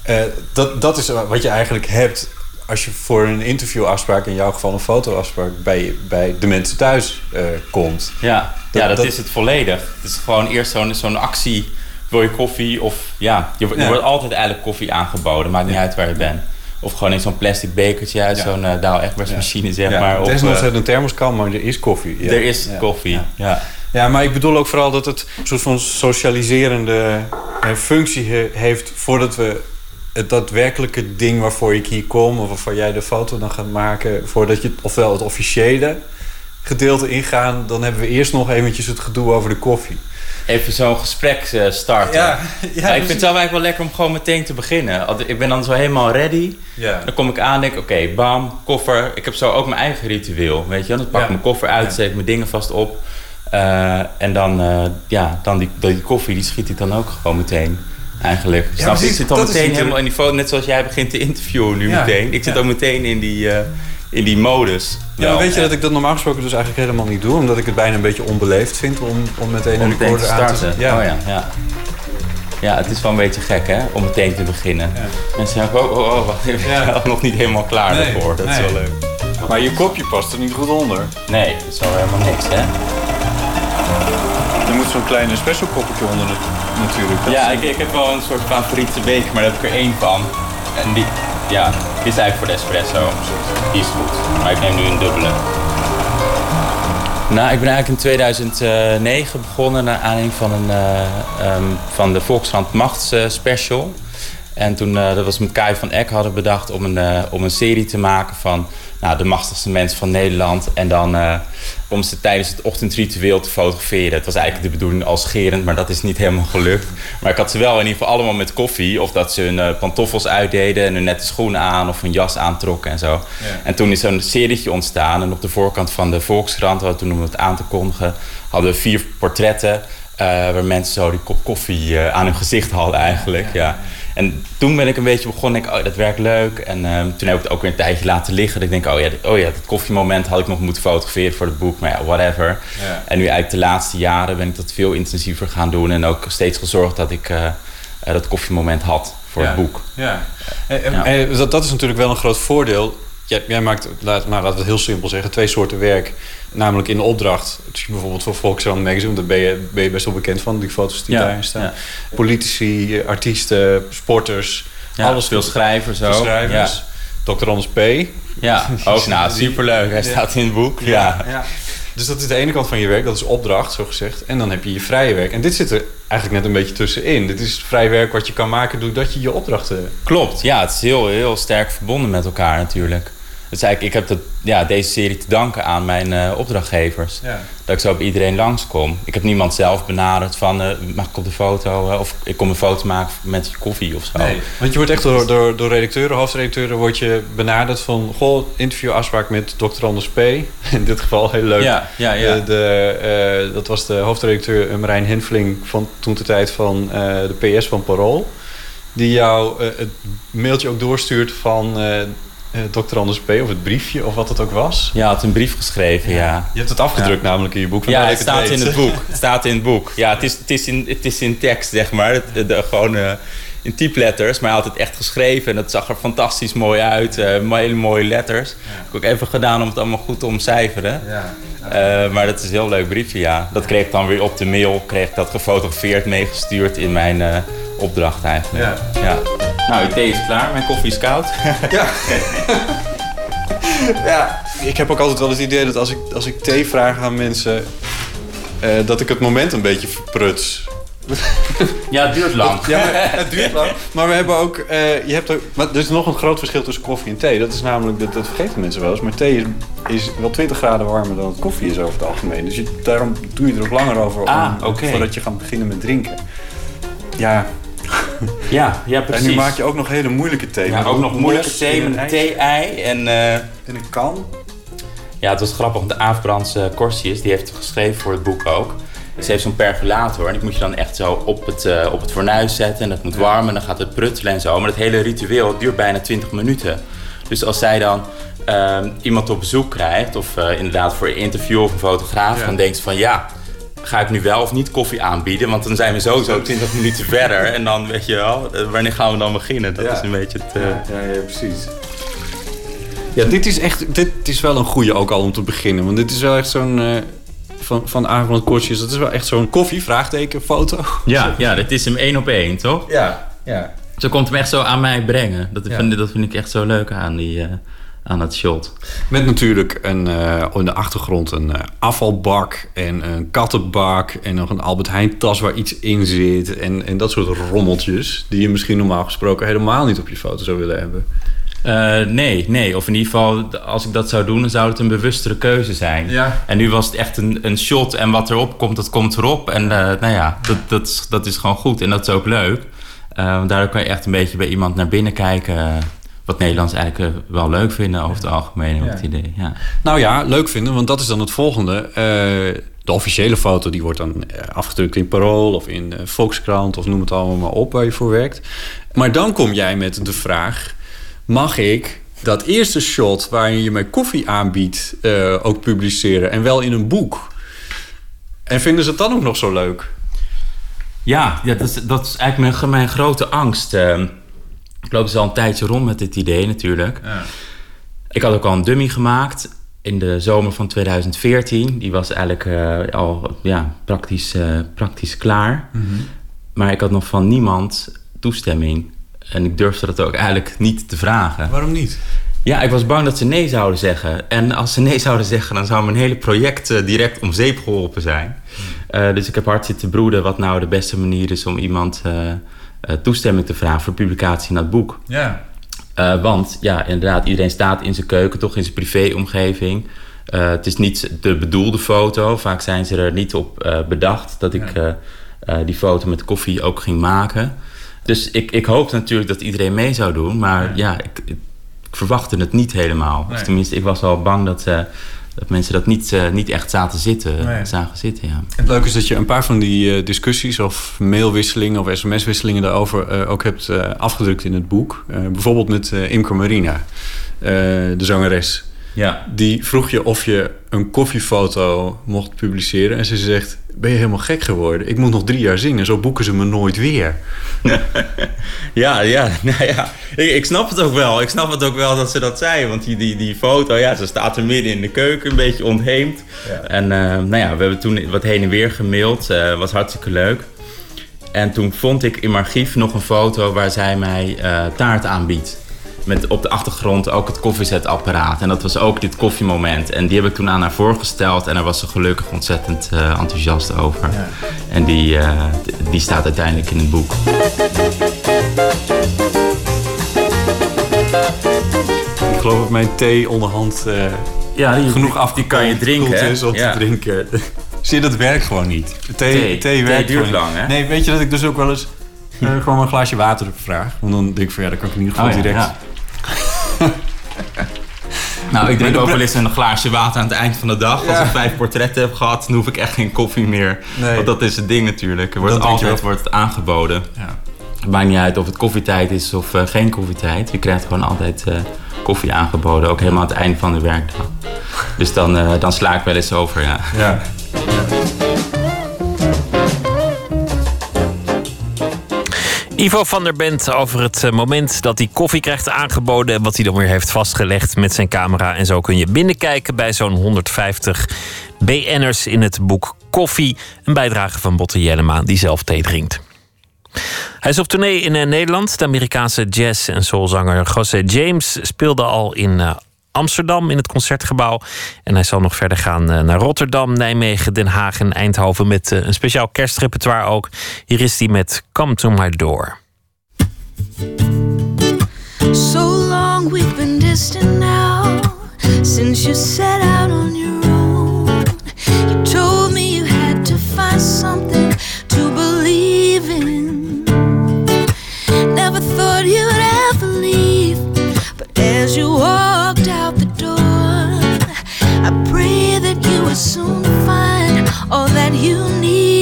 Speaker 12: eh, dat, dat is wat je eigenlijk hebt als je voor een interviewafspraak, in jouw geval een fotoafspraak, bij, bij de mensen thuis eh, komt.
Speaker 13: Ja,
Speaker 12: Dat-
Speaker 13: ja dat,
Speaker 12: dat-
Speaker 13: is het volledig. Het is gewoon eerst zo'n zo'n actie. Wil je koffie? Of ja, je, er
Speaker 12: Ja.
Speaker 13: wordt altijd eigenlijk koffie aangeboden. Maakt niet uit waar je bent. Of gewoon in zo'n plastic bekertje uit
Speaker 12: Ja.
Speaker 13: zo'n uh, Daal Egbers machine, zeg
Speaker 12: Ja,
Speaker 13: maar.
Speaker 12: het is nog
Speaker 13: eh,
Speaker 12: steeds een thermoskan, maar er is koffie. Ja.
Speaker 13: Er is
Speaker 12: Ja.
Speaker 13: koffie,
Speaker 12: Ja.
Speaker 13: ja.
Speaker 12: Ja, maar ik bedoel ook vooral dat het een soort van socialiserende eh, functie he- heeft voordat we het daadwerkelijke ding waarvoor ik hier kom, of waarvoor jij de foto dan gaat maken, voordat je ofwel het officiële gedeelte ingaan, dan hebben we eerst nog eventjes het gedoe over de koffie.
Speaker 13: Even zo'n gesprek eh, starten.
Speaker 12: Ja, ja,
Speaker 13: ik
Speaker 12: precies.
Speaker 13: vind het zelf eigenlijk wel lekker om gewoon meteen te beginnen. Ik ben dan zo helemaal ready.
Speaker 12: Ja.
Speaker 13: Dan kom ik aan en denk oké, bam, koffer. Ik heb zo ook mijn eigen ritueel, weet je. Dan pak ik
Speaker 12: Ja.
Speaker 13: mijn koffer uit,
Speaker 12: Ja.
Speaker 13: zet ik mijn dingen vast op. Eh, en dan, eh, ja, dan die, die koffie, die schiet ik dan ook gewoon meteen. Eigenlijk. Snap je?
Speaker 12: precies,
Speaker 13: ik zit
Speaker 12: is
Speaker 13: meteen helemaal in die foto, net zoals jij begint te interviewen nu
Speaker 12: Ja,
Speaker 13: meteen. Ik zit
Speaker 12: ja.
Speaker 13: ook meteen in die, in die modus.
Speaker 12: Ja, maar
Speaker 13: Wel,
Speaker 12: weet je dat ik dat normaal gesproken dus eigenlijk helemaal niet doe, omdat ik het bijna een beetje onbeleefd vind om, om meteen een
Speaker 13: meteen te
Speaker 12: recorder aan te
Speaker 13: starten. Oh ja, ja. Ja, het is wel een beetje gek hè, om meteen te beginnen. Mensen zeggen ook, oh, oh, oh, wacht ik ben nog niet helemaal klaar
Speaker 12: Nee,
Speaker 13: daarvoor. Dat is wel leuk.
Speaker 12: Maar je kopje past er niet goed onder.
Speaker 13: Nee, dat is wel helemaal niks hè.
Speaker 12: Er moet zo'n klein espresso koppeltje onder natuurlijk. Dat
Speaker 13: Ja, ik, ik heb wel een soort favoriete beker, maar daar heb ik er één van. En die, ja, die is eigenlijk voor de espresso. Die is goed. Maar ik neem nu een dubbele. Nou, ik ben eigenlijk in 2009 begonnen naar aanleiding van, een, eh, ehm, van de Volkskrant Machts special. En toen, eh, dat was met Kai van Eck, hadden bedacht om een, eh, om een serie te maken van nou, de machtigste mensen van Nederland. En dan eh, om ze tijdens het ochtendritueel te fotograferen. Het was eigenlijk de bedoeling als gerend, maar dat is niet helemaal gelukt. Maar ik had ze wel in ieder geval allemaal met koffie. Of dat ze hun pantoffels uitdeden en hun nette schoenen aan of een jas aantrokken en zo. En toen is zo'n serietje ontstaan. En op de voorkant van de Volkskrant, wat toen om het aan te kondigen, hadden we vier portretten. waar mensen zo die kop koffie aan hun gezicht hadden eigenlijk. Ja, En toen ben ik een beetje begonnen. Ik, oh, dat werkt leuk. En ehm, toen heb ik het ook weer een tijdje laten liggen. Dat ik denk, oh ja, oh ja, dat koffiemoment had ik nog moeten fotograferen voor het boek. Maar ja, whatever.
Speaker 14: Ja.
Speaker 13: En nu eigenlijk de laatste jaren ben ik dat veel intensiever gaan doen. En ook steeds gezorgd dat ik eh, eh, dat koffiemoment had voor
Speaker 12: Ja.
Speaker 13: het boek.
Speaker 12: Ja. En, en-
Speaker 13: Ja.
Speaker 12: en dat, dat is natuurlijk wel een groot voordeel. Jij, jij maakt, laat, nou, laten we het heel simpel zeggen, twee soorten werk. Namelijk in de opdracht. Dus je bijvoorbeeld voor Volkskrant Magazine, daar ben je, ben je best wel bekend van, die foto's die
Speaker 13: Ja,
Speaker 12: daarin staan.
Speaker 13: ja.
Speaker 12: Politici, artiesten, sporters.
Speaker 13: Ja,
Speaker 12: alles
Speaker 13: veel schrijvers ook.
Speaker 12: schrijvers. Dr. Anders P.
Speaker 13: Ja, ook nou, superleuk. Hij staat in het boek. Ja.
Speaker 12: Dus dat is de ene kant van je werk, dat is opdracht, zo gezegd. En dan heb je je vrije werk. En dit zit er eigenlijk net een beetje tussenin. Dit is vrij werk wat je kan maken doordat je je opdrachten...
Speaker 13: Klopt, ja, het is heel, heel sterk verbonden met elkaar natuurlijk. Dus eigenlijk, ik heb dat, ja, deze serie te danken aan mijn eh, opdrachtgevers.
Speaker 12: Ja.
Speaker 13: Dat ik zo op iedereen langskom. Ik heb niemand zelf benaderd van, eh, mag ik op de foto? of ik kom een foto maken met koffie of zo.
Speaker 12: Nee, want je wordt echt door, door, door redacteuren, hoofdredacteuren... wordt je benaderd van... goh, interviewafspraak met Dr. Anders P. In dit geval heel leuk.
Speaker 13: Ja, ja, ja.
Speaker 12: De, eh, dat was de hoofdredacteur Marijn Henfling... van toen de tijd van de PS van Parool. Die jou het mailtje ook doorstuurt van... Dr. Anders P. of het briefje of wat het ook was.
Speaker 13: Ja, had een brief geschreven, ja.
Speaker 12: Je hebt het afgedrukt namelijk in je boek.
Speaker 13: Ja, het staat in het boek. Het staat in het boek. Ja, het is, het is, in, het is in tekst, zeg maar. Het, de, de- gewoon eh, in typeletters. Maar hij had het echt geschreven. En dat zag er fantastisch mooi uit. eh, hele mooie letters. Heb ik ook even gedaan om het allemaal goed te omcijferen. Eh, maar dat is een heel leuk briefje, ja. Dat kreeg ik dan weer op de mail. Kreeg ik dat gefotografeerd, meegestuurd in mijn eh, opdracht eigenlijk.
Speaker 12: Ja.
Speaker 13: Nou, je thee is klaar. Mijn koffie is koud.
Speaker 12: Ja. ja. Ik heb ook altijd wel het idee dat als ik, als ik thee vraag aan mensen... eh, dat ik het moment een beetje verpruts.
Speaker 13: Ja, het duurt lang.
Speaker 12: Ja, maar het duurt lang. Maar we hebben ook... eh, je hebt ook maar er is nog een groot verschil tussen koffie en thee. Dat is namelijk... Dat, dat vergeten mensen wel eens. Maar thee is, is wel 20 graden warmer dan het koffie is over het algemeen. Dus je, daarom doe je er ook langer over om-
Speaker 13: Ah,
Speaker 12: voordat je gaat beginnen met drinken. Ja.
Speaker 13: Ja, ja, precies.
Speaker 12: En nu maak je ook nog hele moeilijke thee.
Speaker 13: Ja, ook nog moeilijke thee met
Speaker 12: een
Speaker 13: thee-ei. En, eh,
Speaker 12: een kan.
Speaker 13: Ja, het was grappig, want de Aaf Brands eh, Korsius, die heeft het geschreven voor het boek ook. Ze heeft zo'n percolator en die moet je dan echt zo op het, eh, op het fornuis zetten. En dat moet warmen en dan gaat het pruttelen en zo. Maar het hele ritueel duurt bijna 20 minuten. Dus als zij dan ehm, iemand op bezoek krijgt, of eh, inderdaad voor een interview of een fotograaf,
Speaker 12: Ja.
Speaker 13: dan denkt ze van ja, ga ik nu wel of niet koffie aanbieden? Want dan zijn we sowieso 20 minuten verder. En dan weet je wel, eh, wanneer gaan we dan beginnen? Dat
Speaker 12: Ja.
Speaker 13: is een beetje het...
Speaker 12: Ja, ja, ja, precies. Ja, dit is echt dit is wel een goede ook al om te beginnen. Want dit is wel echt zo'n... eh, van, van Avond Kortjes, dat is wel echt zo'n koffie, vraagteken, foto.
Speaker 13: Ja, ja, dat is hem één op één, toch?
Speaker 12: Ja, ja.
Speaker 13: Ze komt hem echt zo aan mij brengen. Dat,
Speaker 12: Ja.
Speaker 13: vind, dat vind ik echt zo leuk aan, die, eh, aan dat shot.
Speaker 12: Met natuurlijk een, eh in de achtergrond een eh, afvalbak en een kattenbak... en nog een Albert Heijn tas waar iets in zit. En, en dat soort rommeltjes die je misschien normaal gesproken helemaal niet op je foto zou willen hebben.
Speaker 13: Eh, nee, nee. Of in ieder geval, als ik dat zou doen, dan zou het een bewustere keuze zijn.
Speaker 12: Ja.
Speaker 13: En nu was het echt een, een shot en wat erop komt, dat komt erop. En eh, nou ja, dat, dat, is, dat is gewoon goed en dat is ook leuk. Eh, daardoor kan je echt een beetje bij iemand naar binnen kijken. wat Nederlands eigenlijk wel leuk vinden over het algemeen,
Speaker 12: Ja.
Speaker 13: het idee. Ja.
Speaker 12: Nou ja, leuk vinden, want dat is dan het volgende. Eh, de officiële foto die wordt dan afgedrukt in Parool of in Volkskrant of noem het allemaal maar op waar je voor werkt. Maar dan kom jij met de vraag: mag ik dat eerste shot waarin je mij koffie aanbiedt eh, ook publiceren en wel in een boek? En vinden ze het dan ook nog zo leuk?
Speaker 13: Ja, ja dat, is, dat is eigenlijk mijn, mijn grote angst. Eh, ik loop dus al een tijdje rond met dit idee natuurlijk. Ik had ook al een dummy gemaakt in de zomer van 2014. Die was eigenlijk eh, al ja, praktisch, praktisch klaar. Maar ik had nog van niemand toestemming. En ik durfde dat ook eigenlijk niet te vragen.
Speaker 12: Waarom niet?
Speaker 13: Ja, ik was bang dat ze nee zouden zeggen. En als ze nee zouden zeggen, dan zou mijn hele project eh, direct om zeep geholpen zijn. Eh, dus ik heb hard zitten broeden wat nou de beste manier is om iemand eh, toestemming te vragen voor publicatie in dat boek.
Speaker 12: Ja.
Speaker 13: Want ja, inderdaad, iedereen staat in zijn keuken, toch in zijn privéomgeving. Het is niet de bedoelde foto. Vaak zijn ze er niet op bedacht dat ik die foto met koffie ook ging maken. Dus ik, ik hoopte natuurlijk dat iedereen mee zou doen. Maar ja, ik, ik, ik verwachtte het niet helemaal.
Speaker 12: Nee.
Speaker 13: Of tenminste, ik was wel bang dat, eh, dat mensen dat niet, eh, niet echt zaten zitten.
Speaker 12: Nee.
Speaker 13: Zagen zitten ja.
Speaker 12: Het leuke is dat je een paar van die eh, discussies of mailwisselingen of sms-wisselingen daarover eh, ook hebt eh, afgedrukt in het boek. Eh, bijvoorbeeld met eh Imke Marina, eh, de zangeres.
Speaker 13: Ja.
Speaker 12: Die vroeg je of je een koffiefoto mocht publiceren. En ze zegt, ben je helemaal gek geworden? Ik moet nog drie jaar zingen, zo boeken ze me nooit weer.
Speaker 13: Ja, ja, nou ja. Ik, ik snap het ook wel. Ik snap het ook wel dat ze dat zei. Want die, die, die foto, ja, ze staat er midden in de keuken, een beetje ontheemd. En eh, nou ja, we hebben toen wat heen en weer gemaild. eh was hartstikke leuk. En toen vond ik in mijn archief nog een foto waar zij mij eh, taart aanbiedt. Met op de achtergrond ook het koffiezetapparaat. En dat was ook dit koffiemoment. En die heb ik toen aan haar voorgesteld. En daar was ze gelukkig ontzettend eh, enthousiast over. En die, eh, die staat uiteindelijk in het boek.
Speaker 12: Ik geloof dat mijn thee onderhand eh,
Speaker 13: Ja, die-
Speaker 12: genoeg af
Speaker 13: die kan je drinken,
Speaker 12: is om
Speaker 13: Ja.
Speaker 12: te drinken. Zie je, dat werkt gewoon niet. Thee,
Speaker 13: Thee.
Speaker 12: thee,
Speaker 13: Thee
Speaker 12: werkt
Speaker 13: duurt
Speaker 12: gewoon
Speaker 13: lang,
Speaker 12: niet.
Speaker 13: hè?
Speaker 12: Nee, weet je dat ik dus ook wel eens eh, gewoon een glaasje water vraag? Want dan denk ik van ja, dan kan ik in ieder geval
Speaker 13: Oh ja,
Speaker 12: direct...
Speaker 13: ja. Nou, ik drink ook wel eens een glaasje water aan het eind van de dag. Als ik vijf portretten heb gehad, dan hoef ik echt geen koffie meer.
Speaker 12: Nee.
Speaker 13: Want dat is het ding natuurlijk. Er wordt
Speaker 12: Dat
Speaker 13: altijd wordt het aangeboden.
Speaker 12: Ja.
Speaker 13: Het maakt niet uit of het koffietijd is of eh, geen koffietijd. Je krijgt gewoon altijd eh, koffie aangeboden. Ook helemaal aan het eind van de werkdag. Dus dan, eh, dan sla ik wel eens over, ja.
Speaker 12: Ja.
Speaker 4: Ivo van der Bent over het eh, moment dat hij koffie krijgt aangeboden. en Wat hij dan weer heeft vastgelegd met zijn camera. En zo kun je binnenkijken bij zo'n 150 BN'ers in het boek Koffie. Een bijdrage van Botte Jellema, die zelf thee drinkt. Hij is op tournee in eh, Nederland. De Amerikaanse jazz- en soulzanger José James speelde al in eh, Amsterdam in het concertgebouw. En hij zal nog verder gaan eh, naar Rotterdam, Nijmegen, Den Haag en Eindhoven met eh, een speciaal kerstrepertoire ook. Hier is hij met Come to My Door.
Speaker 15: So long we've been distant now since you set out on your own. You told me you had to find something to believe in. Never thought you'd ever leave, but as you walked soon find all that you needed.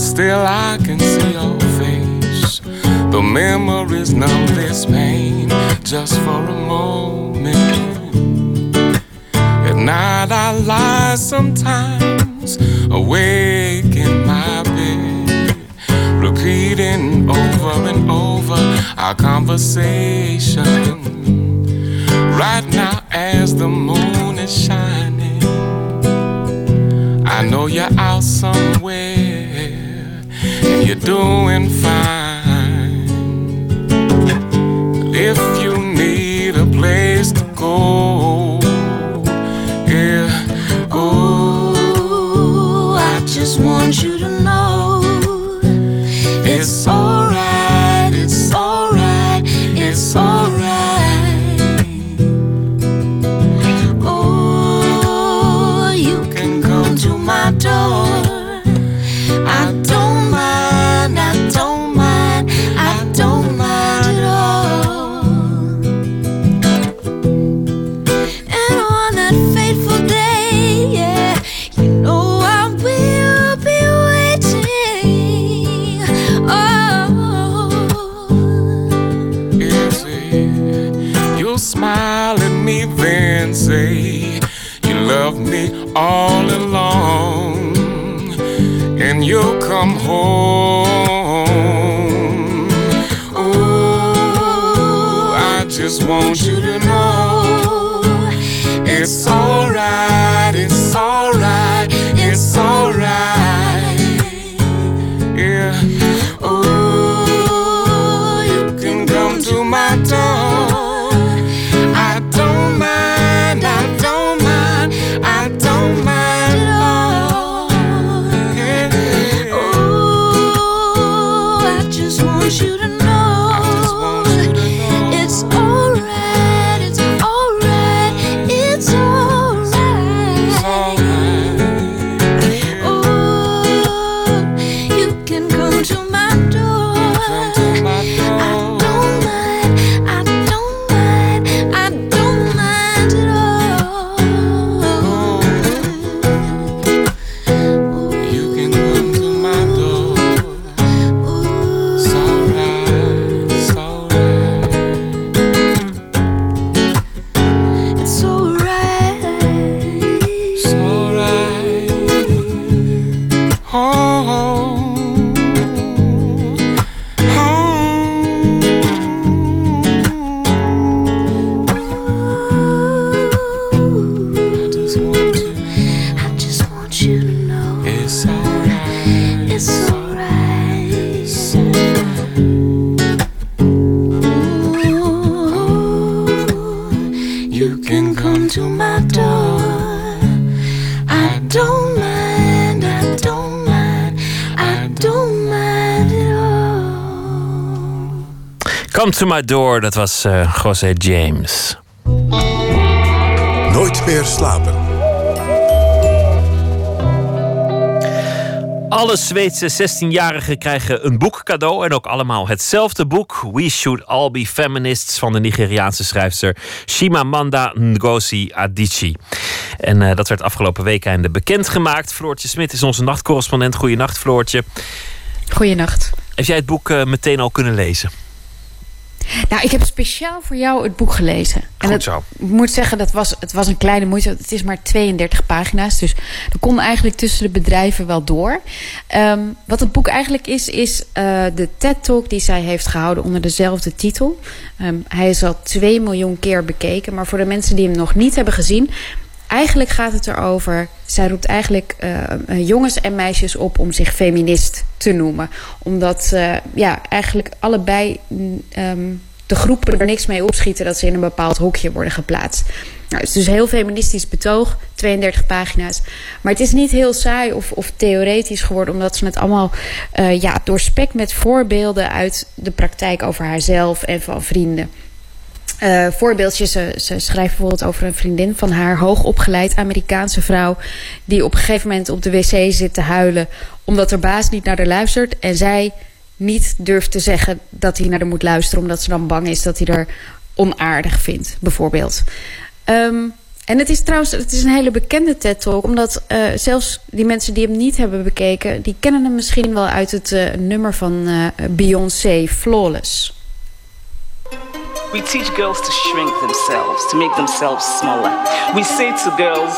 Speaker 14: Still I can see your face. The memories numb this pain just for a moment. At night I lie sometimes awake in my bed, repeating over and over our conversation. Right now, as the moon is shining, I know you're out somewhere and you're doing fine. If you need a place to go, yeah,
Speaker 15: Oh, I just want you to know it's alright,
Speaker 14: all along, and you'll come home. Ooh, I just want you to Door,
Speaker 4: dat was eh José James.
Speaker 2: Nooit meer slapen.
Speaker 4: Alle Zweedse 16-jarigen krijgen een boek cadeau. En ook allemaal hetzelfde boek. We Should All Be Feminists van de Nigeriaanse schrijfster Shimamanda Ngozi Adichie. En eh, dat werd afgelopen weekende bekendgemaakt. Floortje Smit is onze nachtcorrespondent. Goeienacht, Floortje.
Speaker 16: Goeienacht.
Speaker 4: Heb jij het boek eh, meteen al kunnen lezen?
Speaker 16: Nou, ik heb speciaal voor jou het boek gelezen. En
Speaker 4: Goed zo.
Speaker 16: Ik moet zeggen, dat was, het was een kleine moeite. Het is maar 32 pagina's. Dus er kon eigenlijk tussen de bedrijven wel door. Ehm, wat het boek eigenlijk is, is eh, de TED-talk die zij heeft gehouden onder dezelfde titel. Ehm, hij is al 2 miljoen keer bekeken. Maar voor de mensen die hem nog niet hebben gezien... Eigenlijk gaat het erover, zij roept eigenlijk eh, eh, jongens en meisjes op om zich feminist te noemen. Omdat eh, ja, eigenlijk allebei mm, ehm, de groepen er niks mee opschieten dat ze in een bepaald hokje worden geplaatst. Nou, het is dus heel feministisch betoog, 32 pagina's. Maar het is niet heel saai of, of theoretisch geworden, omdat ze het allemaal eh, ja, doorspekt met voorbeelden uit de praktijk over haarzelf en van vrienden. Uh, voorbeeldjes, ze, schrijft bijvoorbeeld over een vriendin van haar, hoogopgeleid Amerikaanse vrouw, die op een gegeven moment op de wc zit te huilen omdat haar baas niet naar haar luistert en zij niet durft te zeggen dat hij naar haar moet luisteren omdat ze dan bang is dat hij er onaardig vindt, bijvoorbeeld. Um, en het is trouwens het is een hele bekende TED-talk, omdat uh, zelfs die mensen die hem niet hebben bekeken, die kennen hem misschien wel uit het uh, nummer van Beyoncé, Flawless.
Speaker 17: We teach girls to shrink themselves, to make themselves smaller. We say to girls,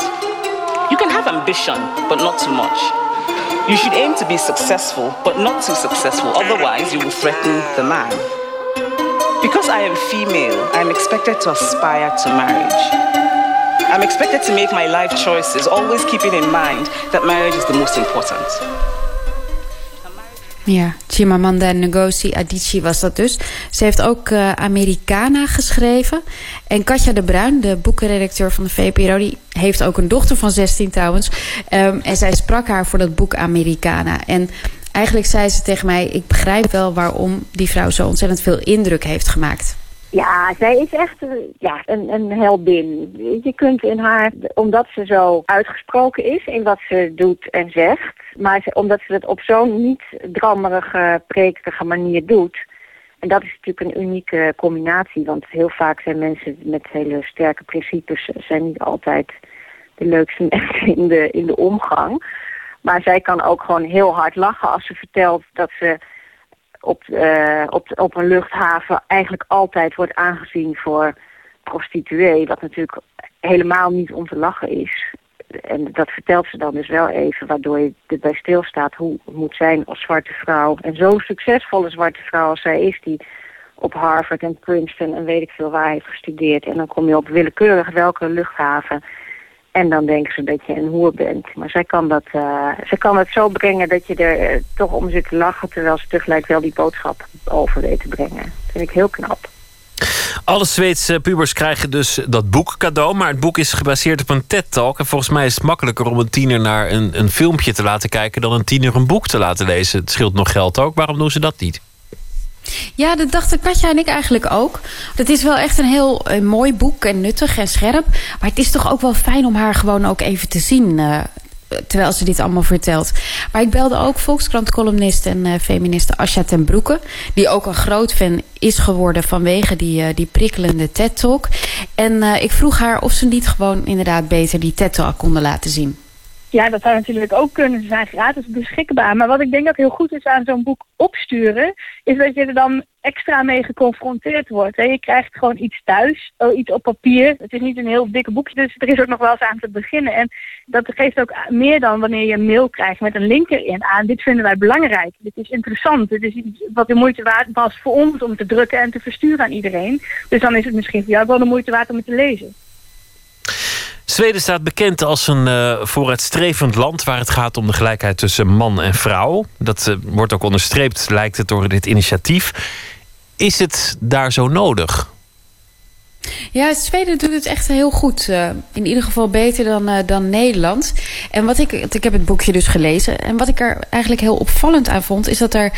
Speaker 17: you can have ambition, but not too much. You should aim to be successful, but not too successful, otherwise, you will threaten the man. Because I am female, I'm expected to aspire to marriage. I'm expected to make my life choices, always keeping in mind that marriage is the most important.
Speaker 16: Ja, Chimamanda Ngozi Adichie was dat dus. Ze heeft ook uh, Americana geschreven. En Katja de Bruin, de boekenredacteur van de VPRO... die heeft ook een dochter van 16 trouwens. Um, en zij sprak haar voor dat boek Americana. En eigenlijk zei ze tegen mij... ik begrijp wel waarom die vrouw zo ontzettend veel indruk heeft gemaakt.
Speaker 18: Ja, zij is echt ja, een, een heldin. Je kunt in haar, omdat ze zo uitgesproken is in wat ze doet en zegt... maar ze, omdat ze het op zo'n niet drammerige, prekerige manier doet... en dat is natuurlijk een unieke combinatie... want heel vaak zijn mensen met hele sterke principes... zijn niet altijd de leukste mensen in de, in de omgang... maar zij kan ook gewoon heel hard lachen als ze vertelt dat ze op, uh, op, op een luchthaven eigenlijk altijd wordt aangezien voor prostituee. Wat natuurlijk helemaal niet om te lachen is. en dat vertelt ze dan dus wel even, waardoor je erbij stilstaat hoe het moet zijn als zwarte vrouw. En zo'n succesvolle zwarte vrouw als zij is, die op Harvard en Princeton en weet ik veel waar heeft gestudeerd. En dan kom je op willekeurig welke luchthaven. En dan denken ze dat je een hoer bent. Maar zij kan dat, uh, zij kan het zo brengen dat je er uh, toch om zit te lachen... terwijl ze tegelijk wel die boodschap over weet te brengen. Dat vind ik heel knap.
Speaker 4: Alle Zweedse pubers krijgen dus dat boek cadeau. Maar het boek is gebaseerd op een TED-talk. En volgens mij is het makkelijker om een tiener naar een, een filmpje te laten kijken... dan een tiener een boek te laten lezen. Het scheelt nog geld ook. Waarom doen ze dat niet?
Speaker 16: Ja, dat dachten Katja en ik eigenlijk ook. Het is wel echt een heel uh, mooi boek en nuttig en scherp. Maar het is toch ook wel fijn om haar gewoon ook even te zien... Uh, terwijl ze dit allemaal vertelt. Maar ik belde ook Volkskrant-columnist en uh, feministe Asja ten Broeke... die ook een groot fan is geworden vanwege die, die prikkelende TED-talk. En ik vroeg haar of ze niet gewoon inderdaad beter die TED-talk konden laten zien.
Speaker 19: Ja, dat zou natuurlijk ook kunnen. Ze zijn gratis beschikbaar. Maar wat ik denk dat heel goed is aan zo'n boek opsturen... is dat je er dan extra mee geconfronteerd wordt. Je krijgt gewoon iets thuis, iets op papier. Het is niet een heel dikke boekje, dus er is ook nog wel eens aan te beginnen. En dat geeft ook meer dan wanneer je een mail krijgt met een link erin aan. Dit vinden wij belangrijk. Dit is interessant. Dit is iets wat de moeite waard was voor ons om te drukken en te versturen aan iedereen. Dus dan is het misschien voor jou wel de moeite waard om het te lezen.
Speaker 4: Zweden staat bekend als een uh, vooruitstrevend land waar het gaat om de gelijkheid tussen man en vrouw. Dat uh, wordt ook onderstreept, lijkt het, door dit initiatief. Is het daar zo nodig?
Speaker 16: Ja, Zweden doet het echt heel goed. Uh, in ieder geval beter dan, dan Nederland. En wat ik, ik heb het boekje dus gelezen. En wat ik er eigenlijk heel opvallend aan vond, is dat er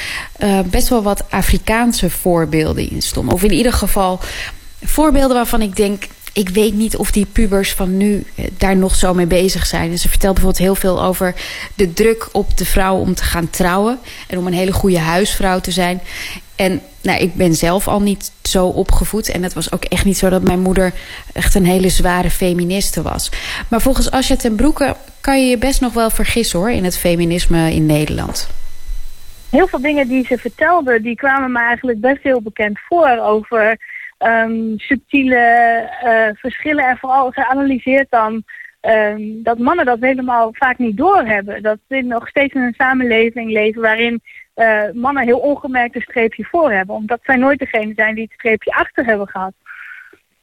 Speaker 16: best wel wat Afrikaanse voorbeelden in stonden. Of in ieder geval voorbeelden waarvan ik denk, ik weet niet of die pubers van nu eh, daar nog zo mee bezig zijn. Ze vertelt bijvoorbeeld heel veel over de druk op de vrouw om te gaan trouwen. En om een hele goede huisvrouw te zijn. En nou, ik ben zelf al niet zo opgevoed. En het was ook echt niet zo dat mijn moeder echt een hele zware feministe was. Maar volgens Asja ten Broeke kan je je best nog wel vergissen hoor... in het feminisme in Nederland.
Speaker 19: Heel veel dingen die ze vertelde, die kwamen me eigenlijk best heel bekend voor over um, subtiele uh, verschillen. En vooral geanalyseerd dan um, dat mannen dat helemaal vaak niet doorhebben. Dat we nog steeds in een samenleving leven waarin uh, mannen heel ongemerkt een streepje voor hebben. Omdat zij nooit degene zijn die het streepje achter hebben gehad.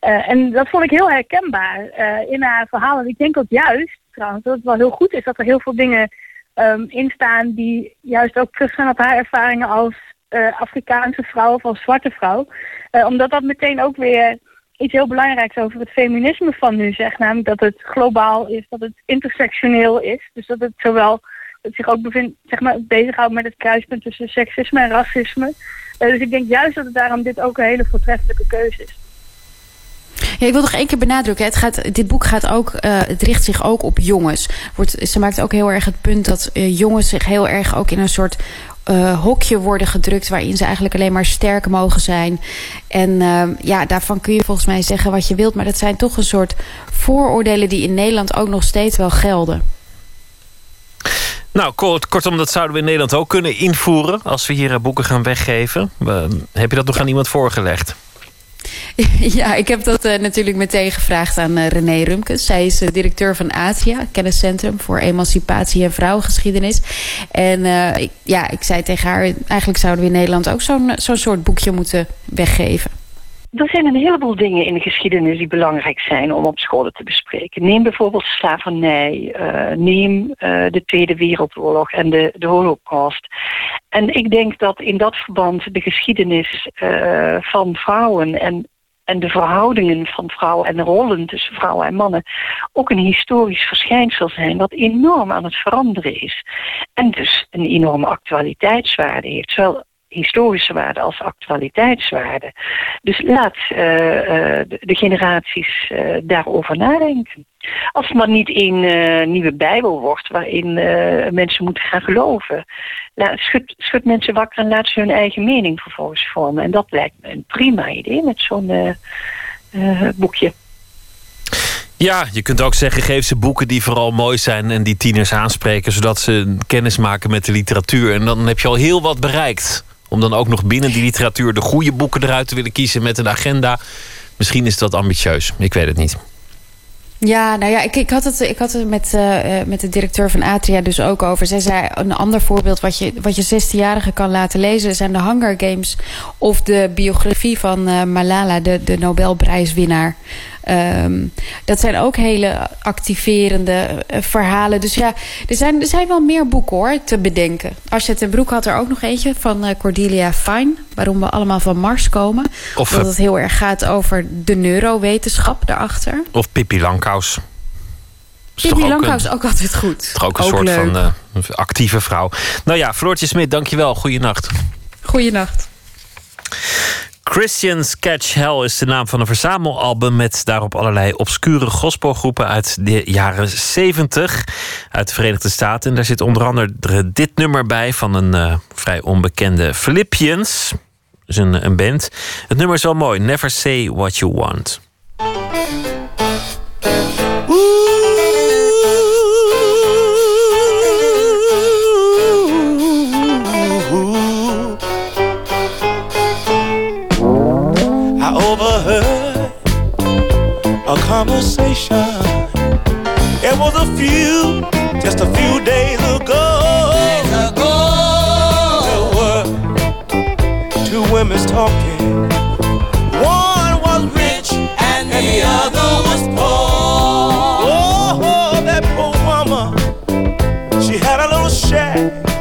Speaker 19: Uh, en dat vond ik heel herkenbaar in haar verhalen. Ik denk ook juist, trouwens, dat het wel heel goed is dat er heel veel dingen um, in staan die juist ook teruggaan op haar ervaringen als uh, Afrikaanse vrouw of als zwarte vrouw. Uh, omdat dat meteen ook weer iets heel belangrijks over het feminisme van nu zegt. Namelijk dat het globaal is, dat het intersectioneel is. Dus dat het zowel zich ook bevindt, zeg maar, bezighoudt met het kruispunt tussen seksisme en racisme. Uh, dus ik denk juist dat het daarom dit ook een hele voortreffelijke keuze is.
Speaker 16: Ja, ik wil nog één keer benadrukken. Het gaat, dit boek gaat ook, het richt zich ook op jongens. Ze maakt ook heel erg het punt dat jongens zich heel erg ook in een soort uh, hokje worden gedrukt... waarin ze eigenlijk alleen maar sterk mogen zijn. En uh, ja, daarvan kun je volgens mij zeggen wat je wilt... maar dat zijn toch een soort vooroordelen die in Nederland ook nog steeds wel gelden.
Speaker 4: Nou, kort, kortom, dat zouden we in Nederland ook kunnen invoeren... als we hier boeken gaan weggeven. Heb je dat nog aan iemand voorgelegd?
Speaker 16: Ja, ik heb dat uh, natuurlijk meteen gevraagd aan uh, René Rumkes. Zij is uh, directeur van ATIA, kenniscentrum voor emancipatie en vrouwengeschiedenis. En ik, ja, ik zei tegen haar, eigenlijk zouden we in Nederland ook zo'n zo'n soort boekje moeten weggeven.
Speaker 20: Er zijn een heleboel dingen in de geschiedenis die belangrijk zijn om op scholen te bespreken. Neem bijvoorbeeld slavernij, neem de Tweede Wereldoorlog en de, de Holocaust. En ik denk dat in dat verband de geschiedenis van vrouwen en en de verhoudingen van vrouwen en de rollen tussen vrouwen en mannen ook een historisch verschijnsel zijn dat enorm aan het veranderen is. En dus een enorme actualiteitswaarde heeft. Zowel historische waarde als actualiteitswaarde. Dus laat uh, uh, de, generaties uh, daarover nadenken. Als het maar niet een nieuwe bijbel wordt waarin mensen moeten gaan geloven. Laat, schud, schud, mensen wakker en laat ze hun eigen mening vervolgens vormen. En dat lijkt me een prima idee met zo'n boekje.
Speaker 4: Ja, je kunt ook zeggen, geef ze boeken die vooral mooi zijn en die tieners aanspreken, zodat ze kennis maken met de literatuur. En dan heb je al heel wat bereikt. Om dan ook nog binnen die literatuur de goede boeken eruit te willen kiezen met een agenda. Misschien is dat ambitieus. Ik weet het niet.
Speaker 16: Ja, nou ja, ik, ik had het, ik had het met, eh, eh, met de directeur van Atria dus ook over. Zij zei, een ander voorbeeld wat je, wat je 16-jarigen kan laten lezen... zijn de Hunger Games of de biografie van eh, Malala, de, de Nobelprijswinnaar. Ehm, dat zijn ook hele activerende eh, verhalen. Dus ja, er zijn, er zijn wel meer boeken hoor, te bedenken. Arset ten Broek had er ook nog eentje van eh, Cordelia Fine. Waarom we allemaal van Mars komen.
Speaker 4: Of,
Speaker 16: dat
Speaker 4: eh,
Speaker 16: het heel erg gaat over de neurowetenschap daarachter.
Speaker 4: Of Pippi toch
Speaker 16: Pippi
Speaker 4: een-
Speaker 16: ook altijd goed.
Speaker 4: Toch ook een soort
Speaker 16: leuk.
Speaker 4: van actieve vrouw. Nou ja, Floortje Smit, dankjewel. Goeienacht.
Speaker 16: Goeienacht.
Speaker 4: Christians Catch Hell is de naam van een verzamelalbum met daarop allerlei obscure gospelgroepen uit de jaren 70 uit de Verenigde Staten. En daar zit onder andere dit nummer bij van een eh, vrij onbekende Philippians. Dus een, een band. Het nummer is wel mooi. Never say what you want.
Speaker 21: Conversation. It was a few, just a few days ago. There were two women talking. One was rich and the other was poor. Oh, that poor woman, she had a little shack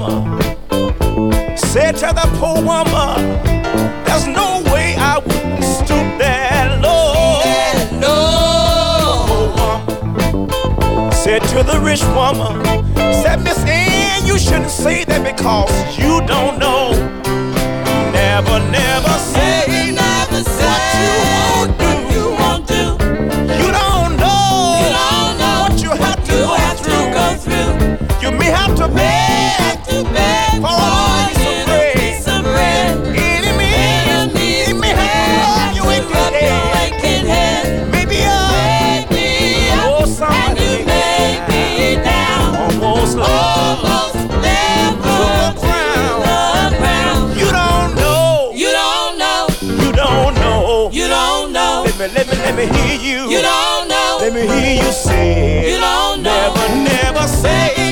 Speaker 21: woman said to the poor woman, There's no way I would stoop that low. Woman said to the rich woman, said Miss Ann, you shouldn't say that because you don't know. Let me, let me, let me hear you. You don't know. Let me hear you say. You don't know. Never, never say.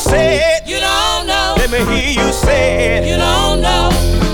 Speaker 21: Say it. You don't know. Let me hear you say it. You don't know. You don't know.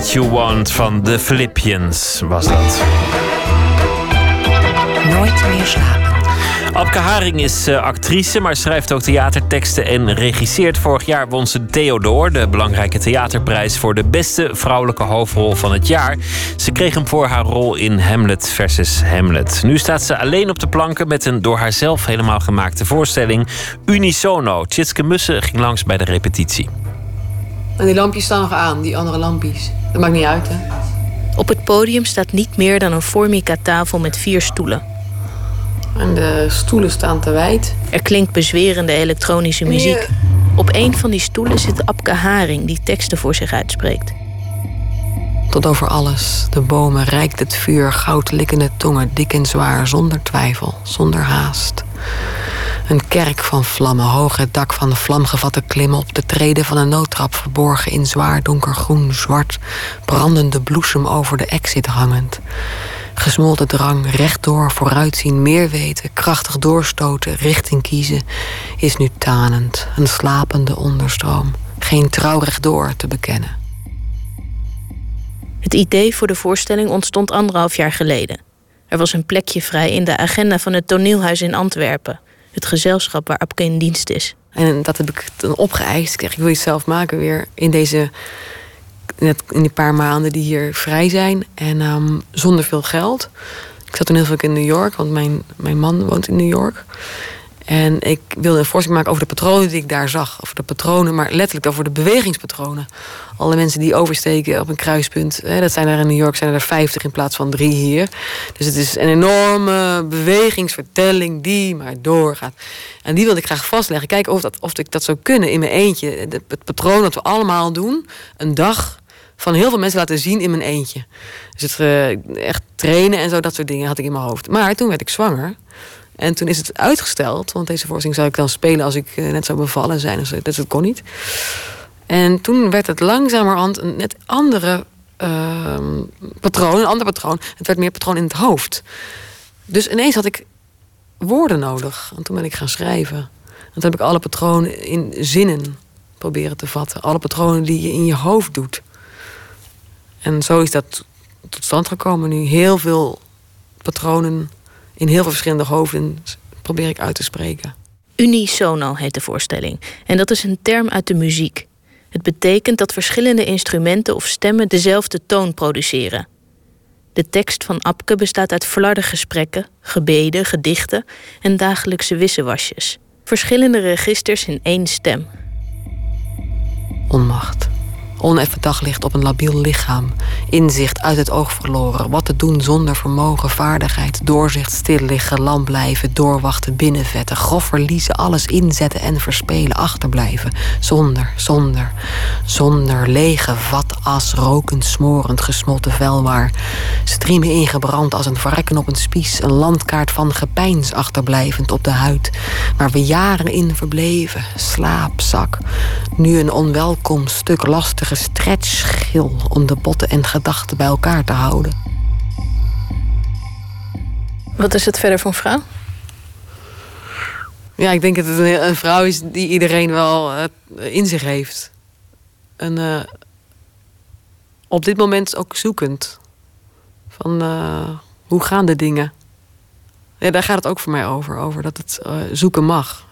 Speaker 4: What you want van de Philippians was dat.
Speaker 7: Nooit meer slapen.
Speaker 4: Abke Haring is eh, actrice, maar schrijft ook theaterteksten en regisseert. Vorig jaar won ze Theodor, de belangrijke theaterprijs voor de beste vrouwelijke hoofdrol van het jaar. Ze kreeg hem voor haar rol in Hamlet versus Hamlet. Nu staat ze alleen op de planken met een door haarzelf helemaal gemaakte voorstelling Unisono. Tjitske Mussen ging langs bij de repetitie.
Speaker 22: En die lampjes staan nog aan, die andere lampjes. Dat maakt niet uit, hè?
Speaker 23: Op het podium staat niet meer dan een formica tafel met vier stoelen.
Speaker 22: En de stoelen staan te wijd.
Speaker 23: Er klinkt bezwerende elektronische muziek. Op een van die stoelen zit Abke Haring die teksten voor zich uitspreekt.
Speaker 22: Tot over alles. De bomen rijkt het vuur, goudlikkende tongen, dik en zwaar, zonder twijfel, zonder haast. Een kerk van vlammen, hoog het dak van de vlamgevatte klimmen... op de treden van een noodtrap verborgen in zwaar donkergroen, zwart... brandende bloesem over de exit hangend. Gesmolten drang, rechtdoor, vooruitzien, meer weten... krachtig doorstoten, richting kiezen... is nu tanend, een slapende onderstroom. Geen trouw rechtdoor te bekennen.
Speaker 23: Het idee voor de voorstelling ontstond anderhalf jaar geleden. Er was een plekje vrij in de agenda van het toneelhuis in Antwerpen. Het gezelschap waar Abke in dienst is.
Speaker 22: En dat heb ik dan opgeëist. Ik zeg, ik wil iets zelf maken weer in deze... In die paar maanden die hier vrij zijn. En ehm, zonder veel geld. Ik zat toen heel veel in New York, want mijn, mijn man woont in New York. En ik wilde een voorstelling maken over de patronen die ik daar zag. Over de patronen, maar letterlijk over de bewegingspatronen. Alle mensen die oversteken op een kruispunt. Hè, dat zijn er in New York zijn er 50 in plaats van drie hier. Dus het is een enorme bewegingsvertelling die maar doorgaat. En die wilde ik graag vastleggen. Kijken of, dat, of ik dat zou kunnen in mijn eentje. Het patroon dat we allemaal doen. Een dag van heel veel mensen laten zien in mijn eentje. Dus het eh, echt trainen en zo, dat soort dingen had ik in mijn hoofd. Maar toen werd ik zwanger. En toen is het uitgesteld, want deze voorstelling zou ik dan spelen als ik eh, net zou bevallen zijn. Dus dat kon niet. En toen werd het langzamerhand een net andere ehm, patroon, een ander patroon. Het werd meer patroon in het hoofd. Dus ineens had ik woorden nodig. En toen ben ik gaan schrijven. En toen heb ik alle patronen in zinnen proberen te vatten. Alle patronen die je in je hoofd doet. En zo is dat tot stand gekomen nu. Heel veel patronen in heel veel verschillende hoofden probeer ik uit te spreken.
Speaker 23: Unisono heet de voorstelling. En dat is een term uit de muziek. Het betekent dat verschillende instrumenten of stemmen dezelfde toon produceren. De tekst van Abke bestaat uit verlarde gesprekken, gebeden, gedichten en dagelijkse wissewasjes. Verschillende registers in één stem.
Speaker 22: Onmacht. Oneffen daglicht op een labiel lichaam. Inzicht uit het oog verloren. Wat te doen zonder vermogen, vaardigheid. Doorzicht, stil liggen, lam blijven. Doorwachten, binnenvetten. Grof verliezen, alles inzetten en verspelen. Achterblijven. Zonder, zonder, zonder. Lege vat as, rokend, smorend, gesmolten velwaar. Striemen ingebrand als een varken op een spies. Een landkaart van gepeins achterblijvend op de huid. Waar we jaren in verbleven. Slaapzak. Nu een onwelkom stuk lastige stretchschil om de botten en gedachten bij elkaar te houden.
Speaker 23: Wat is het verder voor een vrouw?
Speaker 22: Ja, ik denk dat het een, een vrouw is die iedereen wel eh, in zich heeft. En eh, op dit moment ook zoekend. Van eh, hoe gaan de dingen? Ja, daar gaat het ook voor mij over. Over dat het zoeken mag.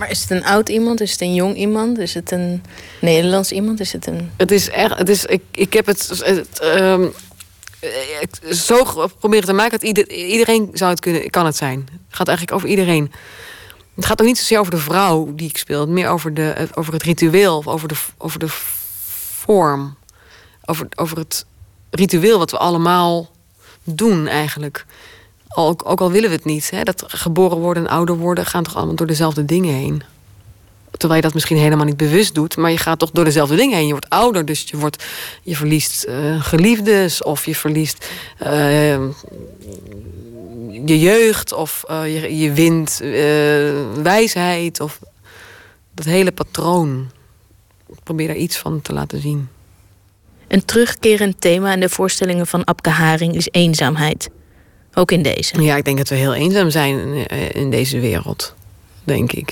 Speaker 23: Maar is het een oud iemand? Is het een jong iemand? Is het een Nederlands iemand? Is het een...
Speaker 22: Het is echt, het is, ik, ik heb het, ehm, zo proberen te maken dat ieder, iedereen zou het kunnen, kan het zijn. Het gaat eigenlijk over iedereen. Het gaat ook niet zozeer over de vrouw die ik speel, meer over, de, over het ritueel, over de, over de vorm. Over, over het ritueel wat we allemaal doen eigenlijk. Ook, ook al willen we het niet. Hè? Dat geboren worden en ouder worden gaan toch allemaal door dezelfde dingen heen. Terwijl je dat misschien helemaal niet bewust doet, maar je gaat toch door dezelfde dingen heen. Je wordt ouder, dus je, wordt, je verliest eh, geliefdes of je verliest eh, je jeugd of eh, je, je wint eh, wijsheid of dat hele patroon. Probeer daar iets van te laten zien.
Speaker 23: Een terugkerend thema in de voorstellingen van Abke Haring is eenzaamheid. Ook in deze.
Speaker 22: Ja, ik denk dat we heel eenzaam zijn in, eh, in deze wereld. Denk ik.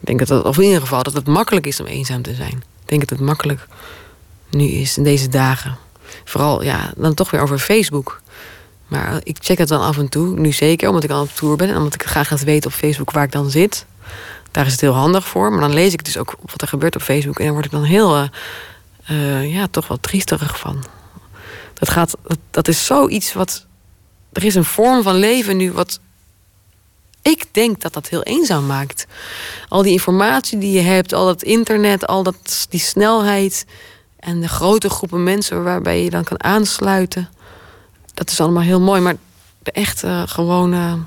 Speaker 22: Ik denk dat het, of in ieder geval, dat het makkelijk is om eenzaam te zijn. Ik denk dat het makkelijk nu is in deze dagen. Vooral, ja, dan toch weer over Facebook. Maar ik check het dan af en toe, nu zeker, omdat ik al op tour ben en omdat ik graag laat weten op Facebook waar ik dan zit. Daar is het heel handig voor. Maar dan lees ik dus ook wat er gebeurt op Facebook en daar word ik dan heel, eh, eh, ja, toch wel triesterig van. Dat, gaat, dat, dat is zoiets wat. Er is een vorm van leven nu wat. Ik denk dat dat heel eenzaam maakt. Al die informatie die je hebt, al dat internet, al dat, die snelheid. En de grote groepen mensen waarbij je dan kan aansluiten. Dat is allemaal heel mooi. Maar de echte gewone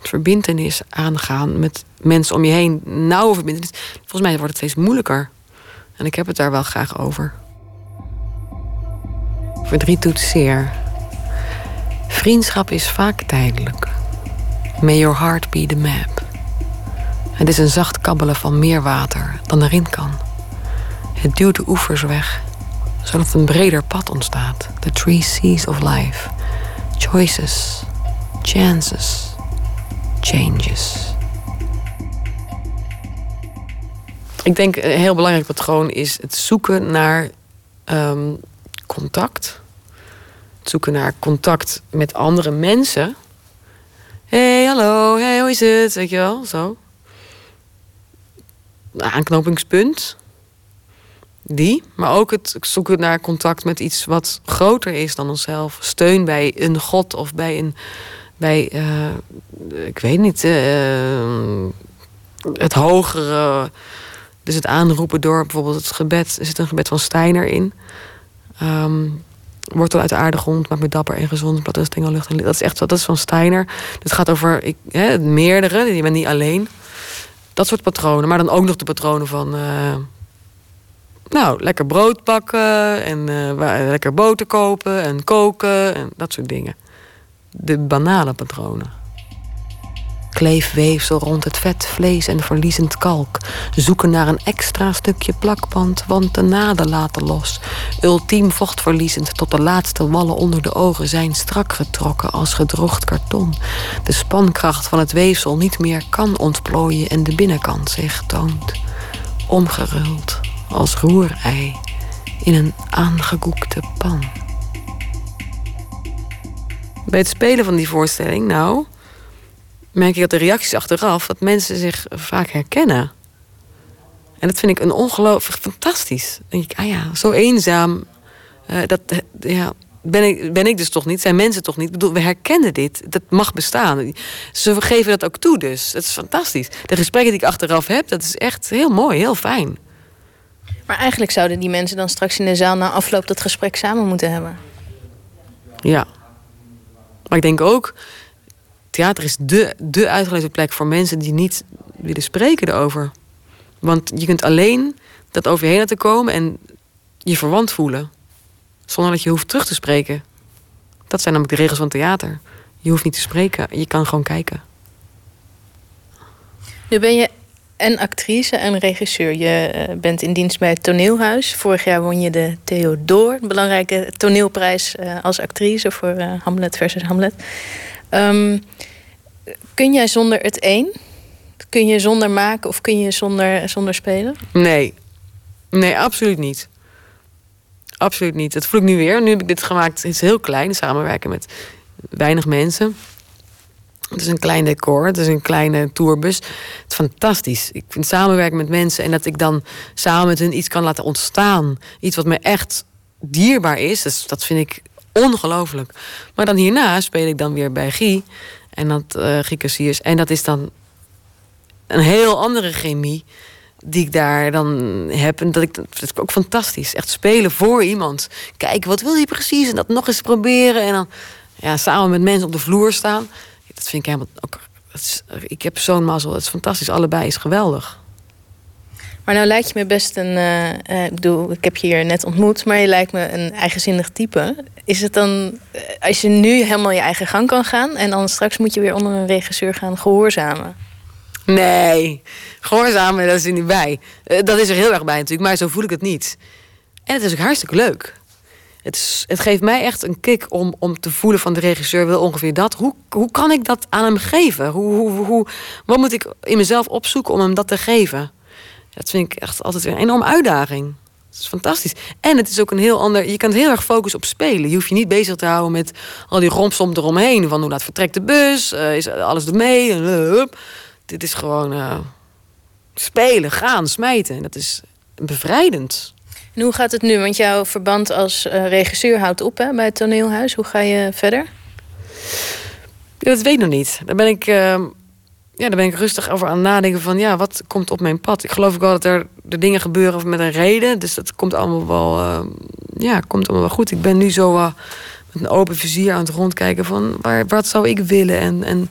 Speaker 22: verbindenis aangaan met mensen om je heen, nauwe verbindenis. Volgens mij wordt het steeds moeilijker. En ik heb het daar wel graag over. Verdriet doet zeer. Vriendschap is vaak tijdelijk. May your heart be the map. Het is een zacht kabbelen van meer water dan erin kan. Het duwt de oevers weg, zodat een breder pad ontstaat. The three seas of life. Choices, chances, changes. Ik denk een heel belangrijk patroon is het zoeken naar ehm, contact. Zoeken naar contact met andere mensen. hey, hallo, hey, hoe is het? Weet je wel, zo. Aanknopingspunt. Die, maar ook het zoeken naar contact met iets wat groter is dan onszelf. Steun bij een god of bij een. Bij, eh, ik weet niet, eh, het hogere. Dus het aanroepen door bijvoorbeeld het gebed. Er zit een gebed van Steiner in. Ehm, wortel uit de aardegrond, maakt me dapper en gezond. Dat is dingen lucht en Dat is echt dat is van Steiner. Het gaat over ik, hè, meerdere, je bent niet alleen. Dat soort patronen. Maar dan ook nog de patronen van. eh, nou, lekker brood bakken en eh, lekker boter kopen en koken en dat soort dingen. De banale patronen. Kleefweefsel rond het vet, vlees en verliezend kalk. Zoeken naar een extra stukje plakband, want de naden laten los. Ultiem vochtverliezend tot de laatste wallen onder de ogen zijn strak getrokken als gedroogd karton. De spankracht van het weefsel niet meer kan ontplooien en de binnenkant zich toont. Omgeruld als roerei in een aangekoekte pan. Bij het spelen van die voorstelling, nou, merk ik dat de reacties achteraf, dat mensen zich vaak herkennen. En dat vind ik een ongelooflijk fantastisch. Dan denk ik, ah ja, zo eenzaam. eh, dat, eh, ja, ben ik, ben ik dus toch niet, zijn mensen toch niet. Ik bedoel, we herkennen dit, dat mag bestaan. Ze geven dat ook toe dus, dat is fantastisch. De gesprekken die ik achteraf heb, dat is echt heel mooi, heel fijn.
Speaker 23: Maar eigenlijk zouden die mensen dan straks in de zaal na afloop dat gesprek samen moeten hebben.
Speaker 22: Ja. Maar ik denk ook, theater is de, de uitgelezen plek voor mensen die niet willen spreken erover. Want je kunt alleen dat over je heen laten komen en je verwant voelen. Zonder dat je hoeft terug te spreken. Dat zijn namelijk de regels van theater. Je hoeft niet te spreken, je kan gewoon kijken.
Speaker 23: Nu ben je en actrice en regisseur. Je eh, bent in dienst bij het Toneelhuis. Vorig jaar won je de Theodor, een belangrijke toneelprijs eh, als actrice voor eh, Hamlet versus Hamlet. Ehm, kun jij zonder het een? Kun je zonder maken of kun je zonder, zonder spelen?
Speaker 22: Nee. Nee, absoluut niet. Absoluut niet. Dat voel ik nu weer. Nu heb ik dit gemaakt. Het is heel klein. Samenwerken met weinig mensen. Het is een klein decor. Het is een kleine tourbus. Het is fantastisch. Ik vind samenwerken met mensen en dat ik dan samen met hun iets kan laten ontstaan. Iets wat me echt dierbaar is. Dat vind ik ongelooflijk. Maar dan hierna speel ik dan weer bij Guy. En dat eh Guy. En dat is dan een heel andere chemie die ik daar dan heb. En dat ik dat is ook fantastisch. Echt spelen voor iemand. Kijken, wat wil je precies? En dat nog eens proberen. En dan ja, samen met mensen op de vloer staan. Dat vind ik helemaal ook. is- ik heb zo'n mazzel. Het is fantastisch. Allebei is geweldig.
Speaker 23: Maar nou lijkt je me best een. eh, eh, ik bedoel, ik heb je hier net ontmoet, maar je lijkt me een eigenzinnig type. Is het dan, eh, als je nu helemaal je eigen gang kan gaan en dan straks moet je weer onder een regisseur gaan gehoorzamen?
Speaker 22: Nee, gehoorzamen, dat is er niet bij. Dat is er heel erg bij natuurlijk, maar zo voel ik het niet. En het is ook hartstikke leuk. Het, het geeft mij echt een kick om, om te voelen van de regisseur wil ongeveer dat. Hoe, hoe kan ik dat aan hem geven? Hoe, hoe, hoe, wat moet ik in mezelf opzoeken om hem dat te geven? Dat vind ik echt altijd weer een enorme uitdaging. Het is fantastisch. En het is ook een heel ander. Je kan het heel erg focussen op spelen. Je hoeft je niet bezig te houden met al die rompsom eromheen. Van hoe laat vertrekt de bus? eh, is alles ermee? Hup. Dit is gewoon eh, spelen, gaan, smijten. En dat is bevrijdend.
Speaker 23: En hoe gaat het nu? Want jouw verband als eh, regisseur houdt op hè, bij het toneelhuis. Hoe ga je verder?
Speaker 22: Ja, dat weet ik nog niet. Daar ben ik, eh, ja, daar ben ik rustig over aan nadenken van... ja, wat komt op mijn pad? Ik geloof ook wel dat er de dingen gebeuren met een reden. Dus dat komt allemaal wel, eh, ja, komt allemaal wel goed. Ik ben nu zo eh, met een open vizier aan het rondkijken van... Waar, wat zou ik willen en, en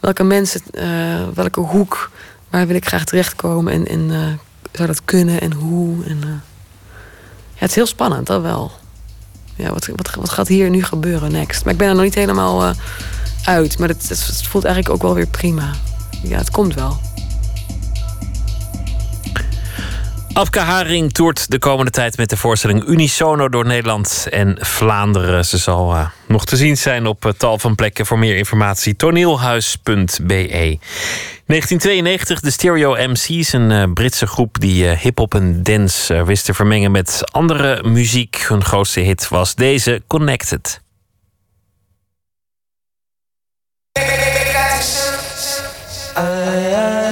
Speaker 22: welke mensen, eh, welke hoek... waar wil ik graag terechtkomen en, en zou dat kunnen en hoe? En, ja, het is heel spannend, dat wel. Ja, wat, wat, wat gaat hier nu gebeuren next? Maar ik ben er nog niet helemaal uit. Maar het, het voelt eigenlijk ook wel weer prima. Ja, het komt wel.
Speaker 4: Afka Haring toert de komende tijd met de voorstelling Unisono door Nederland en Vlaanderen. Ze zal eh, nog te zien zijn op eh, tal van plekken. Voor meer informatie toneelhuis.be. 1992, de Stereo MC's, een eh, Britse groep die hip-hop en dance wist te vermengen met andere muziek. Hun grootste hit was deze Connected.
Speaker 24: Something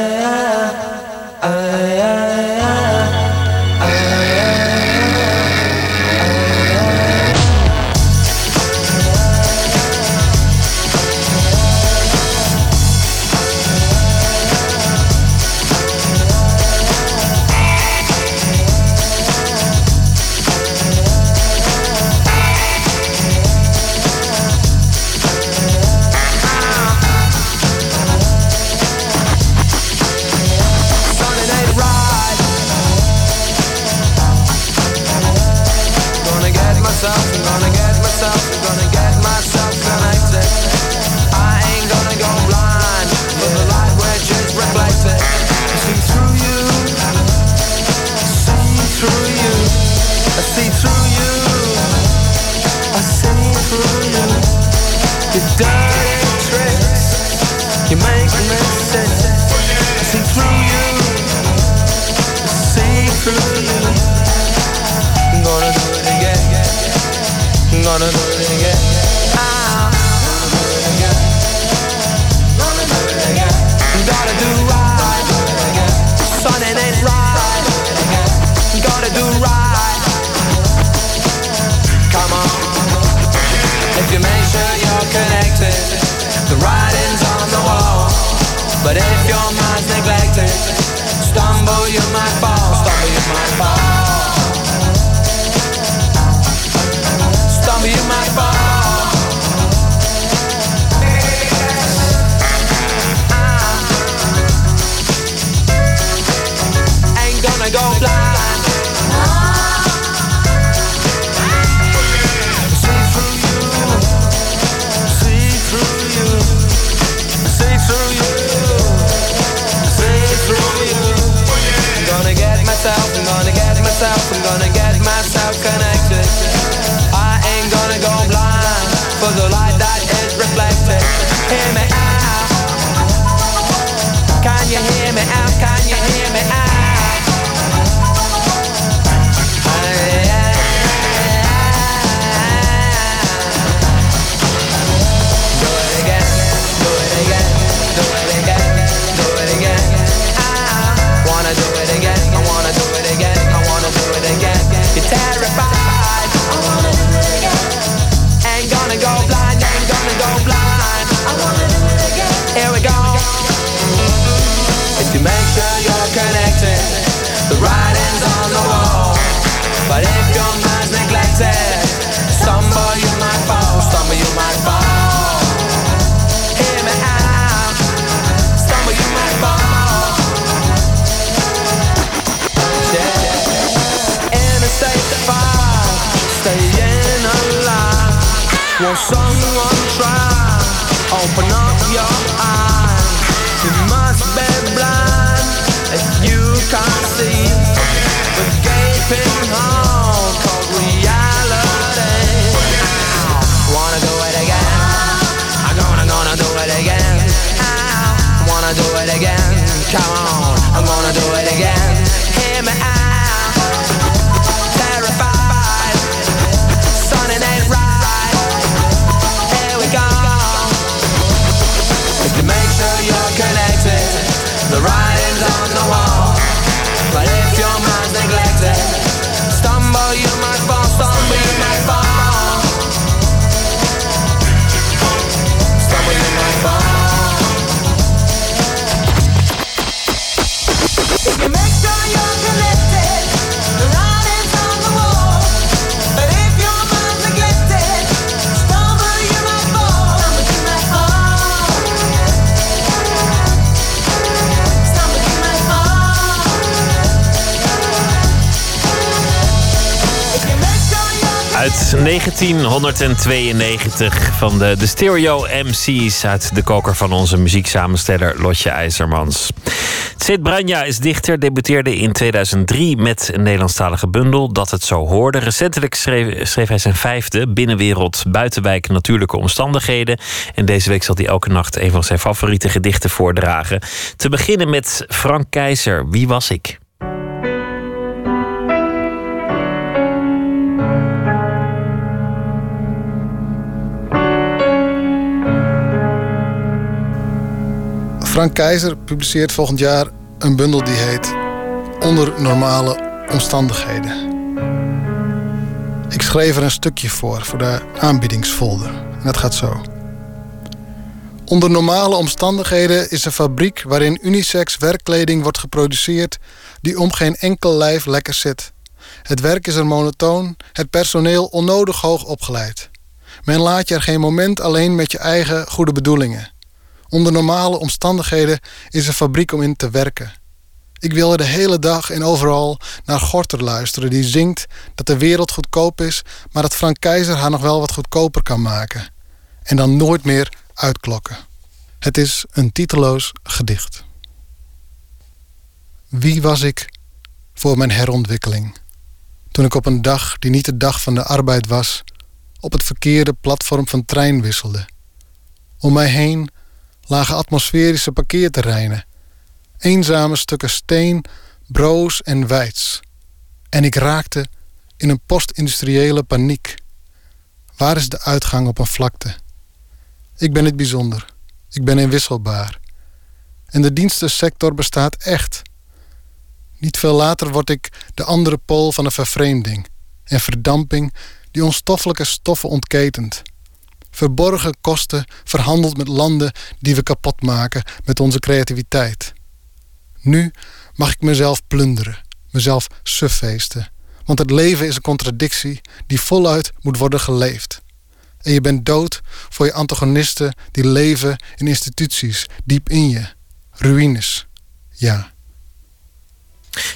Speaker 4: 1992 van de, de Stereo MC's uit de koker van onze muzieksamensteller Lotje IJzermans. Sid Branja is dichter, debuteerde in 2003 met een Nederlandstalige bundel Dat het zo hoorde. Recentelijk schreef, schreef hij zijn vijfde, Binnenwereld, Buitenwijk, Natuurlijke Omstandigheden. En deze week zal hij elke nacht een van zijn favoriete gedichten voordragen. Te beginnen met Frank Keizer, Wie was ik?
Speaker 25: Frank Keizer publiceert volgend jaar een bundel die heet Onder normale omstandigheden. Ik schreef er een stukje voor, voor de aanbiedingsfolder. En dat gaat zo. Onder normale omstandigheden is een fabriek waarin unisex werkkleding wordt geproduceerd die om geen enkel lijf lekker zit. Het werk is er monotoon, het personeel onnodig hoog opgeleid. Men laat je er geen moment alleen met je eigen goede bedoelingen. Onder normale omstandigheden is een fabriek om in te werken. Ik wil er de hele dag en overal naar Gorter luisteren die zingt dat de wereld goedkoop is, maar dat Frank Keizer haar nog wel wat goedkoper kan maken. En dan nooit meer uitklokken. Het is een titeloos gedicht. Wie was ik voor mijn herontwikkeling? Toen ik op een dag die niet de dag van de arbeid was, op het verkeerde platform van trein wisselde. Om mij heen lagen atmosferische parkeerterreinen, eenzame stukken steen, broos en wijds. En ik raakte in een postindustriële paniek. Waar is de uitgang op een vlakte? Ik ben niet bijzonder. Ik ben inwisselbaar. En de dienstensector bestaat echt. Niet veel later word ik de andere pool van een vervreemding en verdamping die onstoffelijke stoffen ontketent. Verborgen kosten verhandeld met landen die we kapot maken met onze creativiteit. Nu mag ik mezelf plunderen, mezelf suffeesten. Want het leven is een contradictie die voluit moet worden geleefd. En je bent dood voor je antagonisten die leven in instituties, diep in je. Ruïnes. Ja.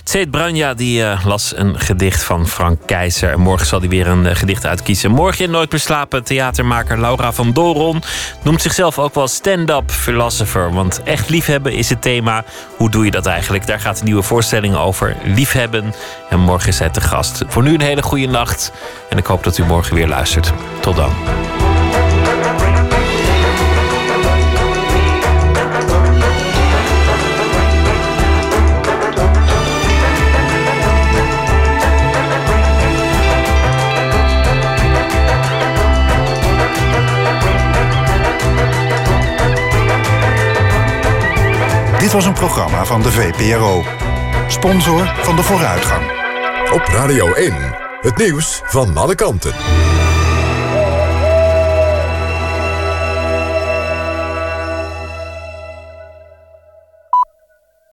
Speaker 4: Tseet Branja die uh, las een gedicht van Frank Keizer. En morgen zal hij weer een uh, gedicht uitkiezen. Morgen in Nooit meer slapen theatermaker Laura van Doron noemt zichzelf ook wel stand-up philosopher. Want echt liefhebben is het thema. Hoe doe je dat eigenlijk? Daar gaat een nieuwe voorstelling over. Liefhebben. En morgen is hij te gast. Voor nu een hele goede nacht. En ik hoop dat u morgen weer luistert. Tot dan.
Speaker 26: Dit was een programma van de VPRO. Sponsor van de vooruitgang.
Speaker 2: Op Radio 1, het nieuws van alle kanten.